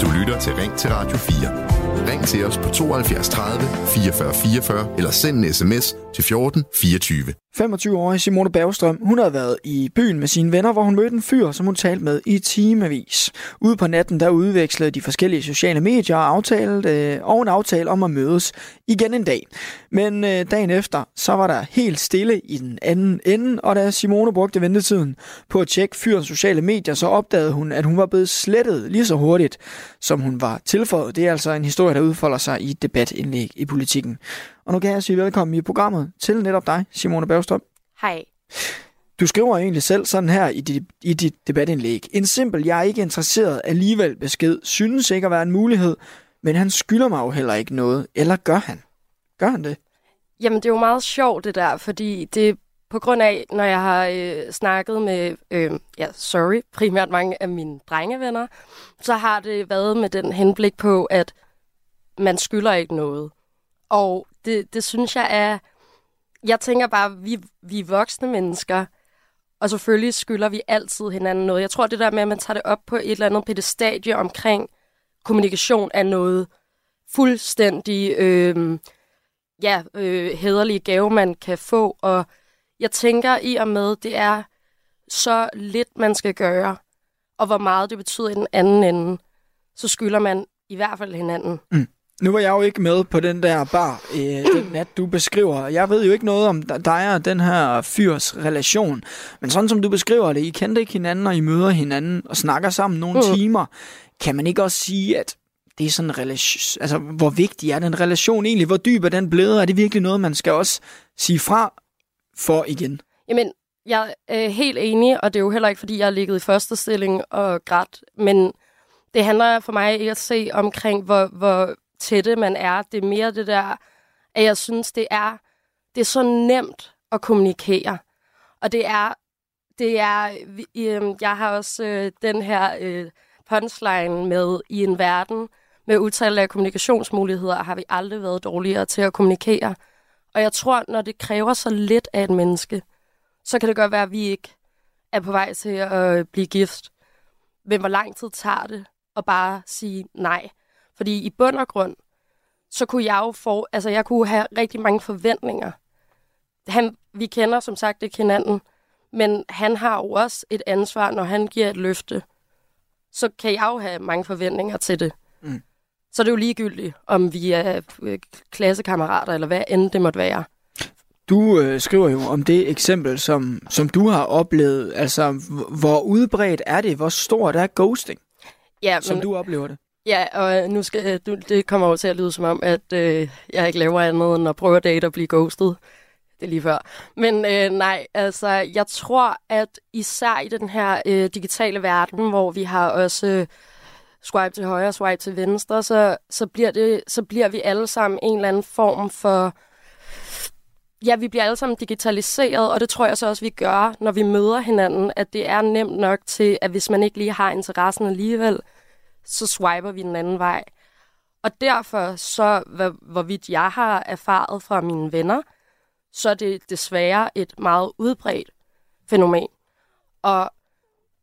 Speaker 2: Du lytter til Ring til Radio 4. Ring til os på 72 30 44 44 eller send en sms til 14 24.
Speaker 3: 25-årige Simone Bergstrøm, hun havde været i byen med sine venner, hvor hun mødte en fyr, som hun talte med i timevis. Ude på natten, der udvekslede de forskellige sociale medier og, aftalt, øh, og en aftale om at mødes igen en dag. Men øh, dagen efter, så var der helt stille i den anden ende, og da Simone brugte ventetiden på at tjekke fyrens sociale medier, så opdagede hun, at hun var blevet slettet lige så hurtigt, som hun var tilføjet. Det er altså en historie, der udfolder sig i et debatindlæg i politikken. Og nu kan jeg sige velkommen i programmet til netop dig, Simone Bergstrøm.
Speaker 23: Hej.
Speaker 3: Du skriver egentlig selv sådan her i dit, i dit debatindlæg. En simpel, jeg er ikke interesseret alligevel besked, synes ikke at være en mulighed, men han skylder mig jo heller ikke noget. Eller gør han? Gør han det?
Speaker 23: Jamen, det er jo meget sjovt det der, fordi det på grund af, når jeg har øh, snakket med, øh, ja, sorry, primært mange af mine drengevenner, så har det været med den henblik på, at man skylder ikke noget. Og det, det synes jeg er... Jeg tænker bare, vi, vi er voksne mennesker, og selvfølgelig skylder vi altid hinanden noget. Jeg tror, det der med, at man tager det op på et eller andet pedestadie omkring kommunikation er noget fuldstændig øh, ja, øh, hederlige gave, man kan få. Og jeg tænker i og med, det er så lidt, man skal gøre, og hvor meget det betyder i den anden ende, så skylder man i hvert fald hinanden.
Speaker 3: Mm. Nu var jeg jo ikke med på den der bar øh, den nat, du beskriver. Jeg ved jo ikke noget om dig og den her fyrs relation. Men sådan som du beskriver det, I kendte ikke hinanden, og I møder hinanden og snakker sammen nogle mm. timer. Kan man ikke også sige, at det er sådan en relation... Altså, hvor vigtig er den relation egentlig? Hvor dyb er den blevet? Er det virkelig noget, man skal også sige fra for igen?
Speaker 23: Jamen, jeg er øh, helt enig, og det er jo heller ikke, fordi jeg har ligget i første stilling og grædt. Men det handler for mig ikke at se omkring, hvor, hvor tætte man er. Det er mere det der, at jeg synes, det er, det er så nemt at kommunikere. Og det er, det er øh, jeg har også øh, den her øh, punchline med i en verden med utallige af kommunikationsmuligheder, har vi aldrig været dårligere til at kommunikere. Og jeg tror, når det kræver så lidt af et menneske, så kan det godt være, at vi ikke er på vej til at øh, blive gift. Men hvor lang tid tager det at bare sige nej? Fordi i bund og grund, så kunne jeg jo få, altså jeg kunne have rigtig mange forventninger. Han, vi kender som sagt ikke hinanden, men han har jo også et ansvar, når han giver et løfte. Så kan jeg jo have mange forventninger til det. Mm. Så det er jo ligegyldigt, om vi er øh, klassekammerater, eller hvad end det måtte være.
Speaker 3: Du øh, skriver jo om det eksempel, som, som du har oplevet. Altså, hvor udbredt er det? Hvor stort er ghosting,
Speaker 23: ja,
Speaker 3: som du oplever det?
Speaker 23: Ja, og nu skal, du, det kommer over til at lyde som om, at øh, jeg ikke laver andet end at prøve at date og blive ghostet det er lige før. Men øh, nej, altså, jeg tror, at især i den her øh, digitale verden, hvor vi har også øh, swipe til højre, swipe til venstre, så, så, bliver det, så bliver vi alle sammen en eller anden form for... Ja, vi bliver alle sammen digitaliseret, og det tror jeg så også, vi gør, når vi møder hinanden, at det er nemt nok til, at hvis man ikke lige har interessen alligevel, så swiper vi den anden vej. Og derfor, så hvad, hvorvidt jeg har erfaret fra mine venner, så er det desværre et meget udbredt fænomen. Og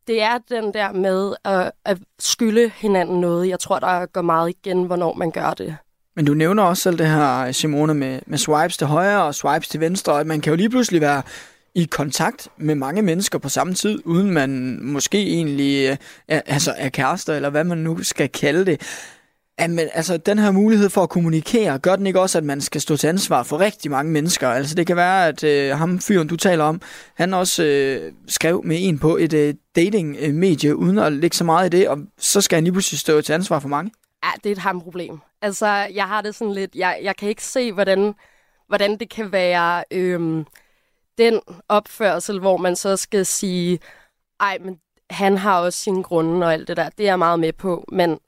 Speaker 23: det er den der med at, at skylde hinanden noget. Jeg tror, der går meget igen, hvornår man gør det.
Speaker 3: Men du nævner også selv det her, Simone, med, med swipes til højre og swipes til venstre. at man kan jo lige pludselig være i kontakt med mange mennesker på samme tid, uden man måske egentlig øh, er, altså er kærester, eller hvad man nu skal kalde det. Jamen, altså, den her mulighed for at kommunikere, gør den ikke også, at man skal stå til ansvar for rigtig mange mennesker? Altså, det kan være, at øh, ham fyren, du taler om, han også øh, skrev med en på et øh, dating-medie, uden at lægge så meget i det, og så skal han lige pludselig stå til ansvar for mange?
Speaker 23: Ja, det er et ham problem. Altså, jeg har det sådan lidt, jeg, jeg kan ikke se, hvordan, hvordan det kan være øh, den opførsel, hvor man så skal sige, ej, men han har også sine grunde og alt det der. Det er jeg meget med på, men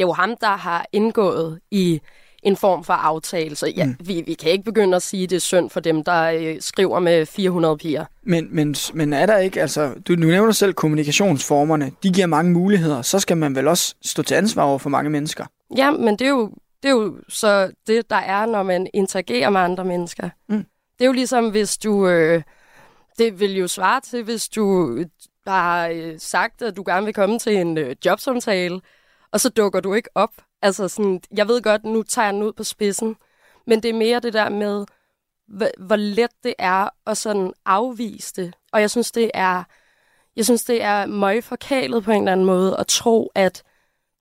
Speaker 23: det er jo ham, der har indgået i en form for aftale. Så ja, mm. vi, vi kan ikke begynde at sige, at det er synd for dem, der øh, skriver med 400 piger.
Speaker 3: Men, men, men er der ikke, altså, du, du nævner selv kommunikationsformerne, de giver mange muligheder, så skal man vel også stå til ansvar over for mange mennesker?
Speaker 23: Ja, men det er jo, det er jo så det, der er, når man interagerer med andre mennesker. Mm. Det er jo ligesom, hvis du... Øh, det vil jo svare til, hvis du har øh, sagt, at du gerne vil komme til en øh, jobsamtale, og så dukker du ikke op. Altså sådan, jeg ved godt, nu tager jeg den ud på spidsen, men det er mere det der med, hvor let det er at sådan afvise det. Og jeg synes, det er, jeg synes, det er meget forkælet på en eller anden måde at tro, at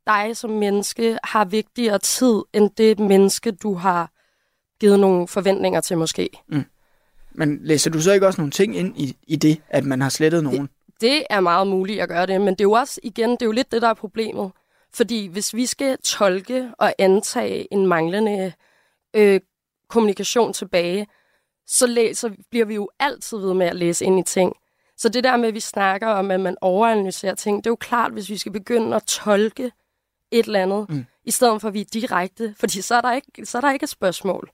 Speaker 23: dig som menneske har vigtigere tid, end det menneske, du har givet nogle forventninger til måske. Mm.
Speaker 3: Men læser du så ikke også nogle ting ind i, i det, at man har slettet nogen?
Speaker 23: Det, det er meget muligt at gøre det, men det er jo også, igen, det er jo lidt det, der er problemet. Fordi hvis vi skal tolke og antage en manglende øh, kommunikation tilbage, så, læser, bliver vi jo altid ved med at læse ind i ting. Så det der med, at vi snakker om, at man overanalyserer ting, det er jo klart, hvis vi skal begynde at tolke et eller andet, mm. i stedet for at vi er direkte, fordi så er der ikke, så er der ikke et spørgsmål.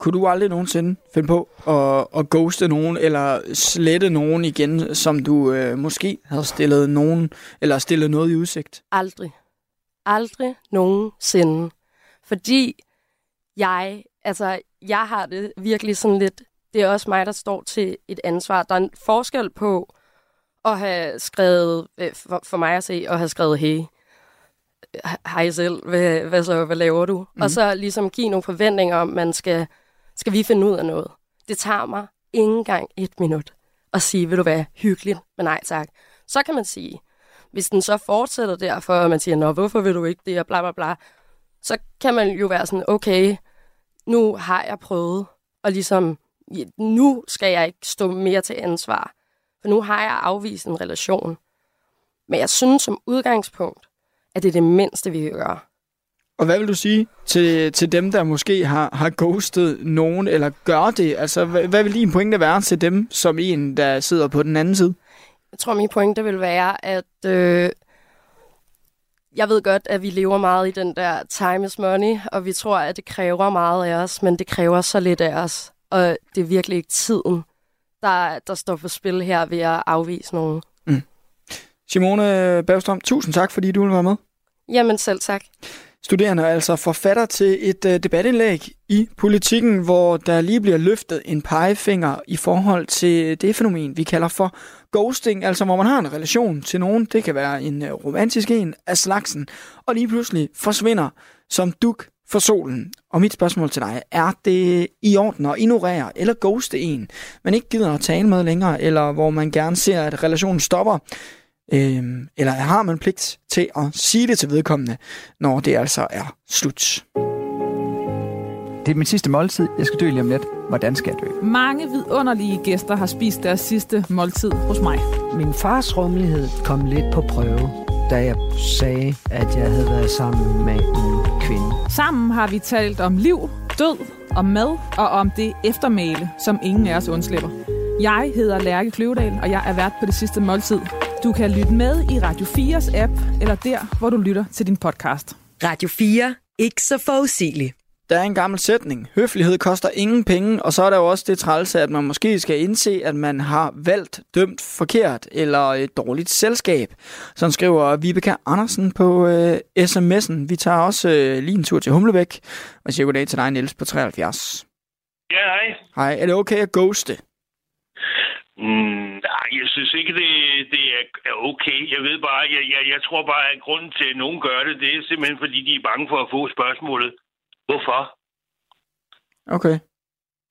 Speaker 3: Kunne du aldrig nogensinde finde på at, at ghoste nogen, eller slette nogen igen, som du øh, måske havde stillet nogen, eller stillet noget i udsigt?
Speaker 23: Aldrig. Aldrig nogensinde. Fordi jeg, altså, jeg har det virkelig sådan lidt, det er også mig, der står til et ansvar. Der er en forskel på at have skrevet, øh, for, for mig at se, at have skrevet, hey, hej selv, hvad, hvad så, hvad laver du? Mm. Og mhm. så ligesom give nogle forventninger om, man skal skal vi finde ud af noget. Det tager mig ikke engang et minut at sige, vil du være hyggelig, men nej tak. Så kan man sige, hvis den så fortsætter derfor, og man siger, nå, hvorfor vil du ikke det, og bla bla bla, så kan man jo være sådan, okay, nu har jeg prøvet, og ligesom, nu skal jeg ikke stå mere til ansvar, for nu har jeg afvist en relation. Men jeg synes som udgangspunkt, at det er det mindste, vi kan gøre.
Speaker 3: Og hvad vil du sige til, til dem, der måske har, har ghostet nogen, eller gør det? Altså, hvad, hvad vil din pointe være til dem, som en, der sidder på den anden side?
Speaker 23: Jeg tror, min pointe vil være, at øh, jeg ved godt, at vi lever meget i den der time is money, og vi tror, at det kræver meget af os, men det kræver så lidt af os. Og det er virkelig ikke tiden, der, der står på spil her ved at afvise nogen. Mm.
Speaker 3: Simone Bagstrøm, tusind tak, fordi du ville være med.
Speaker 23: Jamen selv tak.
Speaker 3: Studerende er altså forfatter til et øh, debatindlæg i politikken, hvor der lige bliver løftet en pegefinger i forhold til det fænomen, vi kalder for ghosting, altså hvor man har en relation til nogen, det kan være en øh, romantisk en af slagsen, og lige pludselig forsvinder som duk for solen. Og mit spørgsmål til dig, er det i orden at ignorere eller ghoste en, man ikke gider at tale med længere, eller hvor man gerne ser, at relationen stopper? Øhm, eller har man pligt til at sige det til vedkommende, når det altså er slut?
Speaker 24: Det er min sidste måltid. Jeg skal dø lige om lidt. Hvordan skal jeg dø?
Speaker 25: Mange vidunderlige gæster har spist deres sidste måltid hos mig.
Speaker 26: Min fars rummelighed kom lidt på prøve, da jeg sagde, at jeg havde været sammen med en kvinde.
Speaker 25: Sammen har vi talt om liv, død, om mad og om det eftermæle, som ingen af os undslipper. Jeg hedder Lærke Kløvedal, og jeg er vært på det sidste måltid. Du kan lytte med i Radio 4's app, eller der, hvor du lytter til din podcast.
Speaker 10: Radio 4. Ikke så forudsigeligt.
Speaker 3: Der er en gammel sætning. Høflighed koster ingen penge, og så er der jo også det trælse, at man måske skal indse, at man har valgt dømt forkert eller et dårligt selskab. Sådan skriver Vibeke Andersen på øh, sms'en. Vi tager også øh, lige en tur til Humlebæk og siger goddag til dig, Niels, på 73.
Speaker 27: Ja, hej.
Speaker 3: Hej, er det okay at ghoste?
Speaker 27: Mm, nej, jeg synes ikke, det, det er okay. Jeg ved bare, jeg, jeg, jeg tror bare, at grunden til, at nogen gør det, det er simpelthen, fordi de er bange for at få spørgsmålet. Hvorfor?
Speaker 3: Okay.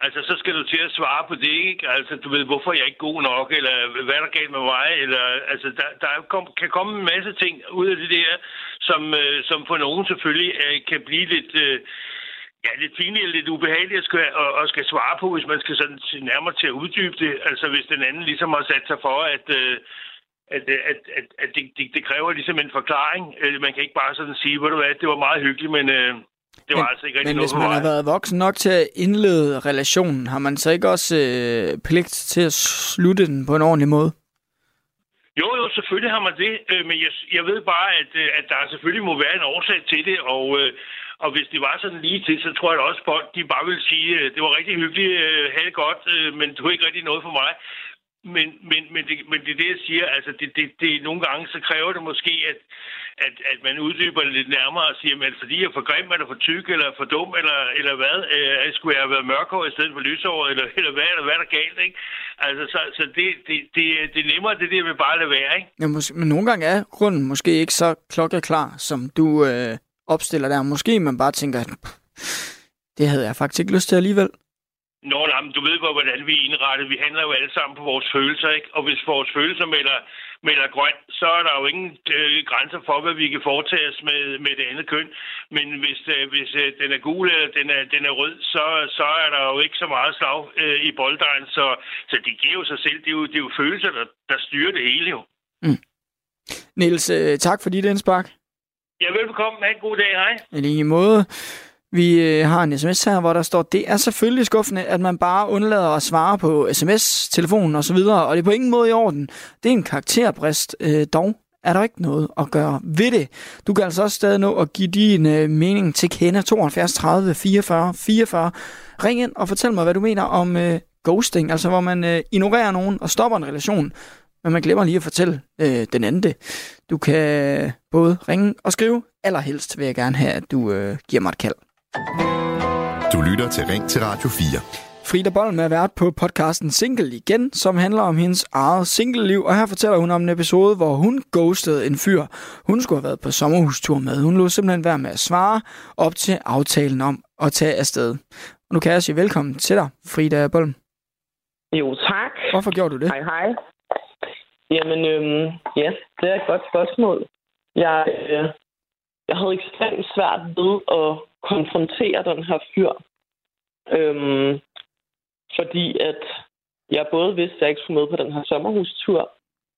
Speaker 27: Altså, så skal du til at svare på det, ikke? Altså, du ved, hvorfor jeg er ikke god nok, eller hvad er der galt med mig, eller... Altså, der, der kom, kan komme en masse ting ud af det der, som, øh, som for nogen selvfølgelig øh, kan blive lidt... Øh, Ja, lidt pinligt og lidt ubehageligt at skal, at, at skal svare på, hvis man skal sådan nærmere til at uddybe det. Altså hvis den anden ligesom har sat sig for, at, øh, at, at, at, at det, det, det kræver ligesom en forklaring. Øh, Man kan ikke bare sådan sige, hvor du hvad, det var meget hyggeligt, men øh, det var
Speaker 3: men,
Speaker 27: altså ikke rigtig
Speaker 3: Men
Speaker 27: noget
Speaker 3: hvis
Speaker 27: for
Speaker 3: man har været voksen nok til at indlede relationen, har man så ikke også øh, pligt til at slutte den på en ordentlig måde?
Speaker 27: Jo, jo, selvfølgelig har man det, men jeg, jeg ved bare, at, at der selvfølgelig må være en årsag til det, og, øh, og hvis det var sådan lige til, så tror jeg da også, folk de bare vil sige, øh, det var rigtig hyggeligt, øh, have det godt, øh, men du er ikke rigtig noget for mig. Men, men, men, det, men det er det, jeg siger, altså det, det, det, nogle gange så kræver det måske, at, at, at man uddyber det lidt nærmere og siger, at fordi jeg er for grim, eller for tyk, eller for dum, eller, eller hvad, øh, skulle jeg have været mørkhåret i stedet for lyshåret, eller, eller hvad, eller hvad er der galt, ikke? Altså, så, så det, det, det, det er nemmere, det der vil bare lade være, ikke?
Speaker 3: Ja, måske, men nogle gange er grunden måske ikke så klokkeklar, som du øh, opstiller der. Måske man bare tænker, at "Pff, det havde jeg faktisk ikke lyst til alligevel.
Speaker 27: Nå, nej, men du ved, hvor- hvordan vi er indrettet. Vi handler jo alle sammen på vores følelser, ikke? Og hvis vores følelser melder, melder grønt, så er der jo ingen øh, grænser for, hvad vi kan foretage os med, med det andet køn. Men hvis, øh, hvis øh, den er gul eller den er, den er rød, så, så er der jo ikke så meget slag øh, i bolddejen. Så, så det giver jo sig selv. Det er jo, det er jo følelser, der, der styrer det hele jo.
Speaker 3: Niels, øh, tak for dit indspark.
Speaker 27: Ja, velbekomme. Ha' en god dag. Hej.
Speaker 3: I lige måde. Vi øh, har en sms her, hvor der står, det er selvfølgelig skuffende, at man bare undlader at svare på sms, telefonen osv., og det er på ingen måde i orden. Det er en karakterbrist, øh, dog er der ikke noget at gøre ved det. Du kan altså også stadig nå at give din øh, mening til kende 72 30 44 44. Ring ind og fortæl mig, hvad du mener om øh, ghosting, altså hvor man øh, ignorerer nogen og stopper en relation, men man glemmer lige at fortælle øh, den anden det. Du kan både ringe og skrive. Allerhelst vil jeg gerne have, at du øh, giver mig et kald.
Speaker 2: Du lytter til Ring til Radio 4.
Speaker 3: Frida Bolm er vært på podcasten Single igen, som handler om hendes eget single-liv, og her fortæller hun om en episode, hvor hun ghostede en fyr, hun skulle have været på sommerhustur med. Hun lå simpelthen være med at svare op til aftalen om at tage afsted. Og nu kan jeg sige velkommen til dig, Frida Bolm.
Speaker 1: Jo, tak.
Speaker 3: Hvorfor gjorde du det?
Speaker 1: Hej, hej. Jamen, øhm, ja, det er et godt spørgsmål. Jeg, øh, jeg havde ekstremt svært ved at konfrontere den her fyr. Øhm, fordi at jeg både vidste, at jeg ikke skulle med på den her sommerhustur,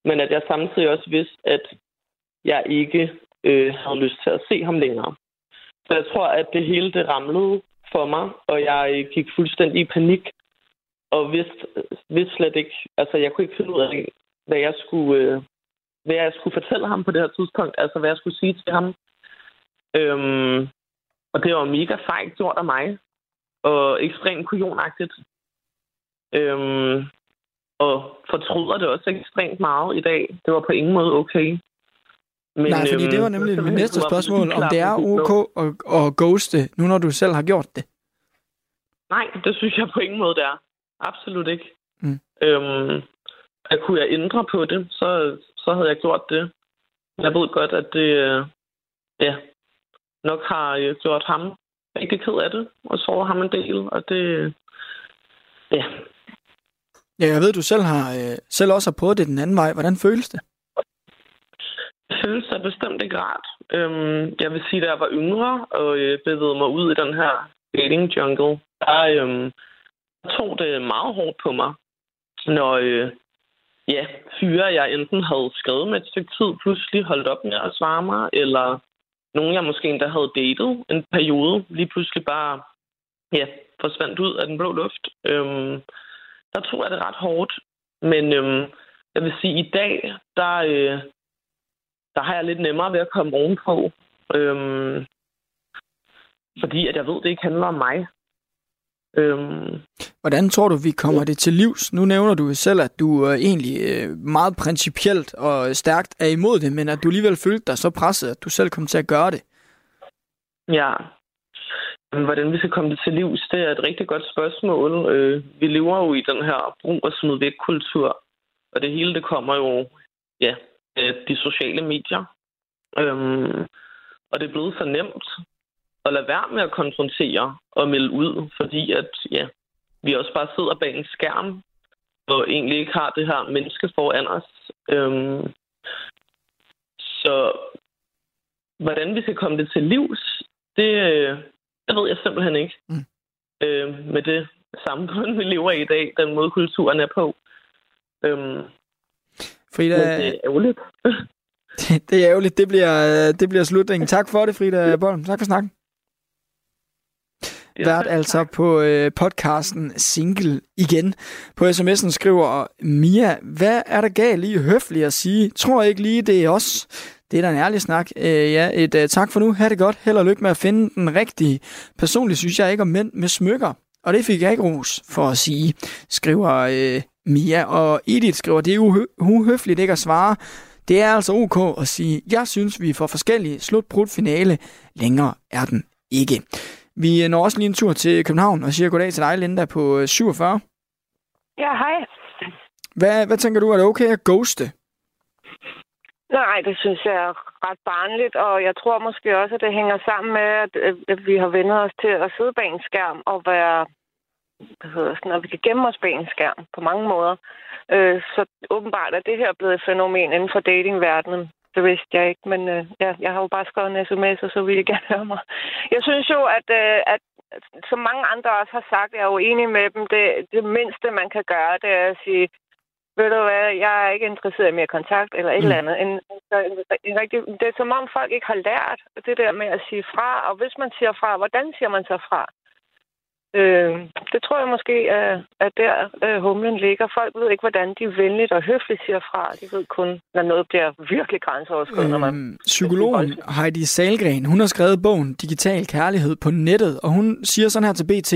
Speaker 1: men at jeg samtidig også vidste, at jeg ikke øh, havde lyst til at se ham længere. Så jeg tror, at det hele det ramlede for mig, og jeg gik fuldstændig i panik, og vidste, vidste slet ikke, altså jeg kunne ikke finde ud af, hvad jeg skulle, øh, hvad jeg skulle fortælle ham på det her tidspunkt, altså hvad jeg skulle sige til ham. Øhm, og det var mega fejl gjort af mig, og ekstremt kujonagtigt. Øhm, og fortryder det også ekstremt meget i dag. Det var på ingen måde okay.
Speaker 3: Men, Nej, fordi det var
Speaker 1: øhm,
Speaker 3: nemlig
Speaker 1: det
Speaker 3: næste spørgsmål, om det er ok at, at ghoste, nu når du selv har gjort det.
Speaker 1: Nej, det synes jeg på ingen måde, det er. Absolut ikke.
Speaker 3: Mm.
Speaker 1: Øhm, at kunne jeg ændre på det, så, så havde jeg gjort det. Jeg ved godt, at det øh, ja, nok har øh, gjort ham rigtig ked af det, og såret ham en del, og det... Ja,
Speaker 3: Ja, jeg ved, du selv har øh, selv også har prøvet det den anden vej. Hvordan føles det?
Speaker 1: Det føles da bestemt ikke rart. Øhm, jeg vil sige, da jeg var yngre og øh, bevægede mig ud i den her dating jungle, der øhm, tog det meget hårdt på mig, når øh, ja, fyre, jeg enten havde skrevet med et stykke tid, pludselig holdt op med at svare mig, eller nogen, jeg måske endda havde datet en periode, lige pludselig bare ja, forsvandt ud af den blå luft. Øhm, der tror jeg, det ret hårdt. Men øhm, jeg vil sige, at i dag, der, øh, der har jeg lidt nemmere ved at komme ovenpå. Øhm, fordi at jeg ved, at det ikke handler om mig. Øhm,
Speaker 3: Hvordan tror du, vi kommer det til livs? Nu nævner du selv, at du er egentlig øh, meget principielt og stærkt er imod det, men at du alligevel følte dig så presset, at du selv kom til at gøre det.
Speaker 1: Ja. Men Hvordan vi skal komme det til livs, det er et rigtig godt spørgsmål. Øh, vi lever jo i den her brug og smid væk kultur, og det hele det kommer jo ja, af de sociale medier. Øhm, og det er blevet så nemt at lade være med at konfrontere og melde ud, fordi at ja, vi også bare sidder bag en skærm og egentlig ikke har det her menneske foran os. Øhm, så hvordan vi skal komme det til livs, det, øh, det ved jeg simpelthen ikke. Mm. Øh, med det samfund, vi lever i i dag, den måde kulturen er på. Øhm,
Speaker 3: Frida,
Speaker 1: men det er ærgerligt.
Speaker 3: det, det er ærgerligt. Det bliver, det bliver slutningen. Tak for det, Frida Bolm. Tak for snakken. Vært altså på øh, podcasten Single igen. På sms'en skriver Mia, hvad er der galt i høfligt at sige? Tror ikke lige, det er os. Det er da en ærlig snak. Øh, ja, et uh, tak for nu. Ha' det godt. Held og lykke med at finde den rigtige. Personligt synes jeg ikke om mænd med smykker. Og det fik jeg ikke ros for at sige, skriver øh, Mia. Og Edith skriver, det er uho- uhøfligt ikke at svare. Det er altså ok at sige, jeg synes, vi er for forskellige. Slut finale. Længere er den ikke. Vi når også lige en tur til København og siger goddag til dig, Linda, på 47.
Speaker 28: Ja, hej.
Speaker 3: Hvad, hvad tænker du, er det okay at ghoste?
Speaker 28: Nej, det synes jeg er ret barnligt, og jeg tror måske også, at det hænger sammen med, at, at vi har vendt os til at sidde bag en skærm og være, hvad hedder sådan, at vi kan gemme os bag en skærm på mange måder. Øh, så åbenbart er det her blevet et fænomen inden for datingverdenen. Det vidste jeg ikke, men øh, ja, jeg har jo bare skrevet en sms, og så ville jeg gerne høre mig. Jeg synes jo, at, øh, at som mange andre også har sagt, jeg er jo enig med dem, det, det mindste, man kan gøre, det er at sige, ved du hvad, jeg er ikke interesseret i mere kontakt, eller et mm. eller andet. En, en, en rigtig, det er som om folk ikke har lært det der med at sige fra, og hvis man siger fra, hvordan siger man så fra? Øh, det tror jeg måske er, er der, øh, humlen ligger. Folk ved ikke, hvordan de venligt og høfligt siger fra. De ved kun, når noget bliver virkelig grænseoverskridende. Øhm, man...
Speaker 3: Psykologen Heidi Salgren, hun har skrevet bogen Digital Kærlighed på nettet, og hun siger sådan her til BT,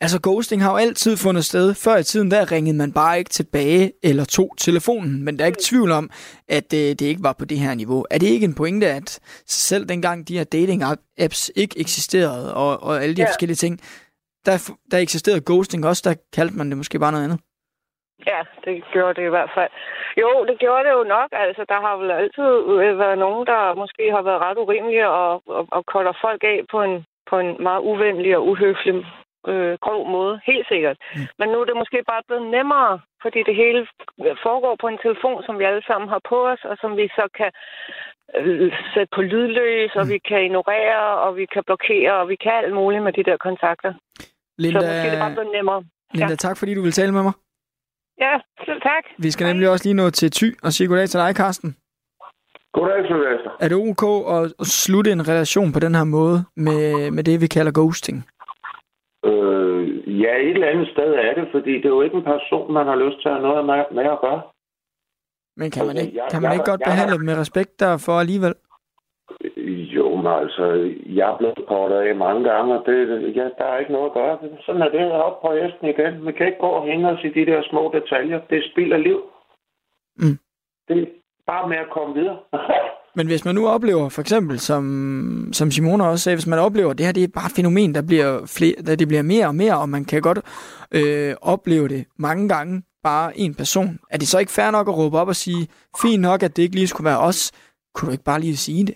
Speaker 3: Altså, ghosting har jo altid fundet sted. Før i tiden, der ringede man bare ikke tilbage eller tog telefonen. Men der er ikke tvivl om, at øh, det ikke var på det her niveau. Er det ikke en pointe, at selv dengang de her dating-apps ikke eksisterede, og, og alle de her ja. forskellige ting, der, der eksisterede ghosting også, der kaldte man det måske bare noget andet?
Speaker 28: Ja, det gjorde det i hvert fald. Jo, det gjorde det jo nok. Altså, der har vel altid været nogen, der måske har været ret urimelige og, og, og kolder folk af på en, på en meget uvenlig og uhøflig øh, grov måde, helt sikkert. Mm. Men nu er det måske bare blevet nemmere, fordi det hele foregår på en telefon, som vi alle sammen har på os, og som vi så kan øh, sætte på lydløs, mm. og vi kan ignorere, og vi kan blokere, og vi kan alt muligt med de der kontakter.
Speaker 3: Linda,
Speaker 28: så måske det bare blevet nemmere.
Speaker 3: Linda, ja. tak fordi du vil tale med mig.
Speaker 28: Ja, selv tak.
Speaker 3: Vi skal nemlig også lige nå til Ty og sige goddag til dig, Karsten.
Speaker 29: Goddag, Sylvester.
Speaker 3: Er det ok at slutte en relation på den her måde med, med det, vi kalder ghosting?
Speaker 29: Øh, ja, et eller andet sted er det, fordi det er jo ikke en person, man har lyst til at have noget med, med at gøre.
Speaker 3: Men kan man ikke, kan man ikke godt jeg, behandle dem med respekt derfor alligevel?
Speaker 29: Jo, men altså, jeg er blevet kortet af mange gange, og det, ja, der er ikke noget at gøre. Sådan er det op på hesten igen. Man kan ikke gå og hænge os i de der små detaljer. Det er spild af liv.
Speaker 3: Mm.
Speaker 29: Det er bare med at komme videre.
Speaker 3: Men hvis man nu oplever, for eksempel, som, som Simone også sagde, hvis man oplever, at det her det er bare et fænomen, der bliver, flere, der det bliver mere og mere, og man kan godt øh, opleve det mange gange, bare en person, er det så ikke fair nok at råbe op og sige, fint nok, at det ikke lige skulle være os, kunne du ikke bare lige sige det?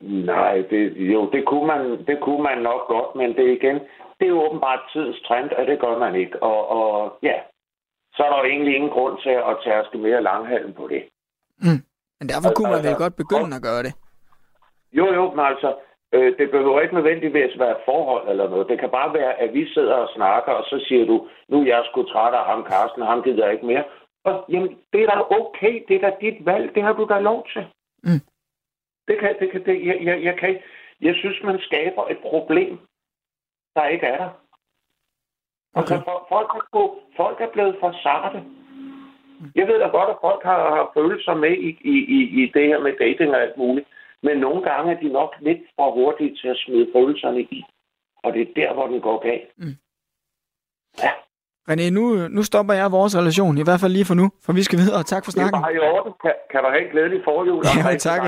Speaker 29: Nej, det, jo, det kunne, man, det kunne man nok godt, men det igen, det er jo åbenbart tidens trend, og det gør man ikke. Og, og ja, så er der jo egentlig ingen grund til at tærske mere langhalen på det.
Speaker 3: Mm. Men derfor kunne man vel godt begynde at gøre det?
Speaker 29: Jo, jo, men altså, øh, det behøver ikke nødvendigvis være et forhold eller noget. Det kan bare være, at vi sidder og snakker, og så siger du, nu er jeg sgu træt af ham, Carsten, ham gider jeg ikke mere. Og jamen, det er da okay, det er da dit valg, det har du da lov til.
Speaker 3: Mm.
Speaker 29: Det kan, det kan, det, jeg, jeg, jeg, kan, jeg synes, man skaber et problem. der ikke er der. Altså,
Speaker 3: Okay.
Speaker 29: for, folk, er på, folk er blevet for sarte. Jeg ved da godt, at folk har, har følelser med i, i, i, i det her med dating og alt muligt. Men nogle gange er de nok lidt for hurtige til at smide følelserne i. Og det er der, hvor den går galt.
Speaker 3: René, nu, nu stopper jeg vores relation, i hvert fald lige for nu, for vi skal videre. Tak for
Speaker 29: Det er
Speaker 3: snakken.
Speaker 29: bare i orden. Kan, kan du have en glædelig forjul?
Speaker 3: Ja, tak.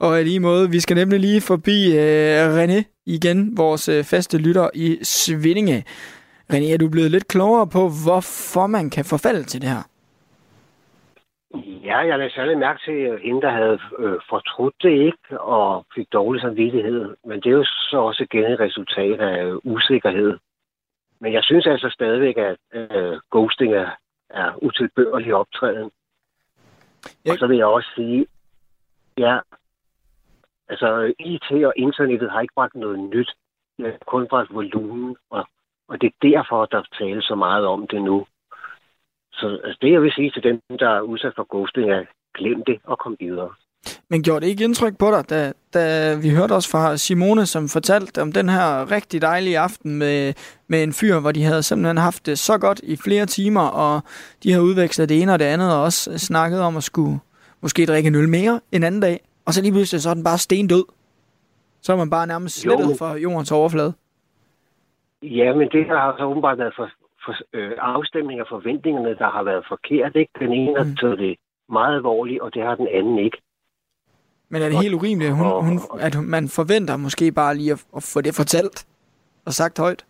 Speaker 3: Og i lige måde, vi skal nemlig lige forbi øh, René igen, vores øh, faste lytter i Svindinge. René, er du blevet lidt klogere på, hvorfor man kan forfalde til det her?
Speaker 22: Ja, jeg lagde særlig mærke til hende, der havde øh, fortrudt det ikke og fik dårlig samvittighed. Men det er jo så også igen et resultat af usikkerhed. Men jeg synes altså stadigvæk, at øh, ghosting er, er utilbørlig optræden. Og så vil jeg også sige, ja, altså IT og internettet har ikke bragt noget nyt. Kun bragt volumen, og, og det er derfor, der tales så meget om det nu. Så altså, det, jeg vil sige til dem, der er udsat for ghosting, er, glem det og kom videre.
Speaker 3: Men gjorde det ikke indtryk på dig, da, da vi hørte også fra Simone, som fortalte om den her rigtig dejlige aften med, med en fyr, hvor de havde simpelthen haft det så godt i flere timer, og de havde udvekslet det ene og det andet, og også snakket om at skulle måske drikke en øl mere en anden dag, og så lige pludselig så er den bare stendød. Så er man bare nærmest
Speaker 22: Jo,
Speaker 3: slettet
Speaker 22: men-
Speaker 3: fra jordens overflade.
Speaker 22: Ja, men det har så åbenbart været for, for øh, afstemning af forventningerne, der har været forkert. Ikke? Den ene har taget det meget alvorligt, og det har den anden ikke.
Speaker 3: Men er det helt urimeligt, at, hun, hun, at man forventer måske bare lige at, at få det fortalt og sagt højt?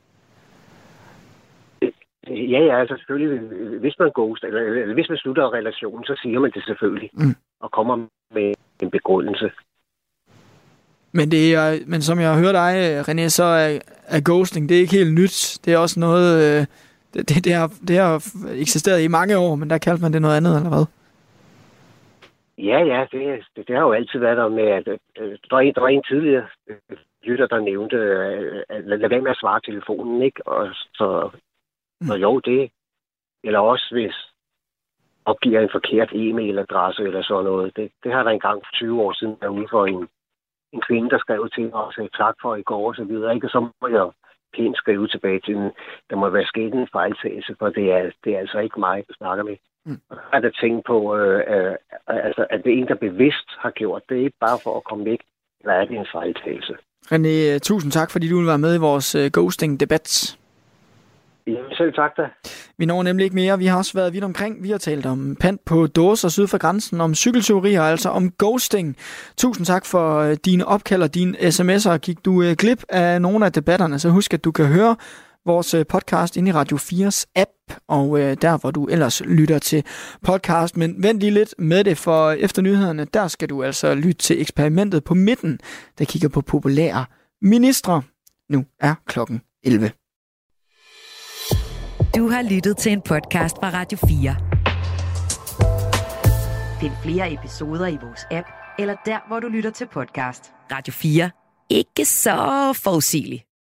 Speaker 22: Ja, ja, altså selvfølgelig, hvis man ghost, eller, eller hvis man slutter relationen, så siger man det selvfølgelig,
Speaker 3: Mm.
Speaker 22: og kommer med en begrundelse.
Speaker 3: Men, det er, men som jeg har hørt dig, René, så er, er ghosting, det er ikke helt nyt. Det er også noget, øh, det, det, det, har, det har eksisteret i mange år, men der kaldte man det noget andet, eller hvad?
Speaker 22: Ja, ja, det, det, det har jo altid været der med, at øh, der, var en, der var en tidligere øh, lytter, der nævnte, øh, at lad, være med at svare telefonen, ikke? Og så, så jo, det, eller også hvis opgiver en forkert e-mailadresse eller sådan noget. Det, det har der engang for 20 år siden været ude for en, en kvinde, der skrev til mig og sagde tak for i går og så videre. Ikke? Og så må jeg pænt skrive tilbage til den. Der må være sket en fejltagelse, for det er, det er altså ikke mig, du snakker med.
Speaker 3: Mm.
Speaker 22: Er der tænkt på, øh, øh, altså, at det er en, der bevidst har gjort det, ikke bare for at komme væk, eller er det en fejltagelse?
Speaker 3: René, tusind tak, fordi du være med i vores øh, ghosting-debat.
Speaker 22: Jamen, selv tak da.
Speaker 3: Vi når nemlig ikke mere. Vi har også været vidt omkring. Vi har talt om pant på dåser syd for grænsen, om cykelteorier, altså om ghosting. Tusind tak for øh, dine opkald og dine sms'er. Gik du øh, glip af nogle af debatterne, så husk, at du kan høre vores øh, podcast inde i Radio 4's app, og øh, der, hvor du ellers lytter til podcast. Men vent lige lidt med det, for efter nyhederne, der skal du altså lytte til eksperimentet på midten, der kigger på populære ministre. Nu er klokken 11.
Speaker 15: Du har lyttet til en podcast fra Radio 4. Find flere episoder i vores app, eller der, hvor du lytter til podcast. Radio 4. Ikke så forudsigeligt.